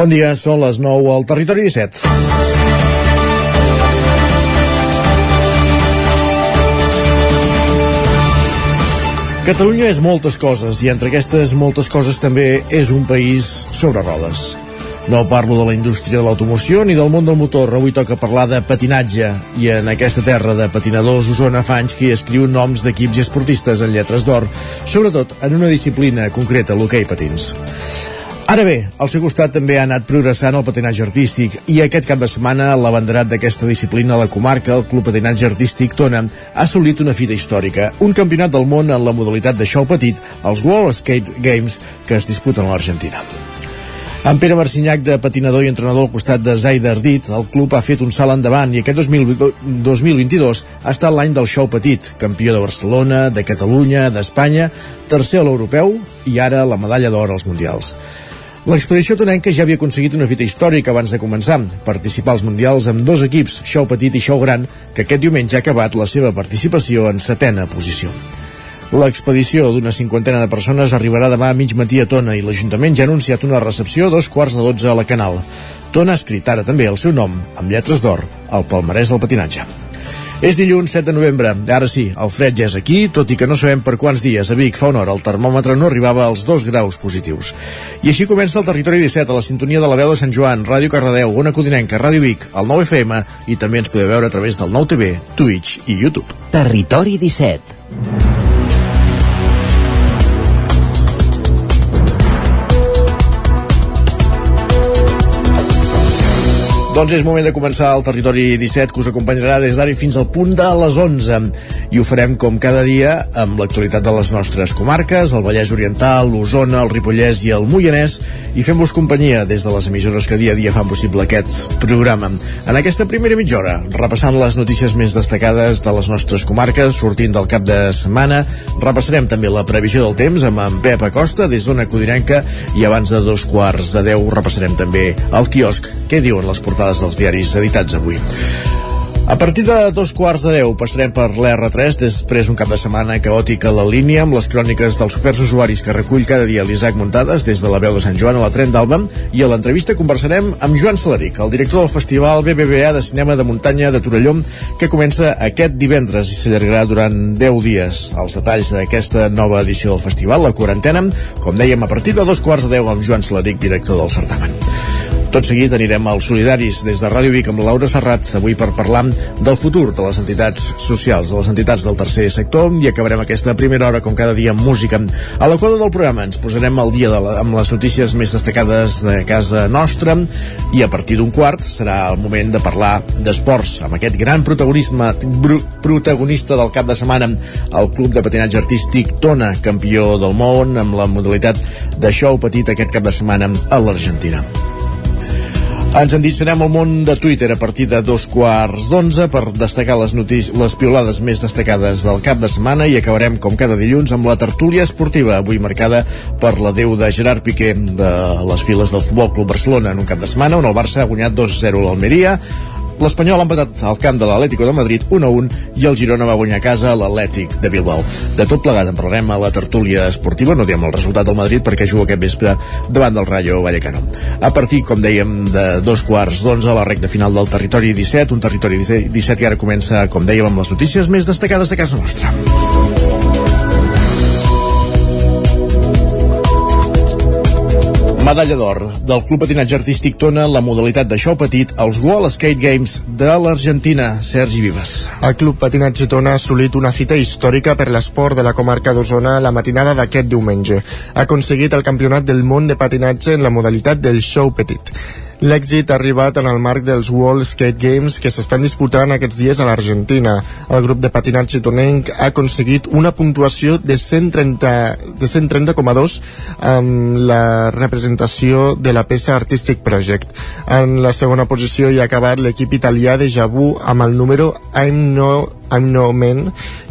Bon dia, són les 9 al Territori 17. Catalunya és moltes coses i entre aquestes moltes coses també és un país sobre rodes. No parlo de la indústria de l'automoció ni del món del motor, avui toca parlar de patinatge i en aquesta terra de patinadors Osona fa anys que hi escriu noms d'equips i esportistes en lletres d'or, sobretot en una disciplina concreta, l'hoquei patins. Ara bé, al seu costat també ha anat progressant el patinatge artístic i aquest cap de setmana l'abanderat d'aquesta disciplina a la comarca, el Club Patinatge Artístic Tona, ha assolit una fita històrica, un campionat del món en la modalitat de xou petit, els World Skate Games, que es disputen a l'Argentina. En Pere Marcinyac, de patinador i entrenador al costat de Zaida Ardit, el club ha fet un salt endavant i aquest 2000, 2022 ha estat l'any del xou petit, campió de Barcelona, de Catalunya, d'Espanya, tercer a l'europeu i ara la medalla d'or als Mundials. L'expedició tonenca ja havia aconseguit una fita històrica abans de començar, participar als Mundials amb dos equips, Xou Petit i Xou Gran, que aquest diumenge ha acabat la seva participació en setena posició. L'expedició d'una cinquantena de persones arribarà demà a mig matí a Tona i l'Ajuntament ja ha anunciat una recepció a dos quarts de dotze a la Canal. Tona ha escrit ara també el seu nom, amb lletres d'or, al palmarès del patinatge. És dilluns 7 de novembre. Ara sí, el fred ja és aquí, tot i que no sabem per quants dies. A Vic fa una hora el termòmetre no arribava als 2 graus positius. I així comença el Territori 17 a la sintonia de la veu de Sant Joan, Ràdio Cardedeu, Ona Codinenca, Ràdio Vic, el 9 FM i també ens podeu veure a través del 9 TV, Twitch i YouTube. Territori 17 Doncs és moment de començar el Territori 17 que us acompanyarà des d'ara fins al punt de les 11 i ho farem com cada dia amb l'actualitat de les nostres comarques, el Vallès Oriental, l'Osona, el Ripollès i el Moianès i fem-vos companyia des de les emissores que dia a dia fan possible aquest programa. En aquesta primera mitja hora, repassant les notícies més destacades de les nostres comarques, sortint del cap de setmana, repassarem també la previsió del temps amb en Pep Acosta des d'Ona Codinenca i abans de dos quarts de deu repassarem també el quiosc. Què diuen les portades portades dels diaris editats avui. A partir de dos quarts de deu passarem per l'R3 després un cap de setmana caòtic a la línia amb les cròniques dels oferts usuaris que recull cada dia l'Isaac Muntades des de la veu de Sant Joan a la Tren d'Alba i a l'entrevista conversarem amb Joan Salaric, el director del Festival BBVA de Cinema de Muntanya de Torelló que comença aquest divendres i s'allargarà durant 10 dies. Els detalls d'aquesta nova edició del festival, la quarantena, com dèiem, a partir de dos quarts de deu amb Joan Salaric, director del certamen. Tot seguit anirem als Solidaris des de Ràdio Vic amb Laura Serrat, avui per parlar del futur de les entitats socials, de les entitats del tercer sector i acabarem aquesta primera hora com cada dia amb música. A la quadra del programa ens posarem al dia de la, amb les notícies més destacades de casa nostra i a partir d'un quart serà el moment de parlar d'esports amb aquest gran protagonisme protagonista del cap de setmana el Club de Patinatge Artístic Tona, campió del món amb la modalitat de show petit aquest cap de setmana a l'Argentina. Ens endinçarem al món de Twitter a partir de dos quarts d'onze per destacar les notícies, les piolades més destacades del cap de setmana i acabarem, com cada dilluns, amb la tertúlia esportiva, avui marcada per la Déu de Gerard Piqué de les files del Futbol Club Barcelona en un cap de setmana on el Barça ha guanyat 2-0 l'Almeria, l'Espanyol ha empatat al camp de l'Atlético de Madrid 1-1 i el Girona va guanyar a casa l'Atlètic de Bilbao. De tot plegat en parlarem a la tertúlia esportiva, no diem el resultat del Madrid perquè juga aquest vespre davant del Rayo Vallecano. A partir, com dèiem, de dos quarts d'onze a la recta final del territori 17, un territori 17 que ara comença, com dèiem, amb les notícies més destacades de casa nostra. Medalla d'or del Club Patinatge Artístic Tona la modalitat de show petit als World Skate Games de l'Argentina. Sergi Vives. El Club Patinatge Tona ha assolit una fita històrica per l'esport de la comarca d'Osona la matinada d'aquest diumenge. Ha aconseguit el campionat del món de patinatge en la modalitat del show petit. L'èxit ha arribat en el marc dels World Skate Games que s'estan disputant aquests dies a l'Argentina. El grup de patinatge tonenc ha aconseguit una puntuació de 130,2 de 130 amb la representació de la peça Artistic Project. En la segona posició hi ha acabat l'equip italià de Jabu amb el número I'm No I'm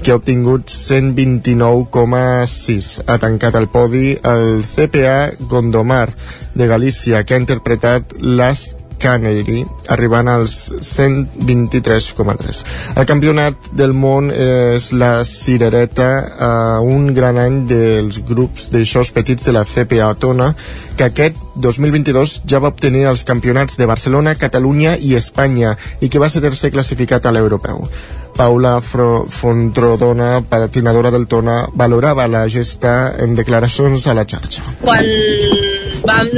que ha obtingut 129,6. Ha tancat el podi el CPA Gondomar de Galícia, que ha interpretat Last Canary, arribant als 123,3. El campionat del món és la cirereta a un gran any dels grups d'aixòs petits de la CPA Tona, que aquest 2022 ja va obtenir els campionats de Barcelona, Catalunya i Espanya i que va ser tercer classificat a l'europeu. Paula Fontrodona, patinadora del Tona, valorava la gesta en declaracions a la xarxa. Quan vam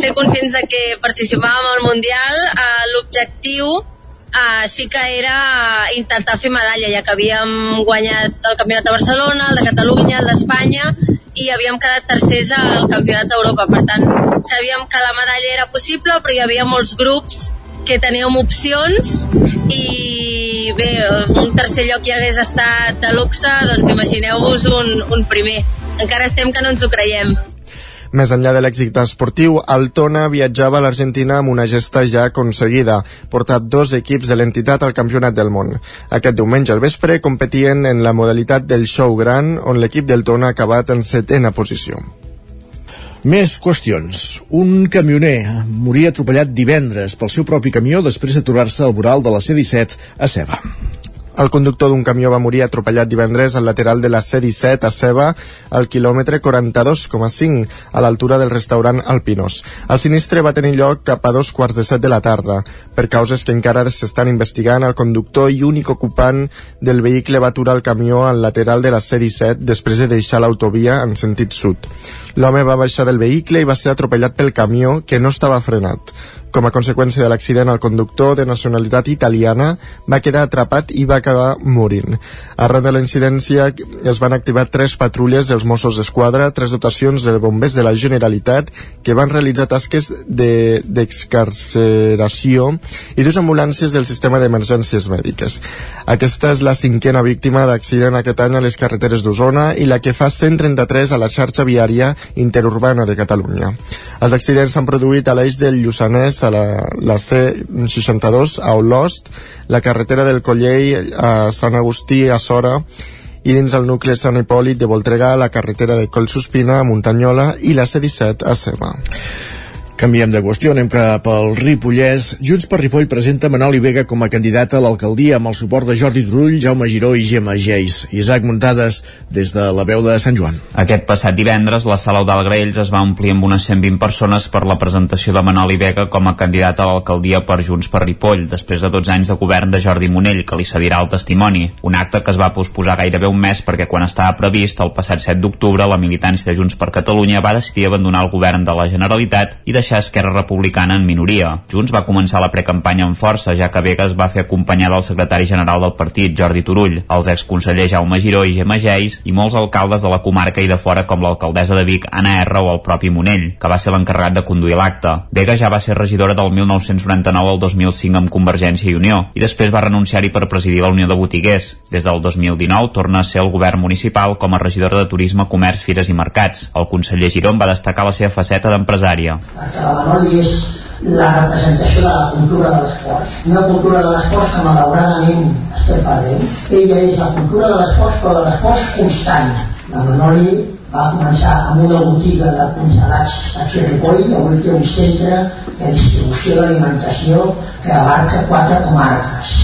ser conscients de que participàvem al Mundial, eh, l'objectiu eh, sí que era intentar fer medalla, ja que havíem guanyat el Campionat de Barcelona, el de Catalunya, el d'Espanya, i havíem quedat tercers al Campionat d'Europa. Per tant, sabíem que la medalla era possible, però hi havia molts grups que teníem opcions i bé, un tercer lloc ja hagués estat de luxe, doncs imagineu-vos un, un primer. Encara estem que no ens ho creiem. Més enllà de l'èxit esportiu, Altona viatjava a l'Argentina amb una gesta ja aconseguida, portat dos equips de l'entitat al Campionat del Món. Aquest diumenge al vespre competien en la modalitat del show gran, on l'equip del Tona ha acabat en setena posició. Més qüestions. Un camioner moria atropellat divendres pel seu propi camió després d'aturar-se al voral de la C-17 a Ceba. El conductor d'un camió va morir atropellat divendres al lateral de la C-17 a Ceba, al quilòmetre 42,5, a l'altura del restaurant Alpinos. El sinistre va tenir lloc cap a dos quarts de set de la tarda. Per causes que encara s'estan investigant, el conductor i únic ocupant del vehicle va aturar el camió al lateral de la C-17 després de deixar l'autovia en sentit sud. L'home va baixar del vehicle i va ser atropellat pel camió, que no estava frenat. Com a conseqüència de l'accident, el conductor de nacionalitat italiana va quedar atrapat i va acabar morint. Arran de la incidència es van activar tres patrulles dels Mossos d'Esquadra, tres dotacions de bombers de la Generalitat que van realitzar tasques d'excarceració de, i dues ambulàncies del sistema d'emergències mèdiques. Aquesta és la cinquena víctima d'accident aquest any a les carreteres d'Osona i la que fa 133 a la xarxa viària interurbana de Catalunya. Els accidents s'han produït a l'eix del Lluçanès, a la, la C62, a Olost, la carretera del Collell a Sant Agustí, a Sora, i dins el nucli Sant Hipòlit de Voltregà, la carretera de Collsospina a Muntanyola i la C17 a Seba. Canviem de qüestió, anem cap al Ripollès. Junts per Ripoll presenta Manoli Vega com a candidata a l'alcaldia amb el suport de Jordi Turull, Jaume Giró i Gemma Geis. Isaac Muntades, des de la veu de Sant Joan. Aquest passat divendres, la sala Eudal Graells es va omplir amb unes 120 persones per la presentació de Manoli Vega com a candidata a l'alcaldia per Junts per Ripoll, després de 12 anys de govern de Jordi Monell, que li cedirà el testimoni. Un acte que es va posposar gairebé un mes perquè quan estava previst, el passat 7 d'octubre, la militància de Junts per Catalunya va decidir abandonar el govern de la Generalitat i deixar Esquerra Republicana en minoria. Junts va començar la precampanya amb força, ja que Vegas va fer acompanyar del secretari general del partit, Jordi Turull, els exconsellers Jaume Giró i Gemma Geis i molts alcaldes de la comarca i de fora com l'alcaldessa de Vic, Anna R o el propi Monell, que va ser l'encarregat de conduir l'acte. Vega ja va ser regidora del 1999 al 2005 amb Convergència i Unió i després va renunciar-hi per presidir la Unió de Botiguers. Des del 2019 torna a ser el govern municipal com a regidora de Turisme, Comerç, Fires i Mercats. El conseller Giró va destacar la seva faceta d'empresària. Manoli és la representació de la cultura de l'esport. Una cultura de l'esport que malauradament estem perdent. Ella és la cultura de l'esport, però de l'esport constant. La Manoli va començar amb una botiga de congelats a Xerripoll, avui té un centre de distribució d'alimentació que abarca quatre comarques.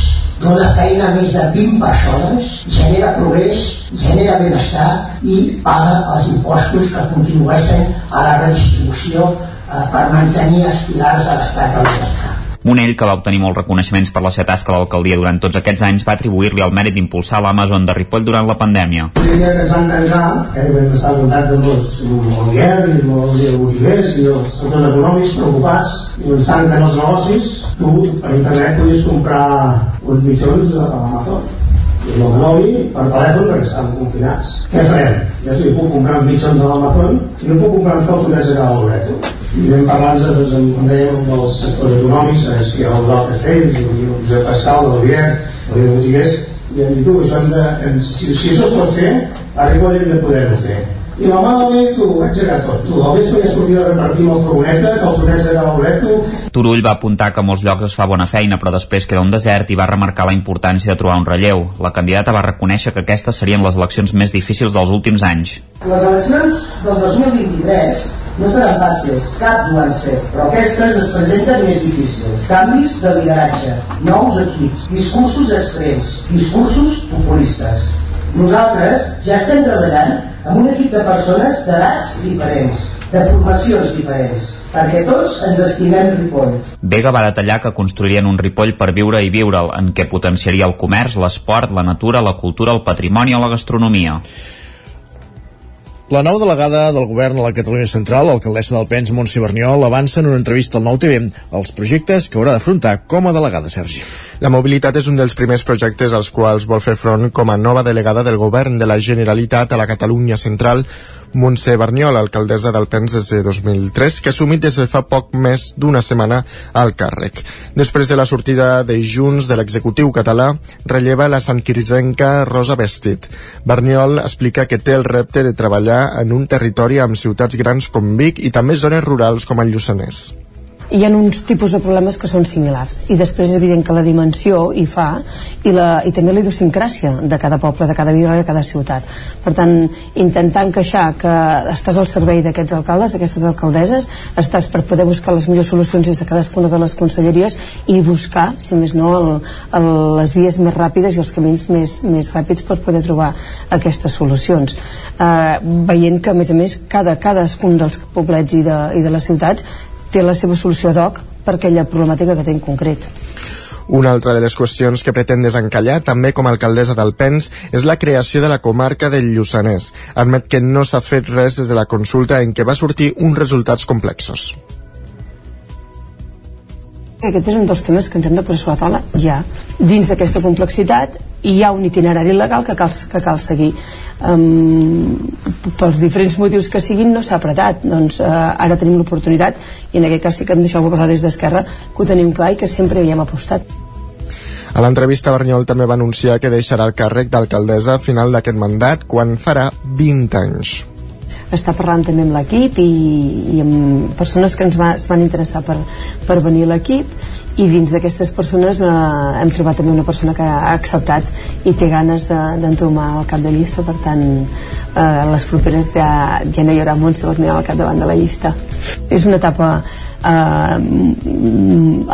Dona feina a més de 20 persones, genera progrés, genera benestar i paga els impostos que contribueixen a la redistribució per mantenir els pilars de l'estat del benestar. Monell, que va obtenir molts reconeixements per la seva tasca a l'alcaldia durant tots aquests anys, va atribuir-li el mèrit d'impulsar l'Amazon de Ripoll durant la pandèmia. Que es van tancar, eh, vam estar al voltant de i els de botiguers i els sectors econòmics preocupats i ens tanquen els negocis, tu per internet podies comprar uns mitjons a l'Amazon i el Manoli per telèfon perquè estaven confinats. Què farem? Jo sí, puc comprar uns mitjons a l'Amazon i no puc comprar uns calçonets a cada i vam parlar doncs, amb, com dèiem, dels sectors econòmics, és que hi ha el d'altres feines, el Josep Pascal, el Vier, el de Botiguers, i hem dit, això hem de, hem, si, si això es pot fer, a Ripoll hem de poder-ho fer. I la mà del tu, ho engegar tot. Tu, al vespre ja sortia a repartir amb els furgonetes, els furgonets de cada boleto. Turull va apuntar que a molts llocs es fa bona feina, però després queda un desert i va remarcar la importància de trobar un relleu. La candidata va reconèixer que aquestes serien les eleccions més difícils dels últims anys. Les eleccions del 2023 No seran fàcils, caps ho van ser, però aquestes es presenten més difícils. Canvis de lideratge, nous equips, discursos extrems, discursos populistes. Nosaltres ja estem treballant amb un equip de persones d'edats diferents, de formacions diferents, perquè tots ens estimem Ripoll. Vega va detallar que construirien un Ripoll per viure i viure'l, en què potenciaria el comerç, l'esport, la natura, la cultura, el patrimoni o la gastronomia. La nova delegada del govern a la Catalunya Central, l'alcaldessa del Pens, Montse Berniol, avança en una entrevista al Nou TV els projectes que haurà d'afrontar com a delegada, Sergi. La mobilitat és un dels primers projectes als quals vol fer front com a nova delegada del govern de la Generalitat a la Catalunya Central, Montse Berniol, alcaldessa del Pens des de 2003, que ha assumit des de fa poc més d'una setmana al càrrec. Després de la sortida de Junts de l'executiu català, relleva la santquirisenca Rosa Vestit. Berniol explica que té el repte de treballar en un territori amb ciutats grans com Vic i també zones rurals com el Lluçanès hi ha uns tipus de problemes que són similars. I després és evident que la dimensió hi fa i, la, i també la idiosincràsia de cada poble, de cada vila, de cada ciutat. Per tant, intentar encaixar que estàs al servei d'aquests alcaldes d'aquestes alcaldesses, estàs per poder buscar les millors solucions des de cadascuna de les conselleries i buscar, si més no el, el, les vies més ràpides i els camins més, més ràpids per poder trobar aquestes solucions. Eh, veient que a més a més cada, cadascun dels poblets i de, i de les ciutats té la seva solució ad hoc per aquella problemàtica que té en concret. Una altra de les qüestions que pretén desencallar, també com a alcaldessa del Pens, és la creació de la comarca del Lluçanès. Admet que no s'ha fet res des de la consulta en què va sortir uns resultats complexos. Aquest és un dels temes que ens hem de posar sobre la taula ja. Dins d'aquesta complexitat hi ha un itinerari legal que cal, que cal seguir. Um, pels diferents motius que siguin no s'ha apretat. Doncs uh, ara tenim l'oportunitat i en aquest cas sí que em deixeu parlar des d'Esquerra que ho tenim clar i que sempre hi hem apostat. A l'entrevista, Berniol també va anunciar que deixarà el càrrec d'alcaldessa a final d'aquest mandat quan farà 20 anys està parlant també amb l'equip i, i amb persones que ens va, es van interessar per, per venir a l'equip i dins d'aquestes persones eh, hem trobat també una persona que ha acceptat i té ganes d'entomar de, el cap de llista. Per tant eh, les properes ja, ja no hi haurà Montse Berniol al capdavant de la llista. És una etapa eh,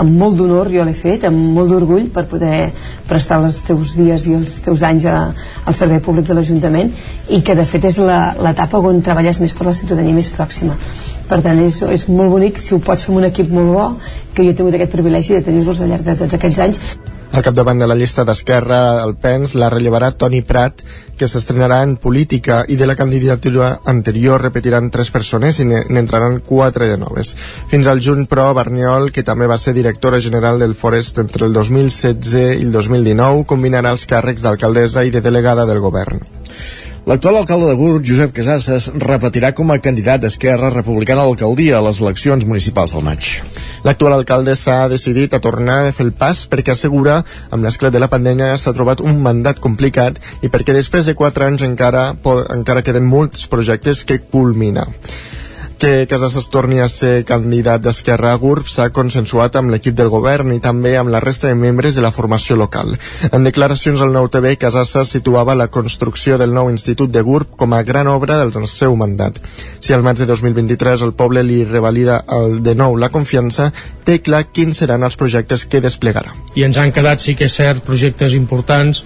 amb molt d'honor jo l'he fet, amb molt d'orgull per poder prestar els teus dies i els teus anys a, al servei públic de l'Ajuntament i que de fet és l'etapa on treballes més per la ciutadania més pròxima per tant és, és molt bonic si ho pots fer amb un equip molt bo que jo he tingut aquest privilegi de tenir-los al llarg de tots aquests anys al capdavant de la llista d'Esquerra, el PENS, la rellevarà Toni Prat, que s'estrenarà en política i de la candidatura anterior repetiran tres persones i n'entraran quatre de noves. Fins al juny, però, Barniol, que també va ser directora general del Forest entre el 2016 i el 2019, combinarà els càrrecs d'alcaldessa i de delegada del govern. L'actual alcalde de Gurb, Josep Casasses, repetirà com a candidat d'Esquerra Republicana a l'alcaldia a les eleccions municipals del maig. L'actual alcalde s'ha decidit a tornar a fer el pas perquè assegura amb l'esclat de la pandèmia s'ha trobat un mandat complicat i perquè després de quatre anys encara, encara queden molts projectes que culminar que Casas torni a ser candidat d'Esquerra a GURB s'ha consensuat amb l'equip del govern i també amb la resta de membres de la formació local. En declaracions al nou TV, Casas situava la construcció del nou Institut de GURB com a gran obra del seu mandat. Si al maig de 2023 el poble li revalida el, de nou la confiança, té clar quins seran els projectes que desplegarà. I ens han quedat, sí que és cert, projectes importants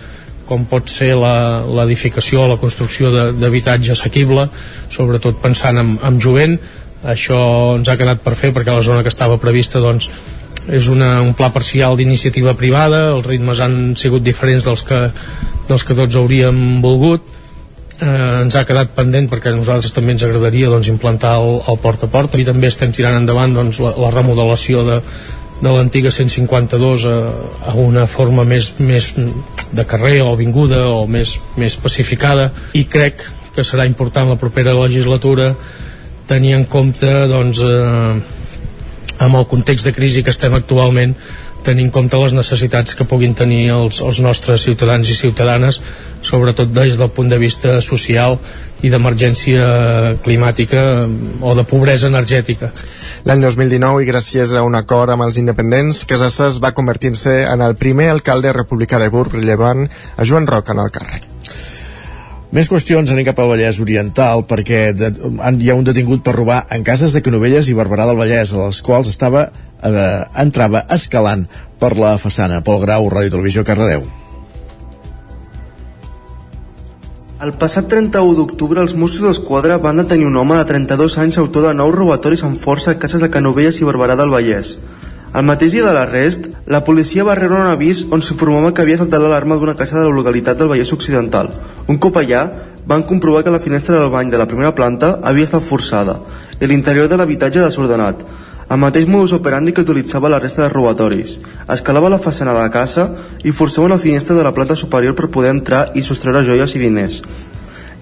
com pot ser l'edificació o la construcció d'habitatge assequible, sobretot pensant en, en jovent. Això ens ha quedat per fer perquè la zona que estava prevista doncs, és una, un pla parcial d'iniciativa privada, els ritmes han sigut diferents dels que, dels que tots hauríem volgut, eh, ens ha quedat pendent perquè a nosaltres també ens agradaria doncs, implantar el, el porta a porta. I també estem tirant endavant doncs, la, la remodelació de, de l'antiga 152 a, a una forma més, més de carrer o avinguda o més, més pacificada i crec que serà important la propera legislatura tenir en compte doncs, eh, amb el context de crisi que estem actualment tenir en compte les necessitats que puguin tenir els, els nostres ciutadans i ciutadanes sobretot des del punt de vista social i d'emergència climàtica o de pobresa energètica. L'any 2019, i gràcies a un acord amb els independents, Casasses va convertir-se en el primer alcalde republicà de Burg, rellevant a Joan Roca en el càrrec. Més qüestions anem cap al Vallès Oriental perquè de, hi ha un detingut per robar en cases de Canovelles i Barberà del Vallès a les quals estava eh, entrava escalant per la façana. Pol Grau, Ràdio Televisió, Cardedeu. El passat 31 d'octubre, els Mossos d'Esquadra van detenir un home de 32 anys autor de nou robatoris amb força a cases de Canovelles i Barberà del Vallès. El mateix dia de l'arrest, la policia va rebre un avís on s'informava que havia saltat l'alarma d'una casa de la localitat del Vallès Occidental. Un cop allà, van comprovar que la finestra del bany de la primera planta havia estat forçada i l'interior de l'habitatge desordenat. El mateix modus operandi que utilitzava la resta de robatoris. Escalava la façana de la casa i forçava una finestra de la planta superior per poder entrar i sostreure joies i diners.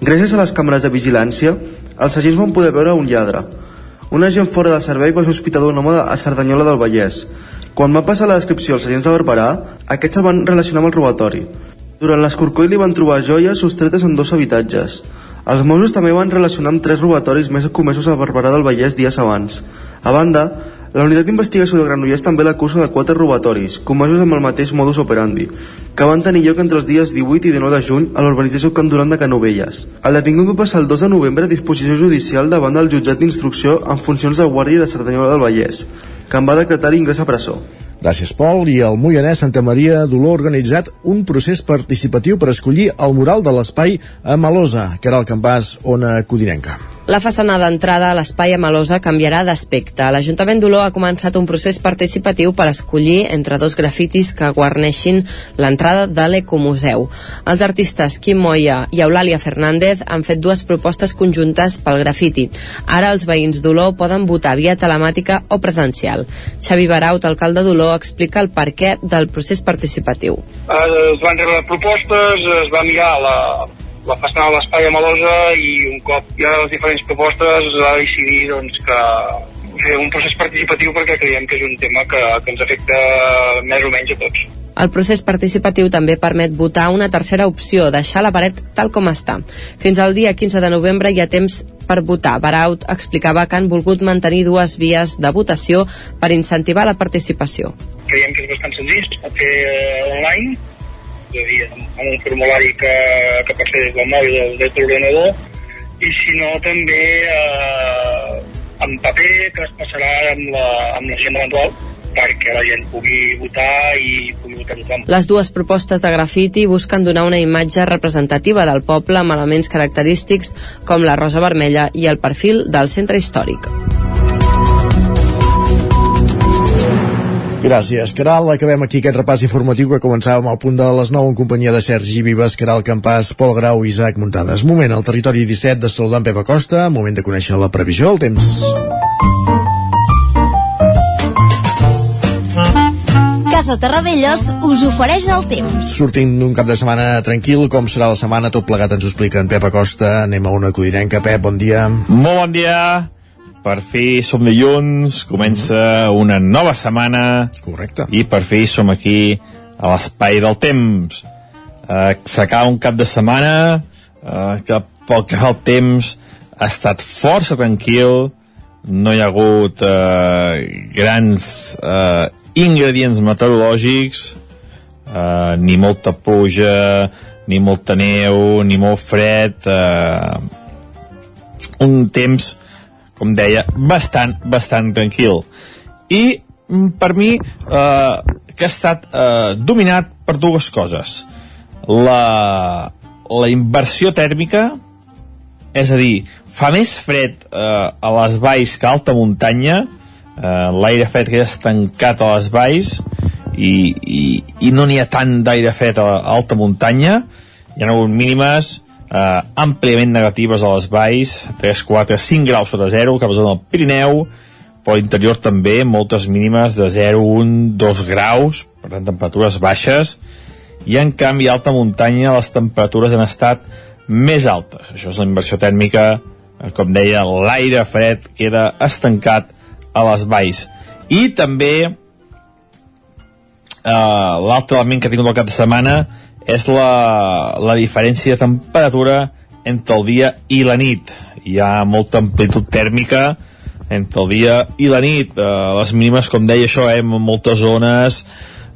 Gràcies a les càmeres de vigilància, els agents van poder veure un lladre, un agent fora de servei va sospitar d'un home a Cerdanyola del Vallès. Quan va passar la descripció als agents de Barberà, aquests el van relacionar amb el robatori. Durant l'escorcoll li van trobar joies sostretes en dos habitatges. Els Mossos també van relacionar amb tres robatoris més comesos a Barberà del Vallès dies abans. A banda, la unitat d'investigació de Granollers també l'acusa de quatre robatoris, comesos amb el mateix modus operandi, que van tenir lloc entre els dies 18 i 19 de juny a l'urbanització Can Duran de Canovelles. El detingut va passar el 2 de novembre a disposició judicial davant del jutjat d'instrucció en funcions de guàrdia de Cerdanyola del Vallès, que en va decretar ingrés a presó. Gràcies, Pol. I el Moianès Santa Maria d'Olor ha organitzat un procés participatiu per escollir el mural de l'espai a Malosa, que era el campàs Ona Codinenca. La façana d'entrada a l'espai Amalosa canviarà d'aspecte. L'Ajuntament d'Olor ha començat un procés participatiu per escollir entre dos grafitis que guarneixin l'entrada de l'Ecomuseu. Els artistes Quim Moya i Eulàlia Fernández han fet dues propostes conjuntes pel grafiti. Ara els veïns d'Olor poden votar via telemàtica o presencial. Xavi Baraut, alcalde d'Olor, explica el perquè del procés participatiu. Es van rebre propostes, es va mirar la, la façana de l'espai a Malosa i un cop hi ha les diferents propostes es va decidir doncs, que fer un procés participatiu perquè creiem que és un tema que, que ens afecta més o menys a tots. El procés participatiu també permet votar una tercera opció, deixar la paret tal com està. Fins al dia 15 de novembre hi ha temps per votar. Baraut explicava que han volgut mantenir dues vies de votació per incentivar la participació. Creiem que és bastant senzill, fer eh, online, és a dir, amb un formulari que, que fer des del mòbil o des de l'ordenador, i si no també eh, en paper que es passarà amb la, amb la gent eventual perquè la gent pugui votar i pugui votar tothom. Les dues propostes de grafiti busquen donar una imatge representativa del poble amb elements característics com la rosa vermella i el perfil del centre històric. Gràcies, Caral. Acabem aquí aquest repàs informatiu que començàvem al punt de les 9 en companyia de Sergi Vives, Caral Campàs, Pol Grau i Isaac Muntades. Moment al territori 17 de saludar en Pep Acosta, moment de conèixer la previsió del temps. Casa Terradellos us ofereix el temps. Sortint d'un cap de setmana tranquil, com serà la setmana, tot plegat ens ho explica en Pep Acosta. Anem a una codinenca. Pep, bon dia. Molt bon dia. Per fi som dilluns, comença una nova setmana. Correcte. I per fi som aquí a l'espai del temps. Uh, S'acaba un cap de setmana uh, que pel que fa al temps ha estat força tranquil, no hi ha hagut uh, grans uh, ingredients meteorològics, uh, ni molta pluja, ni molta neu, ni molt fred, uh, un temps com deia, bastant, bastant tranquil. I mm, per mi eh, que ha estat eh, dominat per dues coses. La, la inversió tèrmica, és a dir, fa més fred eh, a les valls que a alta muntanya, eh, l'aire fred que ja estancat a les valls i, i, i no n'hi ha tant d'aire fred a, a alta muntanya, hi ha hagut mínimes eh, àmpliament negatives a les valls, 3, 4, 5 graus sota 0, cap a zona del Pirineu, però a l'interior també moltes mínimes de 0, 1, 2 graus, per tant temperatures baixes, i en canvi a alta muntanya les temperatures han estat més altes. Això és la inversió tèrmica, eh, com deia, l'aire fred queda estancat a les valls. I també eh, l'altre element que ha tingut el cap de setmana és la, la diferència de temperatura entre el dia i la nit. Hi ha molta amplitud tèrmica entre el dia i la nit. Eh, les mínimes, com deia això, eh, en moltes zones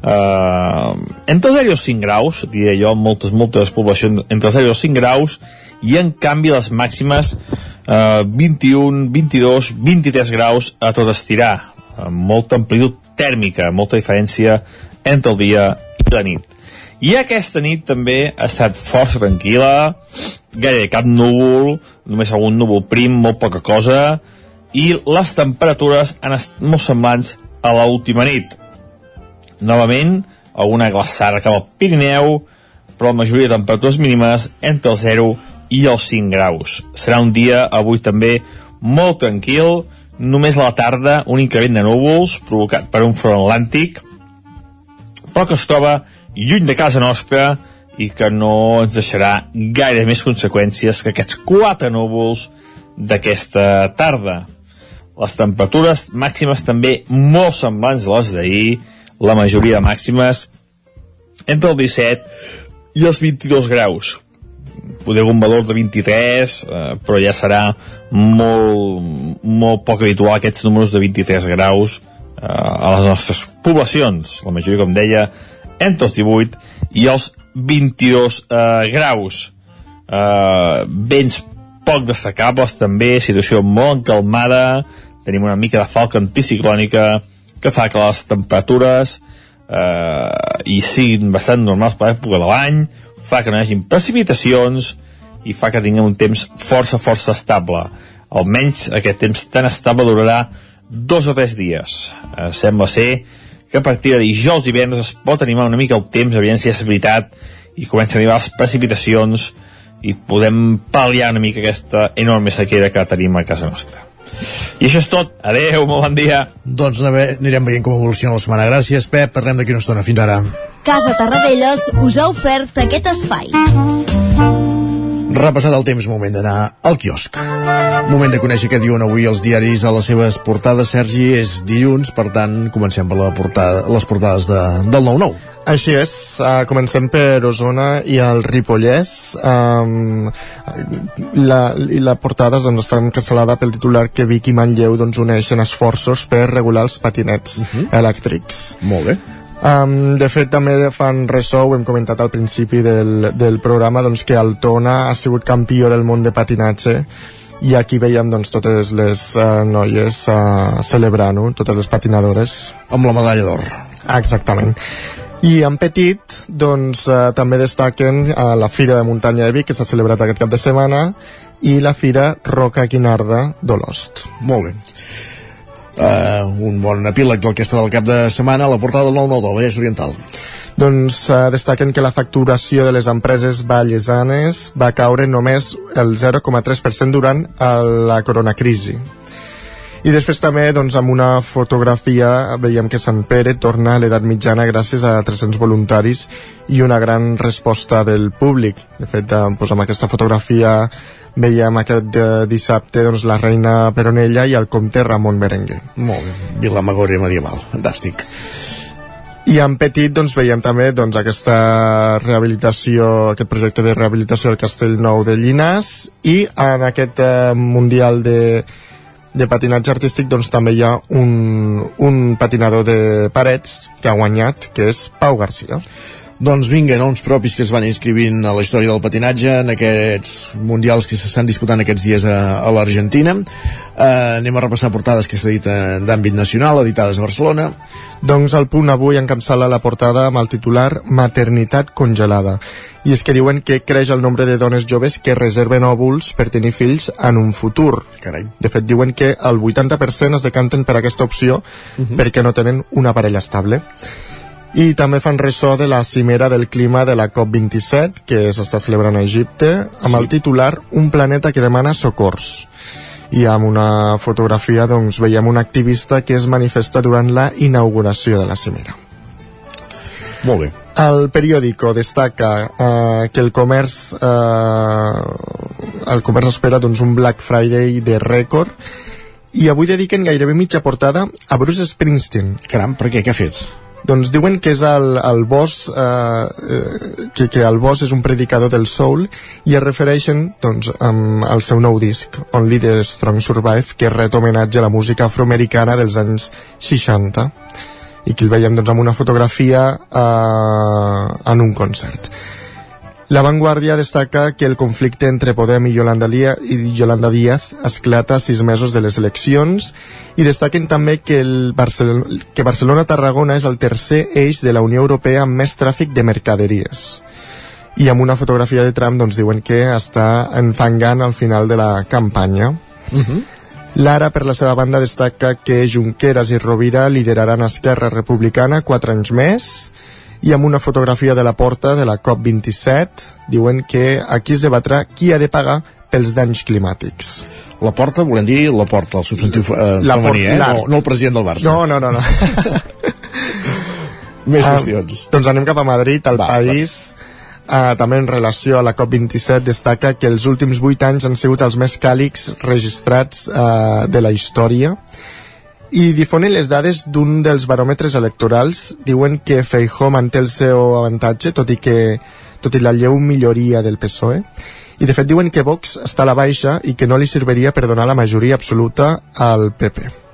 eh, entre 0 i els 5 graus, diria jo, moltes, moltes poblacions entre 0 i els 5 graus, i en canvi les màximes eh, 21, 22, 23 graus a tot estirar, amb molta amplitud tèrmica, molta diferència entre el dia i la nit. I aquesta nit també ha estat força tranquil·la, gairebé cap núvol, només algun núvol prim, molt poca cosa, i les temperatures han estat molt semblants a l'última nit. Novament, alguna glaçada cap al Pirineu, però la majoria de temperatures mínimes entre el 0 i els 5 graus. Serà un dia avui també molt tranquil, només a la tarda un increment de núvols provocat per un front atlàntic, però que es troba lluny de casa nostra i que no ens deixarà gaire més conseqüències que aquests quatre núvols d'aquesta tarda. Les temperatures màximes també molt semblants a les d'ahir, la majoria de màximes entre el 17 i els 22 graus. Poder un valor de 23, eh, però ja serà molt, molt poc habitual aquests números de 23 graus eh, a les nostres poblacions. La majoria, com deia, entre els 18 i els 22 eh, graus. Eh, vents poc destacables també, situació molt encalmada, tenim una mica de falca anticiclònica que fa que les temperatures eh, hi siguin bastant normals per l'època de l'any, fa que no hi hagin precipitacions i fa que tinguem un temps força, força estable. Almenys aquest temps tan estable durarà dos o tres dies. Eh, sembla ser que a partir de dijous i divendres es pot animar una mica el temps, aviam si és veritat, i comencen a arribar les precipitacions i podem pal·liar una mica aquesta enorme sequera que tenim a casa nostra. I això és tot. Adeu, molt bon dia. Doncs anirem veient com evoluciona la setmana. Gràcies, Pep. Parlem d'aquí una estona. Fins ara. Casa Tarradellas us ha ofert aquest espai. Repassat el temps, moment d'anar al quiosc. Moment de conèixer què diuen avui els diaris a les seves portades. Sergi, és dilluns, per tant, comencem per la portada, les portades de, del 9-9. Així és, uh, comencem per Osona i el Ripollès. Um, la, I la portada doncs, està encastelada pel titular que Vic i Manlleu doncs, uneixen esforços per regular els patinets uh -huh. elèctrics. Molt bé. Um, de fet, també fan ressò, ho hem comentat al principi del, del programa, doncs, que Altona ha sigut campió del món de patinatge i aquí veiem doncs, totes les uh, noies uh, celebrant-ho, totes les patinadores. Amb la medalla d'or. Exactament. I en petit, doncs, eh, també destaquen eh, la Fira de Muntanya de Vic, que s'ha celebrat aquest cap de setmana, i la Fira Roca Quinarda d'Olost. Molt bé. Uh, un bon epíleg del que està del cap de setmana a la portada del 9-9 del Vallès Oriental. Doncs uh, destaquen que la facturació de les empreses vallesanes va caure només el 0,3% durant la coronacrisi. I després també, doncs, amb una fotografia veiem que Sant Pere torna a l'edat mitjana gràcies a 300 voluntaris i una gran resposta del públic. De fet, doncs, amb aquesta fotografia veiem aquest eh, dissabte doncs, la reina Peronella i el comte Ramon Berenguer. Molt bé, Vilamagòria medieval, fantàstic. I en petit doncs, veiem també doncs, aquesta rehabilitació, aquest projecte de rehabilitació del Castell Nou de Llinas i en aquest eh, Mundial de, de patinatge artístic doncs també hi ha un, un patinador de parets que ha guanyat, que és Pau Garcia. Doncs vinga, noms propis que es van inscrivint a la història del patinatge en aquests mundials que s'estan disputant aquests dies a, a l'Argentina. Uh, anem a repassar portades que s'ha dit d'àmbit nacional, editades a Barcelona. Doncs el punt avui encapçala la portada amb el titular Maternitat congelada. I és que diuen que creix el nombre de dones joves que reserven òvuls per tenir fills en un futur. Carai. De fet, diuen que el 80% es decanten per aquesta opció uh -huh. perquè no tenen una parella estable i també fan ressò de la cimera del clima de la COP27 que s'està celebrant a Egipte amb sí. el titular Un planeta que demana socors i amb una fotografia doncs, veiem un activista que es manifesta durant la inauguració de la cimera. Molt bé. El periòdico destaca eh, que el comerç eh, el comerç espera doncs, un Black Friday de rècord i avui dediquen gairebé mitja portada a Bruce Springsteen. Caram, per què? Què ha fet? Doncs diuen que és el, el boss, eh, que, que el boss és un predicador del soul i es refereixen doncs, amb el seu nou disc, Only the Strong Survive, que ret homenatge a la música afroamericana dels anys 60. i aquí el veiem doncs, amb una fotografia eh, en un concert. La Vanguardia destaca que el conflicte entre Podem i Yolanda, Lía, i Yolanda Díaz esclata sis mesos de les eleccions i destaquen també que, el Barcel que Barcelona-Tarragona és el tercer eix de la Unió Europea amb més tràfic de mercaderies. I amb una fotografia de Trump doncs, diuen que està enfangant al final de la campanya. Uh -huh. Lara, per la seva banda, destaca que Junqueras i Rovira lideraran Esquerra Republicana quatre anys més i amb una fotografia de la porta de la COP27 diuen que aquí es debatrà qui ha de pagar pels danys climàtics. La porta, volem dir la porta, el substantiu eh, La femení, eh? porta- No, no el president del Barça. No, no, no, no. Més Ah, qüestions. doncs anem cap a Madrid, va, país uh, també en relació a la COP27 destaca que els últims 8 anys han sigut els més càlids registrats uh, de la història i difonen les dades d'un dels baròmetres electorals. Diuen que Feijó manté el seu avantatge tot i que tot i la lleu milloria del PSOE i de fet diuen que Vox està a la baixa i que no li serviria per donar la majoria absoluta al PP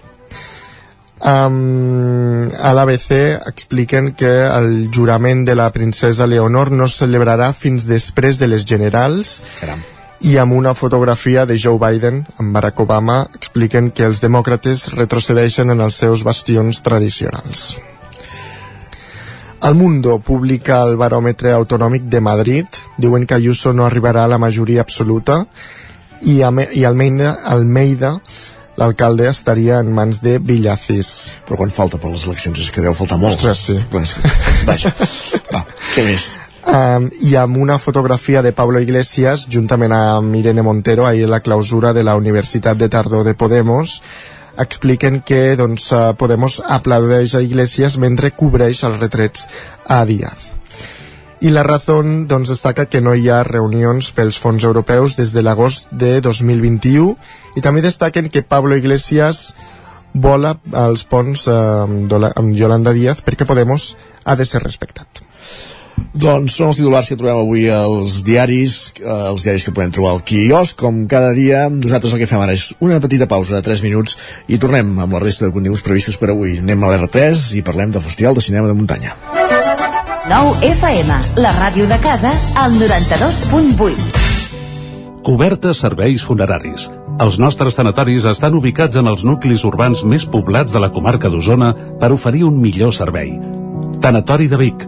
Um, a l'ABC expliquen que el jurament de la princesa Leonor no es celebrarà fins després de les generals. Caram. I amb una fotografia de Joe Biden amb Barack Obama expliquen que els demòcrates retrocedeixen en els seus bastions tradicionals. El Mundo publica el baròmetre autonòmic de Madrid. Diuen que Ayuso no arribarà a la majoria absoluta i, Ame i Almeida, Almeida l'alcalde estaria en mans de Villacís. Però quan falta per les eleccions és que deu faltar molt. Ostres, sí. Vaja, va, què més? Um, i amb una fotografia de Pablo Iglesias juntament amb Irene Montero ahir la clausura de la Universitat de Tardor de Podemos expliquen que doncs, eh, Podemos aplaudeix a Iglesias mentre cobreix els retrets a Díaz i la Razón doncs, destaca que no hi ha reunions pels fons europeus des de l'agost de 2021 i també destaquen que Pablo Iglesias vola als ponts eh, amb Yolanda Díaz perquè Podemos ha de ser respectat. Doncs són els titulars que trobem avui als diaris, eh, els diaris que podem trobar al quiosc, com cada dia. Nosaltres el que fem ara és una petita pausa de 3 minuts i tornem amb la resta de continguts previstos per avui. Anem a l'R3 i parlem del Festival de Cinema de Muntanya. 9 FM, la ràdio de casa, al 92.8. Cobertes serveis funeraris. Els nostres tanatoris estan ubicats en els nuclis urbans més poblats de la comarca d'Osona per oferir un millor servei. Tanatori de Vic,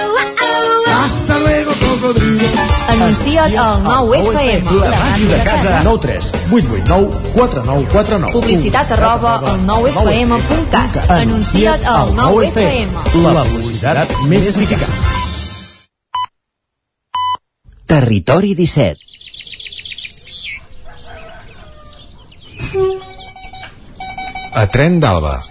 Hasta luego, cocodrilo. Anuncia't al 9FM. La màquina de casa. 9 3 8 8 9 4 9 4 9. Publicitat arroba al 9FM.cat. Anuncia't al 9FM. La publicitat més eficaç. Territori 17. A Tren d'Alba.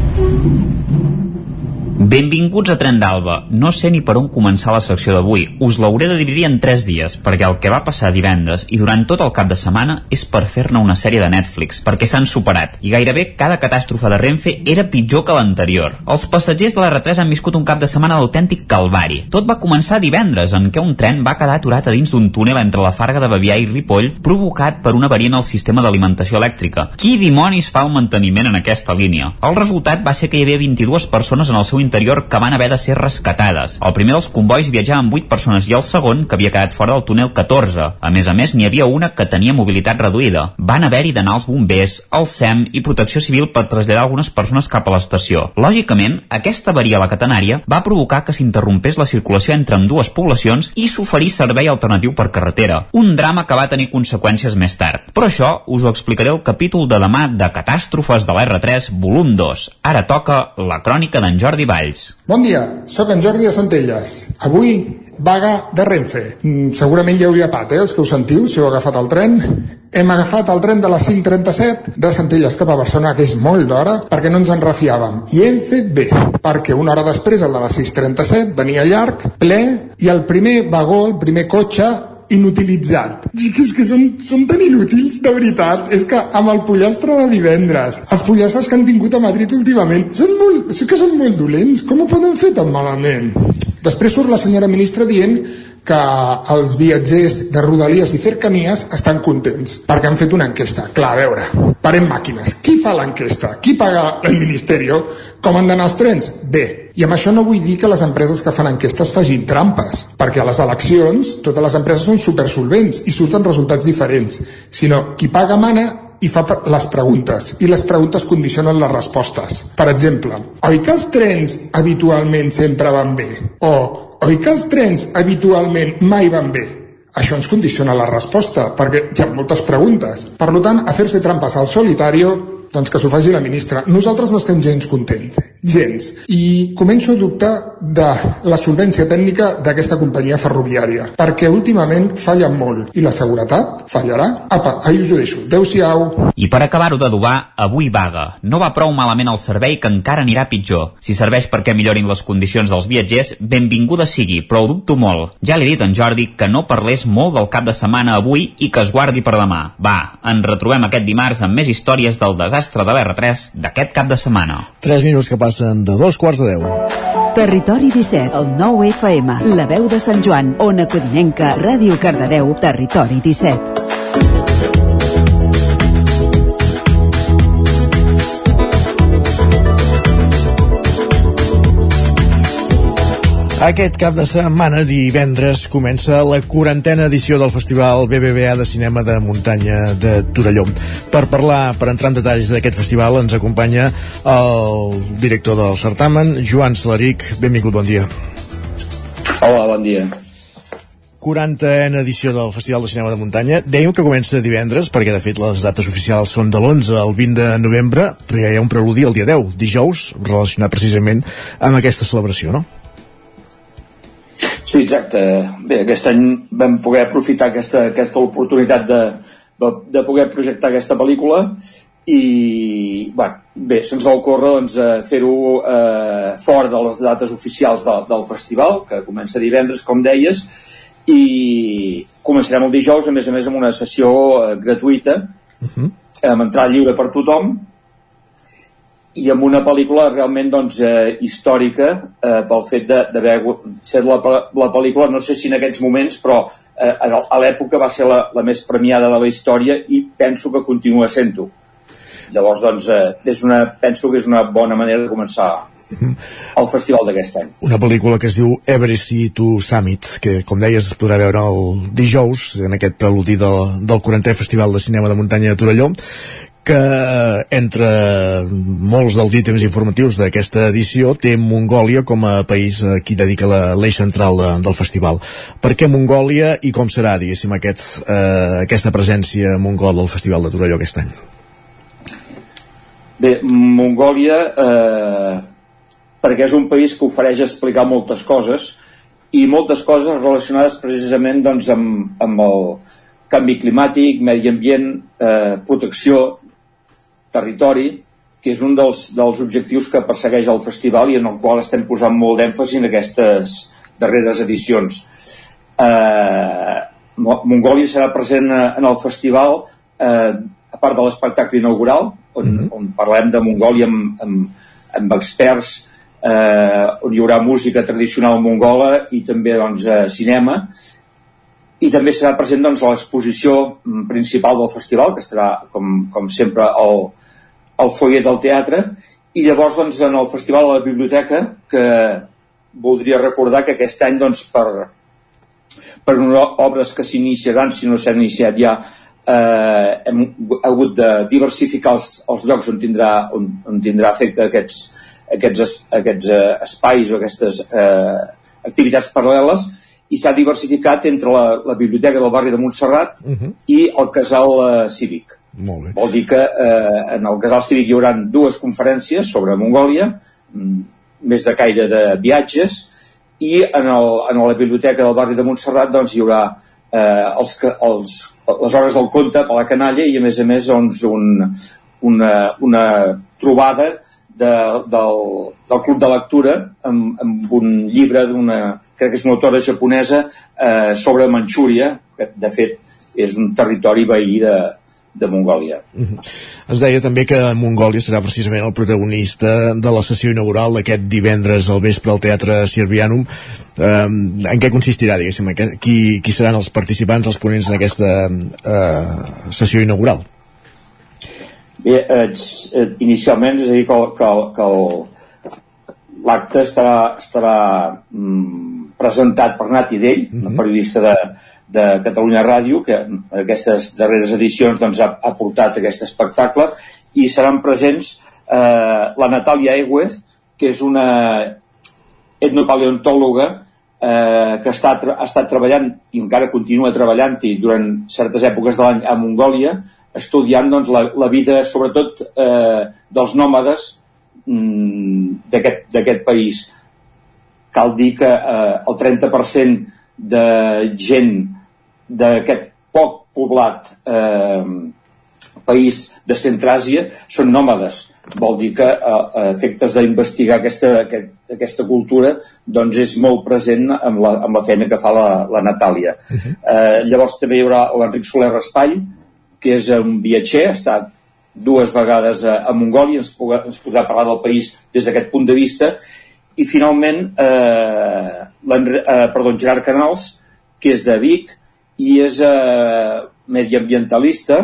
Benvinguts a Tren d'Alba. No sé ni per on començar la secció d'avui. Us l'hauré de dividir en tres dies, perquè el que va passar divendres i durant tot el cap de setmana és per fer-ne una sèrie de Netflix, perquè s'han superat, i gairebé cada catàstrofe de Renfe era pitjor que l'anterior. Els passatgers de la R3 han viscut un cap de setmana d'autèntic calvari. Tot va començar divendres, en què un tren va quedar aturat a dins d'un túnel entre la Farga de Bavià i Ripoll, provocat per una avaria en el sistema d'alimentació elèctrica. Qui dimonis fa el manteniment en aquesta línia? El resultat va ser que hi havia 22 persones en el seu interior que van haver de ser rescatades. El primer dels convois viatjava amb 8 persones i el segon, que havia quedat fora del túnel 14. A més a més, n'hi havia una que tenia mobilitat reduïda. Van haver-hi d'anar els bombers, el SEM i Protecció Civil per traslladar algunes persones cap a l'estació. Lògicament, aquesta avaria a la catenària va provocar que s'interrompés la circulació entre amb dues poblacions i s'oferís servei alternatiu per carretera. Un drama que va tenir conseqüències més tard. Però això us ho explicaré al capítol de demà de Catàstrofes de l'R3, volum 2. Ara toca la crònica d'en Jordi Valls. Bon dia, sóc en Jordi de Centelles. Avui, vaga de Renfe. Mm, segurament hi hauria pat, eh, els que ho sentiu, si heu agafat el tren. Hem agafat el tren de les 5.37 de Centelles cap a Barcelona, que és molt d'hora, perquè no ens en refiàvem. I hem fet bé, perquè una hora després, el de les 6.37, venia llarg, ple, i el primer vagó, el primer cotxe, inutilitzat. Que és que són, són tan inútils, de veritat. És que amb el pollastre de divendres, els pollastres que han tingut a Madrid últimament, són molt, sí que són molt dolents. Com ho poden fer tan malament? Després surt la senyora ministra dient que els viatgers de Rodalies i Cercanías estan contents perquè han fet una enquesta. Clar, a veure, parem màquines. Qui fa l'enquesta? Qui paga el Ministeri? Com han d'anar els trens? Bé, i amb això no vull dir que les empreses que fan enquestes facin trampes, perquè a les eleccions totes les empreses són supersolvents i surten resultats diferents, sinó qui paga mana i fa les preguntes, i les preguntes condicionen les respostes. Per exemple, oi que els trens habitualment sempre van bé? O oi que els trens habitualment mai van bé? Això ens condiciona la resposta, perquè hi ha moltes preguntes. Per tant, fer-se trampes al solitario doncs que s'ho faci la ministra. Nosaltres no estem gens contents, gens. I començo a dubtar de la solvència tècnica d'aquesta companyia ferroviària, perquè últimament falla molt, i la seguretat fallarà. Apa, ahir us ho deixo. Adéu-siau. I per acabar-ho d'adobar, avui vaga. No va prou malament el servei que encara anirà pitjor. Si serveix perquè millorin les condicions dels viatgers, benvinguda sigui, però ho dubto molt. Ja li he dit en Jordi que no parlés molt del cap de setmana avui i que es guardi per demà. Va, ens retrobem aquest dimarts amb més històries del desastre desastre de l'R3 d'aquest cap de setmana. 3 minuts que passen de dos quarts de 10. Territori 17, el 9 FM, la veu de Sant Joan, Ona Codinenca, Ràdio Cardedeu, Territori 17. Aquest cap de setmana, divendres, comença la quarantena edició del Festival BBVA de Cinema de Muntanya de Torelló. Per parlar, per entrar en detalls d'aquest festival, ens acompanya el director del certamen, Joan Salaric. Benvingut, bon dia. Hola, bon dia. 40a edició del Festival de Cinema de Muntanya. Dèiem que comença divendres, perquè de fet les dates oficials són de l'11 al 20 de novembre, però ja hi ha un preludi el dia 10, dijous, relacionat precisament amb aquesta celebració, no? Sí, exacte. Bé, aquest any vam poder aprofitar aquesta, aquesta oportunitat de, de poder projectar aquesta pel·lícula i bueno, bé, se'ns va ocórrer doncs, fer-ho eh, fora de les dates oficials de, del festival, que comença divendres, com deies, i començarem el dijous, a més a més, amb una sessió eh, gratuïta, uh -huh. amb entrada lliure per tothom i amb una pel·lícula realment doncs, eh, històrica eh, pel fet d'haver set la, la pel·lícula, no sé si en aquests moments, però eh, a l'època va ser la, la més premiada de la història i penso que continua sent-ho. Llavors, doncs, eh, és una, penso que és una bona manera de començar el festival d'aquest any. Una pel·lícula que es diu Everest to Summit, que com deies es podrà veure el dijous en aquest preludi del, del 40è Festival de Cinema de Muntanya de Torelló que entre molts dels ítems informatius d'aquesta edició té Mongòlia com a país a qui dedica l'eix central de, del festival. Per què Mongòlia i com serà, diguéssim, aquest, eh, aquesta presència mongol al Festival de Torelló aquest any? Bé, Mongòlia eh, perquè és un país que ofereix explicar moltes coses i moltes coses relacionades precisament doncs, amb, amb el canvi climàtic, medi ambient, eh, protecció, territori, que és un dels, dels objectius que persegueix el festival i en el qual estem posant molt d'èmfasi en aquestes darreres edicions. Eh, Mongòlia serà present en el festival eh, a part de l'espectacle inaugural on, mm -hmm. on parlem de Mongòlia amb, amb, amb experts eh, on hi haurà música tradicional mongola i també doncs, eh, cinema i també serà present doncs, l'exposició principal del festival que estarà com, com sempre al, al foyer del teatre i llavors doncs, en el festival de la biblioteca que voldria recordar que aquest any doncs, per, per obres que s'iniciaran si no s'han iniciat ja eh, hem hagut de diversificar els, els llocs on tindrà, on, on tindrà efecte aquests, aquests, aquests eh, espais o aquestes eh, activitats paral·leles i s'ha diversificat entre la, la biblioteca del barri de Montserrat uh -huh. i el casal eh, cívic. Molt bé. Vol dir que eh, en el casal cívic hi haurà dues conferències sobre Mongòlia, mm, més de caire de viatges, i en, el, en la biblioteca del barri de Montserrat doncs, hi haurà eh, els, els, les hores del conte a la canalla i a més a més doncs, un, una, una trobada de, del, del club de lectura amb, amb un llibre d'una, crec que és una autora japonesa eh, sobre Manxúria, que de fet és un territori veí de, de Mongòlia. -hmm. Es deia també que Mongòlia serà precisament el protagonista de la sessió inaugural d'aquest divendres al vespre al Teatre Sirvianum. Eh, en què consistirà, diguéssim? Qui, qui seran els participants, els ponents en aquesta eh, sessió inaugural? Bé, eh, inicialment, és a dir, que, que, que l'acte estarà, estarà mm, presentat per Nati Dell, mm -hmm. periodista de, de Catalunya Ràdio, que aquestes darreres edicions doncs, ha, ha portat aquest espectacle, i seran presents eh, la Natàlia Eguez, que és una etnopaleontòloga eh, que està, ha estat treballant i encara continua treballant-hi durant certes èpoques de l'any a Mongòlia, estudiant doncs, la, la vida, sobretot, eh, dels nòmades mm, d'aquest país. Cal dir que eh, el 30% de gent d'aquest poc poblat eh, país de Centràsia són nòmades. Vol dir que a, a efectes d'investigar aquesta, aquest, aquesta cultura doncs és molt present amb la, amb la feina que fa la, la Natàlia. Uh -huh. eh, llavors també hi haurà l'Enric Soler Raspall, que és un viatger, ha estat dues vegades a, a Mongòlia, ens, podrà, ens podrà parlar del país des d'aquest punt de vista, i finalment eh, eh, perdó, Gerard Canals, que és de Vic, i és eh, mediambientalista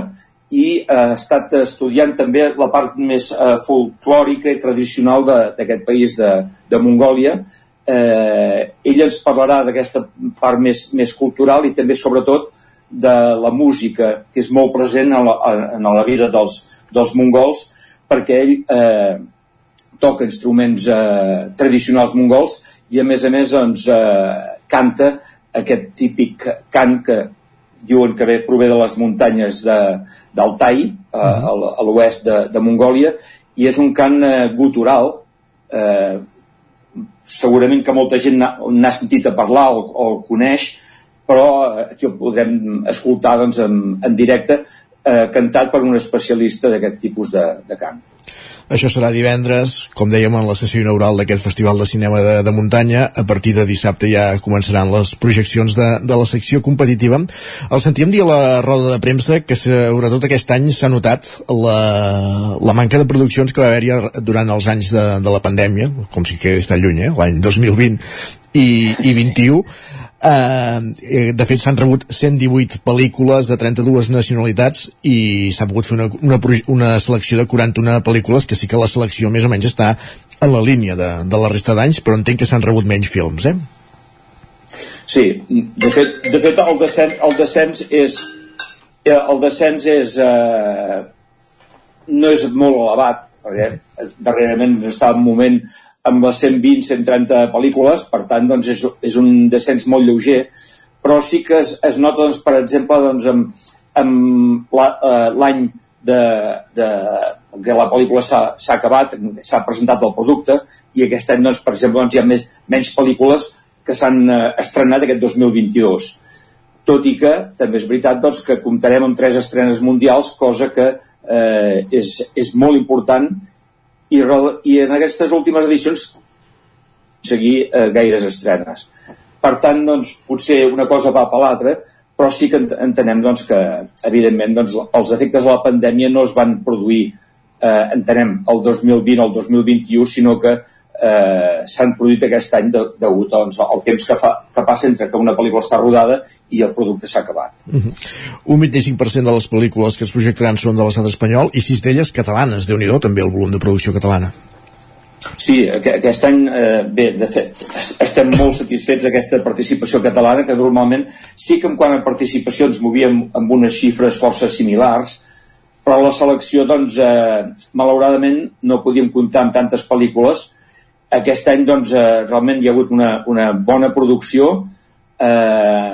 i ha estat estudiant també la part més eh, folclòrica i tradicional d'aquest país de, de Mongòlia. Eh, ell ens parlarà d'aquesta part més, més cultural i també sobretot de la música que és molt present en la, en la vida dels, dels mongols perquè ell eh, toca instruments eh, tradicionals mongols i a més a més doncs, eh, canta aquest típic cant que diuen que ve, prové de les muntanyes d'Altai, uh -huh. a l'oest de, de Mongòlia, i és un cant eh, gutural, eh, segurament que molta gent n'ha sentit a parlar o, o el coneix, però aquí el podrem escoltar doncs, en, en directe, eh, cantat per un especialista d'aquest tipus de, de cant. Això serà divendres, com dèiem, en la sessió inaugural d'aquest Festival de Cinema de, de Muntanya. A partir de dissabte ja començaran les projeccions de, de la secció competitiva. El sentíem dir a la roda de premsa que sobretot aquest any s'ha notat la, la manca de produccions que va haver-hi durant els anys de, de la pandèmia, com si quedés tan lluny, eh? l'any 2020 i, i 21 Eh, eh, de fet s'han rebut 118 pel·lícules de 32 nacionalitats i s'ha pogut fer una, una, una selecció de 41 pel·lícules que sí que la selecció més o menys està en la línia de, de la resta d'anys però entenc que s'han rebut menys films eh? Sí, de fet, de fet el, descens, el descens és eh, el descens és eh, no és molt elevat perquè darrerament està en un moment amb les 120-130 pel·lícules, per tant doncs és, és un descens molt lleuger, però sí que es, es nota, doncs, per exemple, doncs, amb, amb eh, l'any la, de, de, que la pel·lícula s'ha acabat, s'ha presentat el producte, i aquest any, doncs, per exemple, doncs, hi ha més, menys pel·lícules que s'han eh, estrenat aquest 2022. Tot i que també és veritat doncs, que comptarem amb tres estrenes mundials, cosa que eh, és, és molt important i, i en aquestes últimes edicions seguir eh, gaires estrenes. Per tant, doncs, potser una cosa va per l'altra, però sí que entenem doncs, que, evidentment, doncs, els efectes de la pandèmia no es van produir, eh, entenem, el 2020 o el 2021, sinó que eh, s'han produït aquest any de, degut doncs, al temps que, fa, que passa entre que una pel·lícula està rodada i el producte s'ha acabat. Uh -huh. Un 25% de les pel·lícules que es projectaran són de l'estat espanyol i sis d'elles catalanes. déu nhi també el volum de producció catalana. Sí, aquest any, eh, bé, de fet, estem molt satisfets d'aquesta participació catalana, que normalment sí que en quant a participació ens movíem amb unes xifres força similars, però la selecció, doncs, eh, malauradament no podíem comptar amb tantes pel·lícules, aquest any doncs, eh, realment hi ha hagut una, una bona producció. Eh,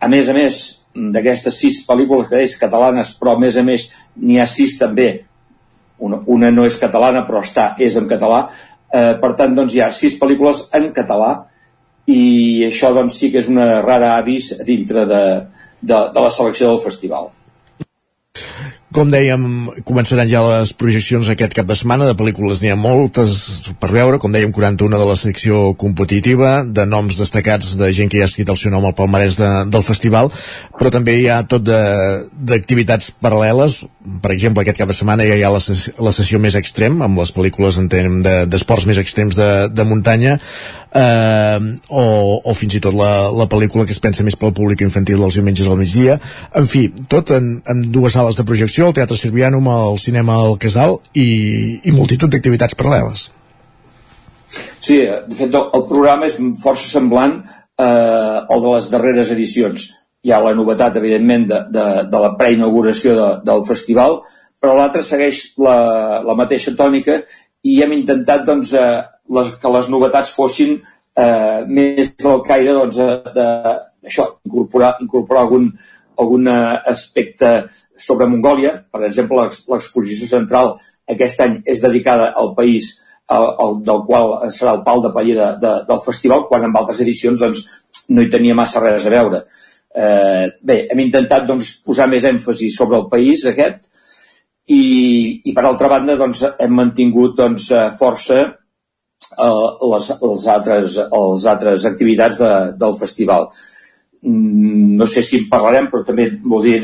a més a més d'aquestes sis pel·lícules que és catalanes però a més a més n'hi ha sis també. Una, una no és catalana però està, és en català. Eh, per tant doncs hi ha sis pel·lícules en català i això doncs sí que és una rara avis dintre de, de, de la selecció del festival com dèiem, començaran ja les projeccions aquest cap de setmana de pel·lícules, n'hi ha moltes per veure, com dèiem, 41 de la secció competitiva, de noms destacats de gent que ja ha escrit el seu nom al palmarès de, del festival, però també hi ha tot d'activitats paral·leles, per exemple, aquest cap de setmana ja hi ha la, ses la sessió més extrem, amb les pel·lícules d'esports de, més extrems de, de muntanya, eh, o, o fins i tot la, la pel·lícula que es pensa més pel públic infantil dels diumenges al migdia. En fi, tot en, en dues sales de projecció, el Teatre Sirvianum, el Cinema al Casal i, i multitud d'activitats paral·leles. Sí, de fet el, el programa és força semblant eh, al de les darreres edicions. Hi ha la novetat, evidentment, de, de, de la preinauguració de, del festival, però l'altre segueix la, la mateixa tònica i hem intentat doncs, eh, les, que les novetats fossin eh, més del caire doncs, de, això, incorporar, incorporar algun, algun aspecte sobre Mongòlia. Per exemple, l'exposició central aquest any és dedicada al país el, el, del qual serà el pal de paller de, de, del festival, quan en altres edicions doncs, no hi tenia massa res a veure. Eh, bé, hem intentat doncs, posar més èmfasi sobre el país aquest i, i per altra banda doncs, hem mantingut doncs, força eh, les, els altres, els altres activitats de, del festival. Mm, no sé si en parlarem, però també voldria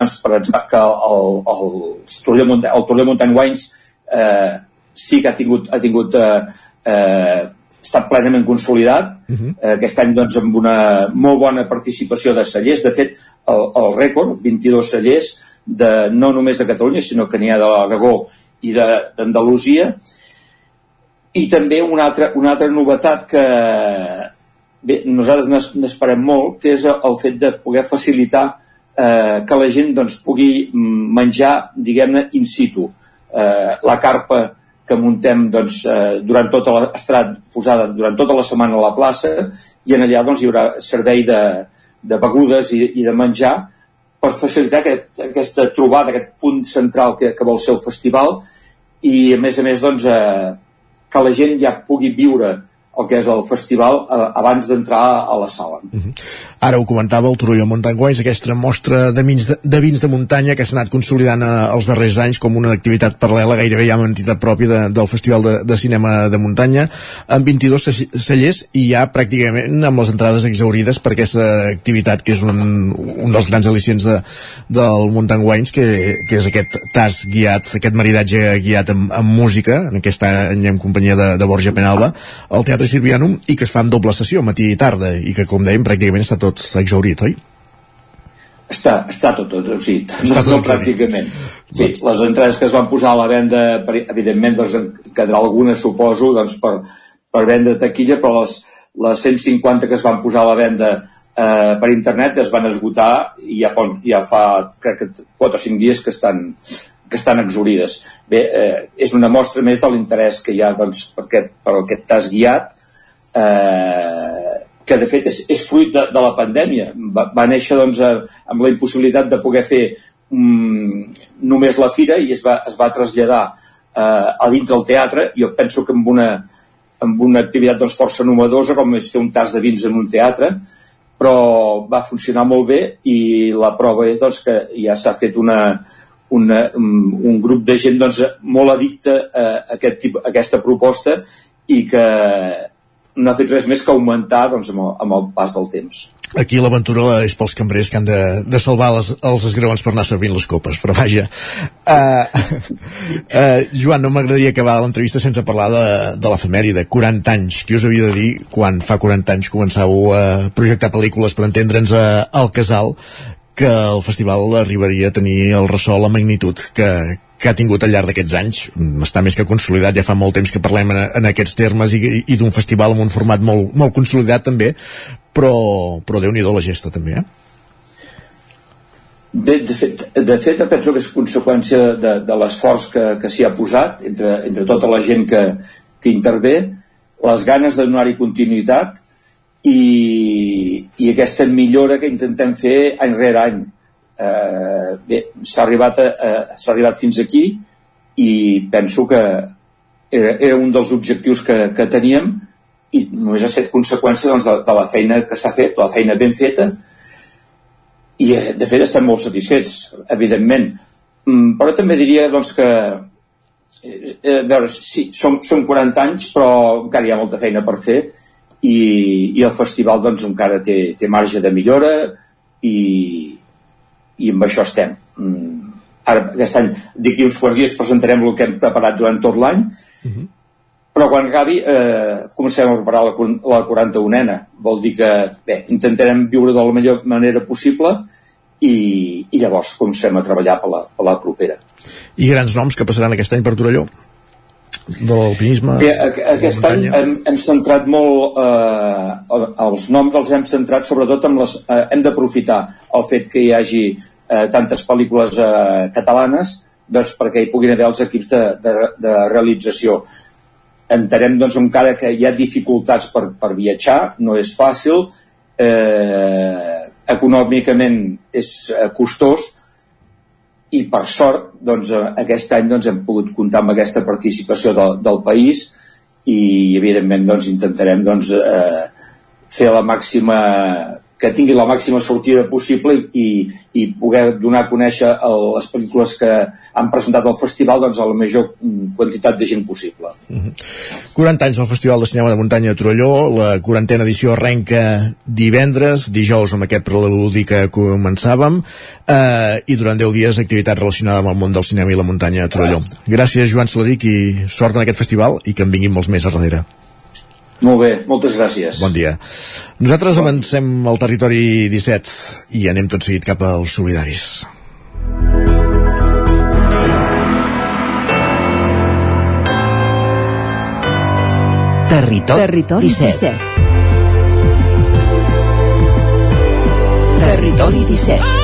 doncs, per exemple, que el, el, el, Tour de el Tour de Mountain Wines eh, sí que ha tingut, ha tingut eh, eh, estat plenament consolidat. Uh -huh. eh, aquest any doncs, amb una molt bona participació de cellers. De fet, el, el rècord, 22 cellers, de, no només de Catalunya, sinó que n'hi ha de l'Aragó i d'Andalusia. I també una altra, una altra novetat que bé, nosaltres n'esperem molt, que és el fet de poder facilitar eh, que la gent doncs, pugui menjar, diguem-ne, in situ. Eh, la carpa que muntem doncs, eh, durant tota la, estarà posada durant tota la setmana a la plaça i en allà doncs, hi haurà servei de, de begudes i, i de menjar per facilitar aquest, aquesta trobada, aquest punt central que, que vol ser el festival i a més a més doncs, eh, que la gent ja pugui viure el que és el festival eh, abans d'entrar a la sala. Uh -huh. Ara ho comentava el Torelló Mountain Wines, aquesta mostra de vins de, de, vins de muntanya que s'ha anat consolidant eh, els darrers anys com una activitat paral·lela, gairebé ja amb entitat pròpia de, del Festival de, de Cinema de Muntanya, amb 22 cellers i ja pràcticament amb les entrades exaurides per aquesta activitat que és un, un dels grans al·licients de, del Mountain Wines, que, que és aquest tas guiat, aquest maridatge guiat amb, amb música, en aquest any en companyia de, de Borja Penalba, al Teatre Sirvianum, i que es fa en doble sessió, matí i tarda, i que, com dèiem, pràcticament està tot exaurit, oi? Està, està tot, tot o sigui, està no, tot no pràcticament. Sí, doncs... les entrades que es van posar a la venda, evidentment, doncs, en quedarà alguna, suposo, doncs, per, per vendre taquilla, però les, les 150 que es van posar a la venda eh, per internet es van esgotar i ja fa, ja fa crec que 4 o 5 dies que estan, que estan exaurides. Bé, eh, és una mostra més de l'interès que hi ha doncs, per, aquest, per aquest tas guiat eh, que de fet és, és fruit de, de la pandèmia. Va, va néixer doncs, amb la impossibilitat de poder fer um, només la fira i es va, es va traslladar eh, a dintre del teatre. Jo penso que amb una, amb una activitat doncs, força novedosa com és fer un tas de vins en un teatre, però va funcionar molt bé i la prova és doncs, que ja s'ha fet una, una, un grup de gent doncs, molt addicte a, aquest tipus, a aquesta proposta i que no ha fet res més que augmentar doncs, amb, el, amb el pas del temps. Aquí l'aventura és pels cambrers que han de, de salvar les, els esgraons per anar servint les copes, però vaja. Uh, uh, Joan, no m'agradaria acabar l'entrevista sense parlar de, de l'efemèride, 40 anys. Qui us havia de dir quan fa 40 anys començàveu a projectar pel·lícules per entendre'ns al casal que el festival arribaria a tenir el ressò, la magnitud que, que ha tingut al llarg d'aquests anys. Està més que consolidat, ja fa molt temps que parlem en, en aquests termes i, i d'un festival amb un format molt, molt consolidat també, però, però déu-n'hi-do la gesta també, eh? De, fet, de fet, penso que és conseqüència de, de l'esforç que, que s'hi ha posat entre, entre tota la gent que, que intervé, les ganes de donar-hi continuïtat i, i aquesta millora que intentem fer any rere any eh, bé, s'ha arribat, s'ha arribat fins aquí i penso que era, era un dels objectius que, que teníem i només ha estat conseqüència doncs, de, de la feina que s'ha fet, la feina ben feta i eh, de fet estem molt satisfets, evidentment. Mm, però també diria doncs, que eh, a veure, sí, som, som 40 anys però encara hi ha molta feina per fer i, i el festival doncs, encara té, té marge de millora i, i amb això estem. Mm. Ara, aquest any, d'aquí uns quants dies presentarem el que hem preparat durant tot l'any, uh mhm. -huh. però quan acabi eh, comencem a preparar la, la 41ena. Vol dir que, bé, intentarem viure de la millor manera possible i, i llavors comencem a treballar per la, per la propera. I grans noms que passaran aquest any per Torelló? de l'alpinisme aquest any hem, hem centrat molt eh, els noms els hem centrat sobretot amb les eh, hem d'aprofitar el fet que hi hagi eh, tantes pel·lícules eh, catalanes doncs, perquè hi puguin haver els equips de, de, de realització. Entenem doncs, encara que hi ha dificultats per, per viatjar, no és fàcil, eh, econòmicament és eh, costós, i per sort doncs, eh, aquest any doncs, hem pogut comptar amb aquesta participació del, del país i evidentment doncs, intentarem doncs, eh, fer la màxima que tingui la màxima sortida possible i, i poder donar a conèixer les pel·lícules que han presentat al festival doncs, a la major mm, quantitat de gent possible. Mm -hmm. 40 anys al Festival de Cinema de Muntanya de Torelló, la quarantena edició arrenca divendres, dijous amb aquest preludi que començàvem, eh, i durant 10 dies activitat relacionada amb el món del cinema i la muntanya de Torelló. Gràcies, Joan Soladic, i sort en aquest festival i que en vinguin molts més a darrere. Molt bé, moltes gràcies. Bon dia. Nosaltres bon. avancem al territori 17 i anem tot seguit cap als solidaris. Territori, territori 17. 17. Territori 17.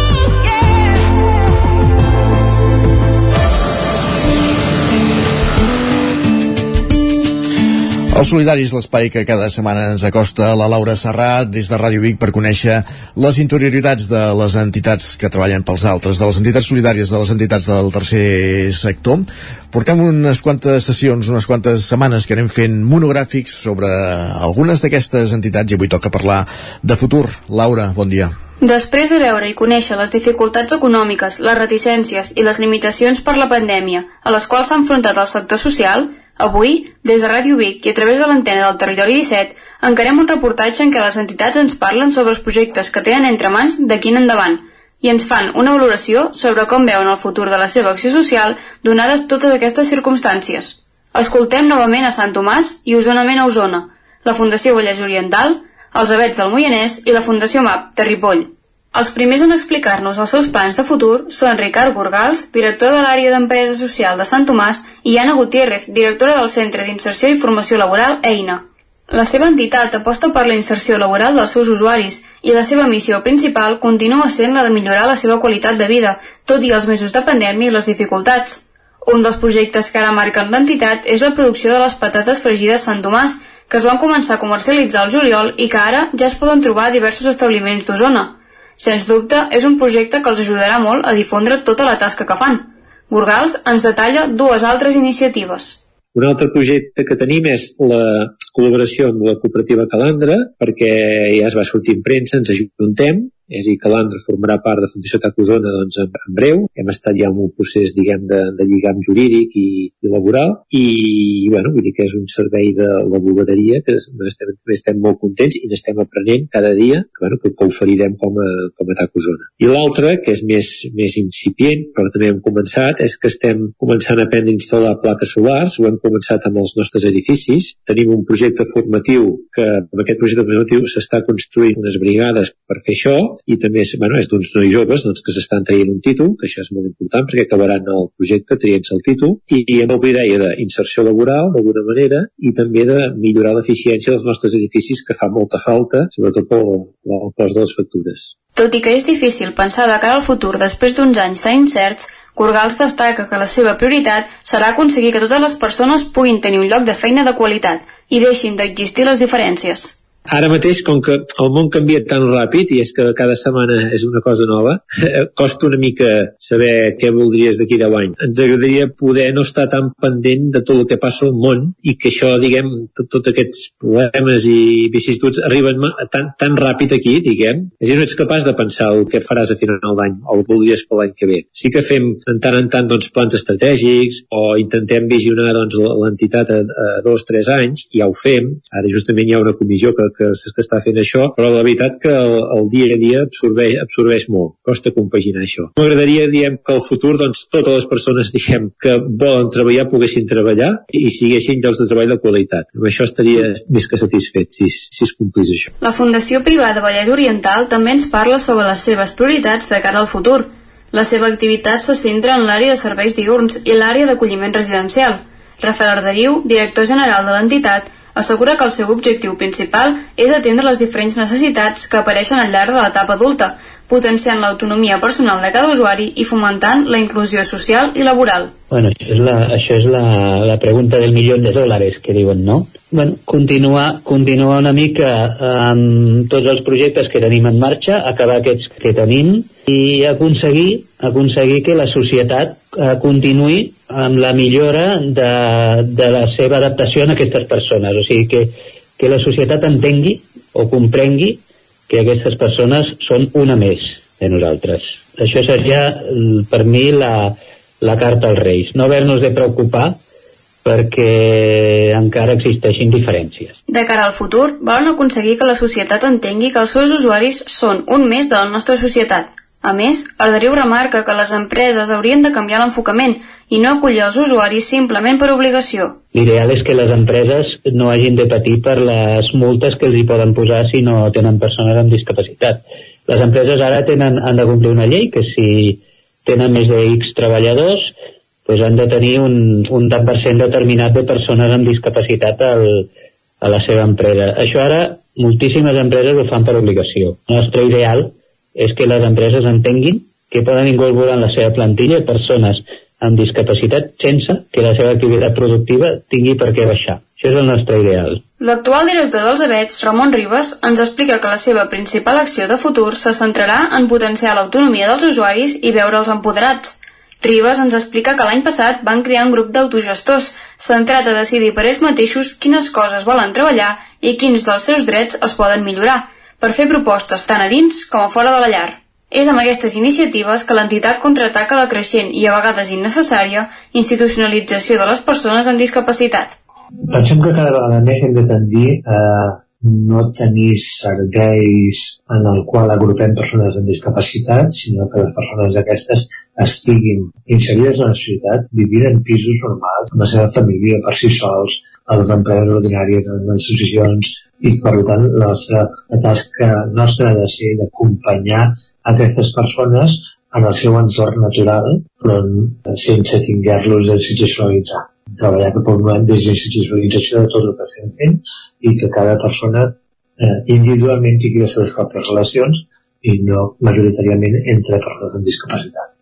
Els Solidaris, l'espai que cada setmana ens acosta la Laura Serrat des de Ràdio Vic per conèixer les interioritats de les entitats que treballen pels altres, de les entitats solidàries, de les entitats del tercer sector. Portem unes quantes sessions, unes quantes setmanes que anem fent monogràfics sobre algunes d'aquestes entitats i avui toca parlar de futur. Laura, bon dia. Després de veure i conèixer les dificultats econòmiques, les reticències i les limitacions per la pandèmia a les quals s'ha enfrontat el sector social, Avui, des de Ràdio Vic i a través de l'antena del Territori 17, encarem un reportatge en què les entitats ens parlen sobre els projectes que tenen entre mans d'aquí en endavant i ens fan una valoració sobre com veuen el futur de la seva acció social donades totes aquestes circumstàncies. Escoltem novament a Sant Tomàs i Osonament a Osona, la Fundació Vallès Oriental, els Avets del Moianès i la Fundació MAP de Ripoll. Els primers en explicar-nos els seus plans de futur són Ricard Burgals, director de l'àrea d'empresa social de Sant Tomàs, i Anna Gutiérrez, directora del Centre d'Inserció i Formació Laboral EINA. La seva entitat aposta per la inserció laboral dels seus usuaris i la seva missió principal continua sent la de millorar la seva qualitat de vida, tot i els mesos de pandèmia i les dificultats. Un dels projectes que ara marquen l'entitat és la producció de les patates fregides Sant Tomàs, que es van començar a comercialitzar al juliol i que ara ja es poden trobar a diversos establiments d'Osona. Sens dubte, és un projecte que els ajudarà molt a difondre tota la tasca que fan. Gurgals ens detalla dues altres iniciatives. Un altre projecte que tenim és la col·laboració amb la cooperativa Calandra, perquè ja es va sortir en premsa, ens ajuntem és a dir, que l'Andra formarà part de Fundació TAC Osona doncs, en, en breu. Hem estat ja en un procés, diguem, de, de lligam jurídic i, i laboral i, bueno, vull dir que és un servei de la bugaderia que estem, estem molt contents i n'estem aprenent cada dia que, bueno, que, que oferirem com a, com a TAC Osona. I l'altre, que és més, més incipient, però també hem començat, és que estem començant a aprendre a instal·lar plaques solars, ho hem començat amb els nostres edificis. Tenim un projecte formatiu que amb aquest projecte formatiu s'està construint unes brigades per fer això i també bueno, és d'uns nois joves doncs, que s'estan traient un títol, que això és molt important perquè acabaran el projecte traient-se el títol i, i amb la idea d'inserció laboral d'alguna manera i també de millorar l'eficiència dels nostres edificis que fa molta falta, sobretot pel, pel cost de les factures. Tot i que és difícil pensar de cara al futur després d'uns anys tan incerts, Corgals destaca que la seva prioritat serà aconseguir que totes les persones puguin tenir un lloc de feina de qualitat i deixin d'existir les diferències. Ara mateix, com que el món canvia tan ràpid i és que cada setmana és una cosa nova, costa una mica saber què voldries d'aquí 10 anys. Ens agradaria poder no estar tan pendent de tot el que passa al món i que això, diguem, tots tot aquests problemes i vicissituds arriben tan, tan ràpid aquí, diguem, és no ets capaç de pensar el que faràs a final d'any o el voldries per l'any que ve. Sí que fem en tant en tant doncs, plans estratègics o intentem visionar doncs, l'entitat a, a dos, tres anys, ja ho fem. Ara justament hi ha una comissió que, que, que està fent això, però la veritat que el, el dia a dia absorbeix, absorbeix molt, costa compaginar això. M'agradaria, diem, que al futur doncs, totes les persones diguem, que volen treballar poguessin treballar i siguessin llocs de treball de qualitat. Amb això estaria més que satisfet si, si es complís això. La Fundació Privada Vallès Oriental també ens parla sobre les seves prioritats de cara al futur. La seva activitat se centra en l'àrea de serveis diurns i l'àrea d'acolliment residencial. Rafael Arderiu, director general de l'entitat, assegura que el seu objectiu principal és atendre les diferents necessitats que apareixen al llarg de l'etapa adulta, potenciant l'autonomia personal de cada usuari i fomentant la inclusió social i laboral. Bueno, això és la, això és la, la pregunta del milió de dòlars que diuen, no? Bueno, continuar, continuar una mica amb tots els projectes que tenim en marxa, acabar aquests que tenim i aconseguir, aconseguir que la societat eh, continuï amb la millora de, de la seva adaptació a aquestes persones. O sigui, que, que la societat entengui o comprengui que aquestes persones són una més de nosaltres. Això seria, per mi, la, la carta als Reis. No haver-nos de preocupar perquè encara existeixin diferències. De cara al futur, volen aconseguir que la societat entengui que els seus usuaris són un més de la nostra societat. A més, Arderiu remarca que les empreses haurien de canviar l'enfocament i no acollir els usuaris simplement per obligació. L'ideal és que les empreses no hagin de patir per les multes que els hi poden posar si no tenen persones amb discapacitat. Les empreses ara tenen, han de complir una llei que si tenen més de X treballadors doncs han de tenir un, un tant per cent determinat de persones amb discapacitat al, a la seva empresa. Això ara moltíssimes empreses ho fan per obligació. El nostre ideal és que les empreses entenguin que poden incorporar en la seva plantilla persones amb discapacitat sense que la seva activitat productiva tingui per què baixar. Això és el nostre ideal. L'actual director dels Avets, Ramon Ribes, ens explica que la seva principal acció de futur se centrarà en potenciar l'autonomia dels usuaris i veure'ls empoderats. Ribes ens explica que l'any passat van crear un grup d'autogestors centrat a decidir per ells mateixos quines coses volen treballar i quins dels seus drets es poden millorar, per fer propostes tant a dins com a fora de la llar. És amb aquestes iniciatives que l'entitat contraataca la creixent i a vegades innecessària institucionalització de les persones amb discapacitat. Pensem que cada vegada més hem de tendir a no tenir serveis en el qual agrupem persones amb discapacitat, sinó que les persones aquestes estiguin inserides en la societat, vivint en pisos normals, amb la seva família, per si sols, a les empreses ordinàries, en les associacions, i per tant la, nostra, la tasca nostra ha de ser d'acompanyar aquestes persones en el seu entorn natural, però sense tinguer-los d'institucionalitzar treballar cap a una desinstitucionalització de tot el que estem fent i que cada persona eh, individualment tingui les seves pròpies relacions i no majoritàriament entre persones amb discapacitat.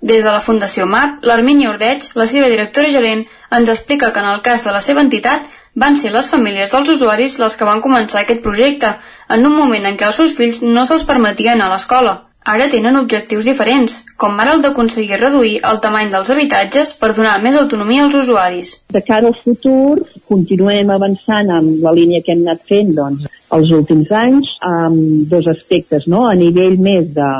Des de la Fundació MAP, l'Armínia Ordeig, la seva directora gerent, ens explica que en el cas de la seva entitat van ser les famílies dels usuaris les que van començar aquest projecte, en un moment en què els seus fills no se'ls permetia anar a l'escola. Ara tenen objectius diferents, com ara el d'aconseguir reduir el tamany dels habitatges per donar més autonomia als usuaris. De cara al futur, continuem avançant amb la línia que hem anat fent doncs, els últims anys, amb dos aspectes, no? a nivell més de,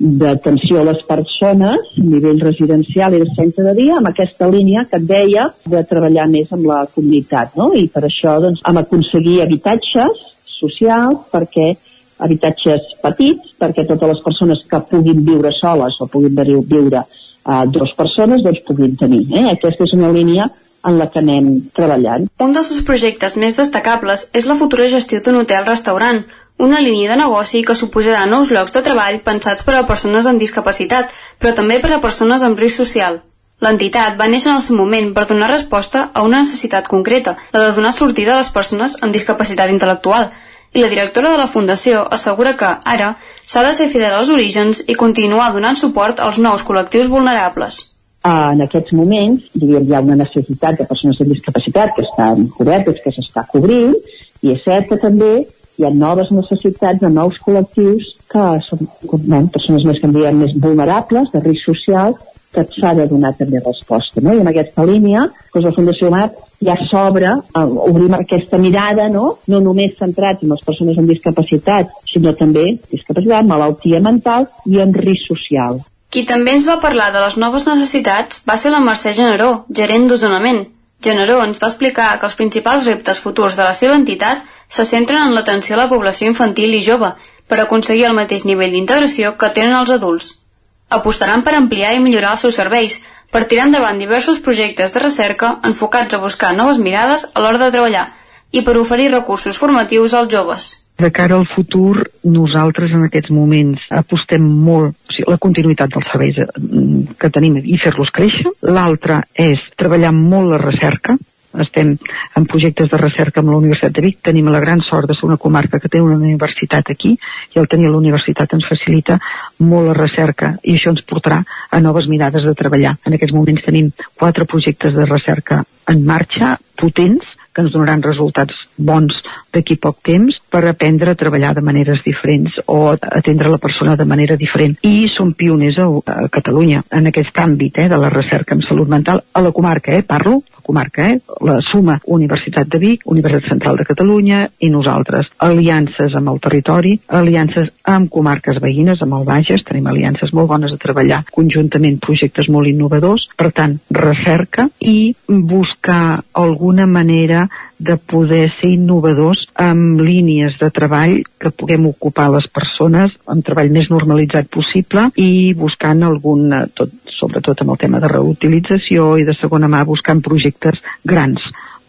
d'atenció a les persones a nivell residencial i de centre de dia amb aquesta línia que et deia de treballar més amb la comunitat no? i per això doncs, hem aconseguir habitatges socials perquè habitatges petits perquè totes les persones que puguin viure soles o puguin viure uh, dues persones doncs puguin tenir. Eh? Aquesta és una línia en la que anem treballant. Un dels seus projectes més destacables és la futura gestió d'un hotel-restaurant, una línia de negoci que suposarà nous llocs de treball pensats per a persones amb discapacitat, però també per a persones amb risc social. L'entitat va néixer en el seu moment per donar resposta a una necessitat concreta, la de donar sortida a les persones amb discapacitat intel·lectual, i la directora de la Fundació assegura que, ara, s'ha de ser fidel als orígens i continuar donant suport als nous col·lectius vulnerables. En aquests moments, diguem, hi ha una necessitat de persones amb discapacitat que estan cobertes, que s'està cobrint, i és cert que també hi ha noves necessitats de nous col·lectius que són bueno, persones més que diem més vulnerables, de risc social, que s'ha de donar també resposta. No? I en aquesta línia, doncs la Fundació MAP ja s'obre, eh, obrim aquesta mirada, no? no només centrats en les persones amb discapacitat, sinó també discapacitat, malaltia mental i en risc social. Qui també ens va parlar de les noves necessitats va ser la Mercè Generó, gerent d'Osonament. Generó ens va explicar que els principals reptes futurs de la seva entitat se centren en l'atenció a la població infantil i jove per aconseguir el mateix nivell d'integració que tenen els adults. Apostaran per ampliar i millorar els seus serveis, per tirar endavant diversos projectes de recerca enfocats a buscar noves mirades a l'hora de treballar i per oferir recursos formatius als joves. De cara al futur, nosaltres en aquests moments apostem molt o sigui, la continuïtat dels serveis eh, que tenim i fer-los créixer. L'altre és treballar molt la recerca, estem en projectes de recerca amb la Universitat de Vic, tenim la gran sort de ser una comarca que té una universitat aquí i el tenir la universitat ens facilita molt la recerca i això ens portarà a noves mirades de treballar. En aquests moments tenim quatre projectes de recerca en marxa, potents, que ens donaran resultats bons d'aquí poc temps per aprendre a treballar de maneres diferents o atendre la persona de manera diferent. I som pioners a, Catalunya en aquest àmbit eh, de la recerca en salut mental, a la comarca, eh, parlo, comarca, eh? la suma Universitat de Vic, Universitat Central de Catalunya i nosaltres. Aliances amb el territori, aliances amb comarques veïnes, amb el Bages, tenim aliances molt bones a treballar conjuntament projectes molt innovadors, per tant, recerca i buscar alguna manera de poder ser innovadors amb línies de treball que puguem ocupar les persones amb treball més normalitzat possible i buscant algun, tot, sobretot amb el tema de reutilització i de segona mà buscant projectes grans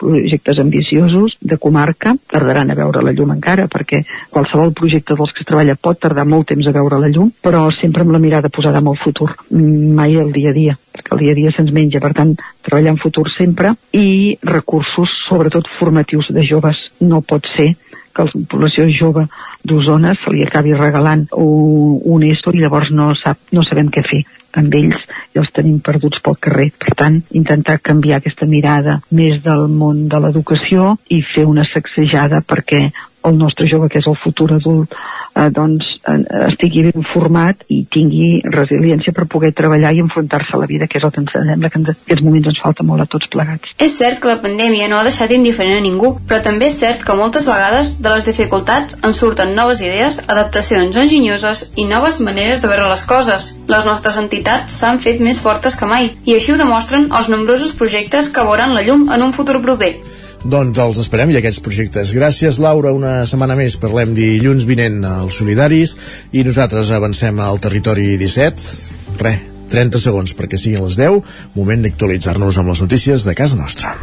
projectes ambiciosos de comarca. Tardaran a veure la llum encara perquè qualsevol projecte dels que es treballa pot tardar molt temps a veure la llum però sempre amb la mirada posada en el futur mai el dia a dia perquè el dia a dia se'ns menja. Per tant treballar en futur sempre i recursos sobretot formatius de joves. No pot ser que la població jove d'Osona se li acabi regalant un, ESO i llavors no, sap, no sabem què fer amb ells i els tenim perduts pel carrer. Per tant, intentar canviar aquesta mirada més del món de l'educació i fer una sacsejada perquè el nostre jove, que és el futur adult, eh, doncs eh, estigui ben format i tingui resiliència per poder treballar i enfrontar-se a la vida, que és el que ens sembla que en aquests moments ens falta molt a tots plegats. És cert que la pandèmia no ha deixat indiferent a ningú, però també és cert que moltes vegades de les dificultats en surten noves idees, adaptacions enginyoses i noves maneres de veure les coses. Les nostres entitats s'han fet més fortes que mai i així ho demostren els nombrosos projectes que veuran la llum en un futur proper. Doncs els esperem i aquests projectes. Gràcies, Laura. Una setmana més parlem dilluns vinent als Solidaris i nosaltres avancem al territori 17. Re, 30 segons perquè siguin les 10. Moment d'actualitzar-nos amb les notícies de casa nostra.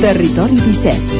Territori 17.